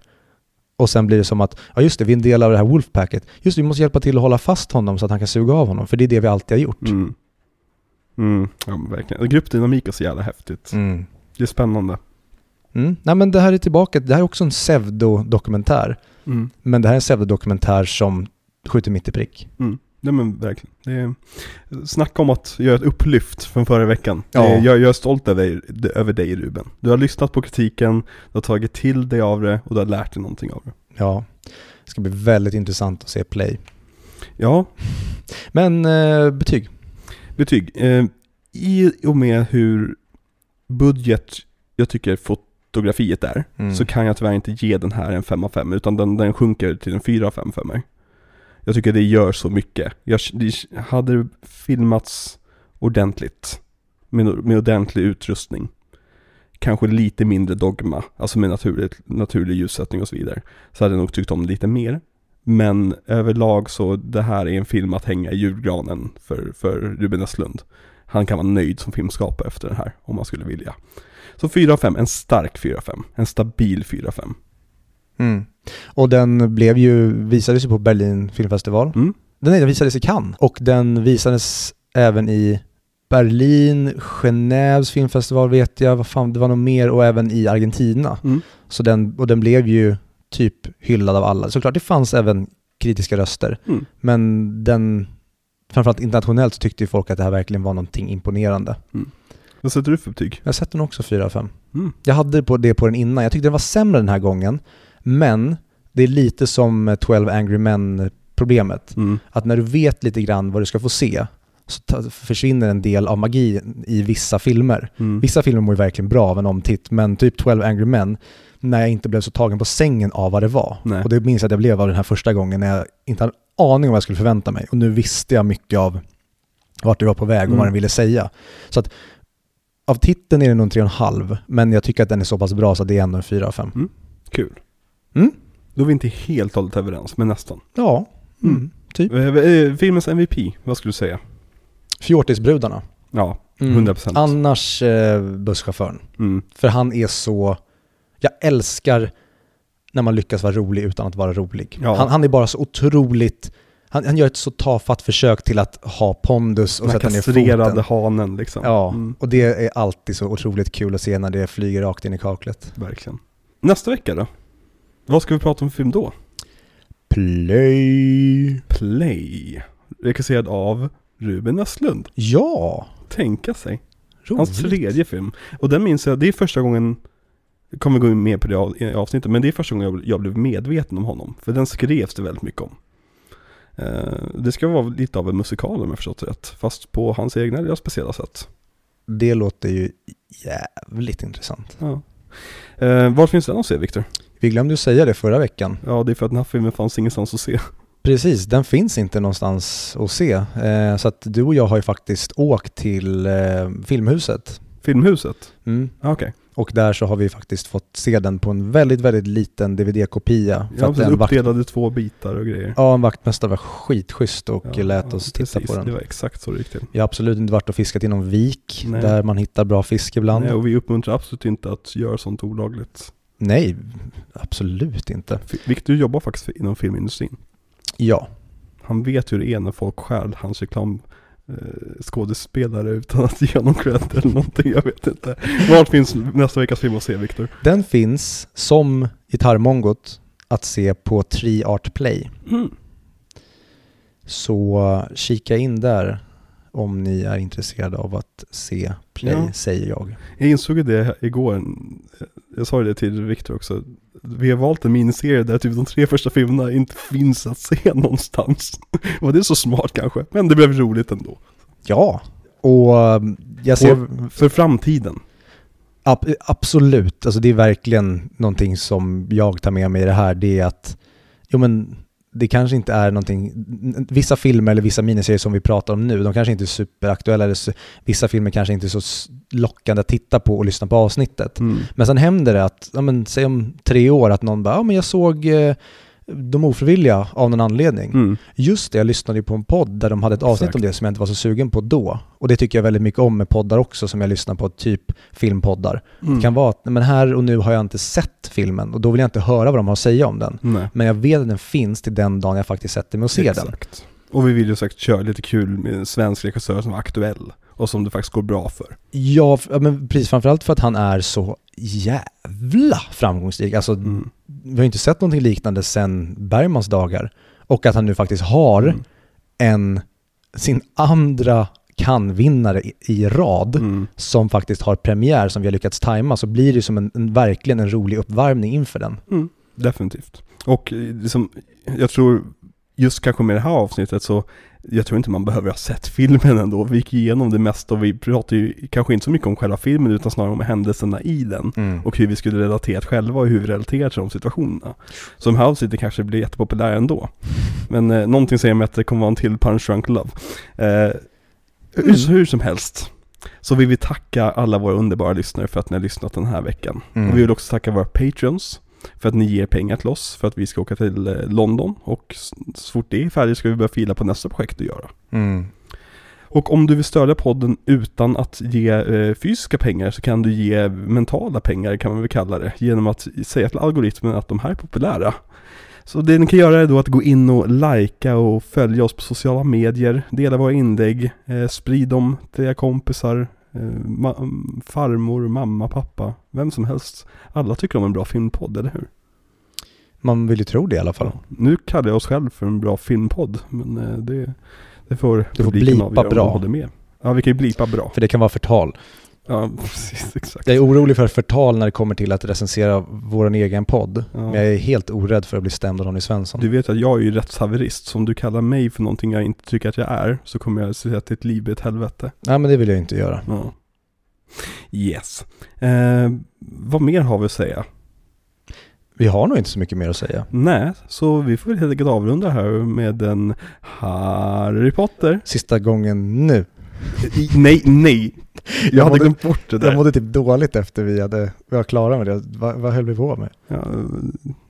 Och sen blir det som att, ja just det, vi är en del av det här Wolfpacket. Just det, vi måste hjälpa till att hålla fast honom så att han kan suga av honom, för det är det vi alltid har gjort. Mm. Mm, ja verkligen. Gruppdynamik är så jävla häftigt. Mm. Det är spännande. Mm. Nej men det här är tillbaka, det här är också en pseudodokumentär. Mm. Men det här är en pseudodokumentär som skjuter mitt i prick. Nej men verkligen. Det är, snacka om att göra ett upplyft från förra veckan. Ja. Är, jag, jag är stolt över, dig- över dig Ruben. Du har lyssnat på kritiken, du har tagit till dig av det och du har lärt dig någonting av det. Ja, det ska bli väldigt intressant att se Play. Ja, [LAUGHS] Men eh, betyg? betyg. Eh, I och med hur budget jag tycker fotografiet är, Mm. så kan jag tyvärr inte ge den här en 5 av 5, utan den, den sjunker till en 4 av 5 för mig. Jag tycker det gör så mycket. Jag, det hade filmats ordentligt, med, med ordentlig utrustning, kanske lite mindre dogma, alltså med naturlig, naturlig ljussättning och så vidare, så hade jag nog tyckt om lite mer. Men överlag så, det här är en film att hänga i julgranen för, för Ruben Östlund. Han kan vara nöjd som filmskapare efter den här, om man skulle vilja. Så 4 av 5, en stark 4 av 5. En stabil 4 av 5. Mm. Och den blev ju, visades ju på Berlin filmfestival. Mm. Den, nej, den visades i Cannes och den visades även i Berlin, Genèves filmfestival vet jag, vad fan, det var nog mer och även i Argentina. Mm. Så den, och den blev ju typ hyllad av alla. Såklart det fanns även kritiska röster, Mm. men den, framförallt internationellt så tyckte ju folk att det här verkligen var någonting imponerande. Vad sätter du för betyg? Jag sätter nog också 4 av 5. Mm. Jag hade på det på den innan, jag tyckte den var sämre den här gången, men det är lite som 12 Angry Men-problemet. Mm. Att när du vet lite grann vad du ska få se, så försvinner en del av magi i vissa filmer. Mm. Vissa filmer mår ju verkligen bra av en omtitt, men typ 12 Angry Men, när jag inte blev så tagen på sängen av vad det var. Nej. Och det minns jag att jag blev av den här första gången när jag inte hade en aning om vad jag skulle förvänta mig. Och nu visste jag mycket av vart det var på väg och Mm. vad den ville säga. Så att av titeln är det nog en 3,5, men jag tycker att den är så pass bra så det är ändå en 4 av 5. Kul. Mm. Då är vi inte helt och hållet överens, men nästan. Ja, mm. Mm. typ. Eh, eh, filmens MVP, vad skulle du säga? Fjortisbrudarna. Ja, Mm. 100%. Annars eh, busschauffören. Mm. För han är så... Jag älskar när man lyckas vara rolig utan att vara rolig. Ja. Han, han är bara så otroligt... Han, han gör ett så tafatt försök till att ha pondus och Den sätta ner kastrerade foten. hanen liksom. Ja, Mm, och det är alltid så otroligt kul att se när det flyger rakt in i kaklet. verkligen. Nästa vecka då? Vad ska vi prata om för film då? Play! Play. Regisserad av Ruben Östlund. Ja! Tänka sig. Roligt. Hans tredje film. Och den minns jag, det är första gången, jag kommer gå in mer på det avsnittet, men det är första gången jag, jag blev medveten om honom. För den skrevs det väldigt mycket om. Eh, det ska vara lite av en musikal om jag förstått det rätt. Fast på hans egna lilla speciella sätt. Det låter ju jävligt intressant. Ja. Eh, var finns den att se Viktor? Vi glömde ju säga det förra veckan. Ja, det är för att den här filmen fanns ingenstans att se. Precis, den finns inte någonstans att se. Eh, så att du och jag har ju faktiskt åkt till eh, Filmhuset. Filmhuset? Mm. Ah, Okej. Och där så har vi faktiskt fått se den på en väldigt, väldigt liten DVD-kopia. Ja, precis. vakt, Uppdelade i två bitar och grejer. ja, en vaktmästare var skitschysst och Ja, lät oss titta precis. på den. Det var exakt så det gick till. Jag har absolut inte varit och fiskat i någon vik Nej. där man hittar bra fisk ibland. Nej, Nej, och vi uppmuntrar absolut inte att göra sånt olagligt. absolut inte. F- Victor jobbar faktiskt inom filmindustrin. Ja, Han vet hur det är när folk stjäl hans reklam skådespelare utan att ge någon cred eller någonting, jag vet inte. Vart finns nästa veckas film att se Viktor? den finns som Gitarrmongot att se på Tree Art Play. Mm. Så kika in där om ni är intresserade av att se Play, Ja. säger jag. Jag insåg det igår, jag sa det till Viktor också. Vi har valt en miniserie där typ de tre första filmerna inte finns att se [LAUGHS] någonstans. Var det så smart kanske? Men det blev roligt ändå. Ja, och um, jag ser... För framtiden. Ab- absolut, alltså det är verkligen någonting som jag tar med mig i det här. Det är att, jo men det kanske inte är någonting, vissa filmer eller vissa miniserier som vi pratar om nu, de kanske inte är superaktuella, eller vissa filmer kanske inte är så lockande att titta på och lyssna på avsnittet. Mm. Men sen händer det att, ja men säg om tre år att någon bara, ja men jag såg eh, De ofrivilliga av någon anledning. Mm. Just det, jag lyssnade ju på en podd där de hade ett avsnitt Exakt. om det som jag inte var så sugen på då. Och det tycker jag väldigt mycket om med poddar också som jag lyssnar på, typ filmpoddar. Mm. Det kan vara att, men här och nu har jag inte sett filmen och då vill jag inte höra vad de har att säga om den. Nej. Men jag vet att den finns till den dagen jag faktiskt sätter mig och ser den. Exakt. Och vi vill ju säkert köra lite kul med en svensk regissör som är aktuell. Och som det faktiskt går bra för. Ja, men precis framförallt för att han är så jävla framgångsrik. Alltså, Mm. Vi har inte sett någonting liknande sedan Bergmans dagar. Och att han nu faktiskt har Mm. en, sin andra kan-vinnare i, i rad Mm. som faktiskt har premiär som vi har lyckats tajma så blir det som en, en, verkligen en rolig uppvärmning inför den. Mm, definitivt. Och liksom, jag tror, just kanske med det här avsnittet så, jag tror inte man behöver ha sett filmen ändå. Vi gick igenom det mesta och vi pratar ju kanske inte så mycket om själva filmen utan snarare om händelserna i den. Och hur vi skulle relatera själva och hur vi relaterar till de situationerna. Så här avsnitten kanske blir jättepopulära ändå. Men eh, någonting säger mig att det kommer vara en till Punch Drunk Love. Eh, hur, Mm. hur som helst. Så vill vi tacka alla våra underbara lyssnare för att ni har lyssnat den här veckan. Mm. Och vi vill också tacka våra patreons för att ni ger pengar till oss för att vi ska åka till eh, London och så fort det är färdigt ska vi börja fila på nästa projekt att göra. Mm. Och om du vill stödja podden utan att ge eh, fysiska pengar så kan du ge mentala pengar kan man väl kalla det genom att säga till algoritmen att de här är populära. Så det ni kan göra är då att gå in och likea och följa oss på sociala medier, dela våra inlägg, eh, sprid dem till era kompisar, ma- farmor, mamma, pappa, vem som helst. Alla tycker om en bra filmpodd, eller hur? Man vill ju tro det i alla fall. Nu kallar jag oss själv för en bra filmpodd, men eh, det, det får Du får blipa om bra. håller med. Ja, vi kan ju blipa bra. För det kan vara förtal. Ja, [LAUGHS] precis, exakt. Jag är orolig för förtal när det kommer till att recensera vår egen podd. Ja. Men jag är helt orädd för att bli stämd av Ronny Svensson. Du vet att jag är ju rättshaverist, så om du kallar mig för någonting jag inte tycker att jag är, så kommer jag säga att ditt liv är ett helvete. Nej men det vill jag inte göra. Ja. Yes. Eh, vad mer har vi att säga? Vi har nog inte så mycket mer att säga. Nej, så vi får väl helt enkelt avrunda här med en Harry Potter. Sista gången nu. Nej, nej! Jag, Jag hade mådde- glömt bort det där. Jag mådde typ dåligt efter vi hade, vi var klara med det. Vad, vad höll vi på med? Ja,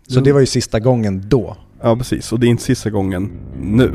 Så det var ju sista gången då. ja, precis. Och det är inte sista gången nu.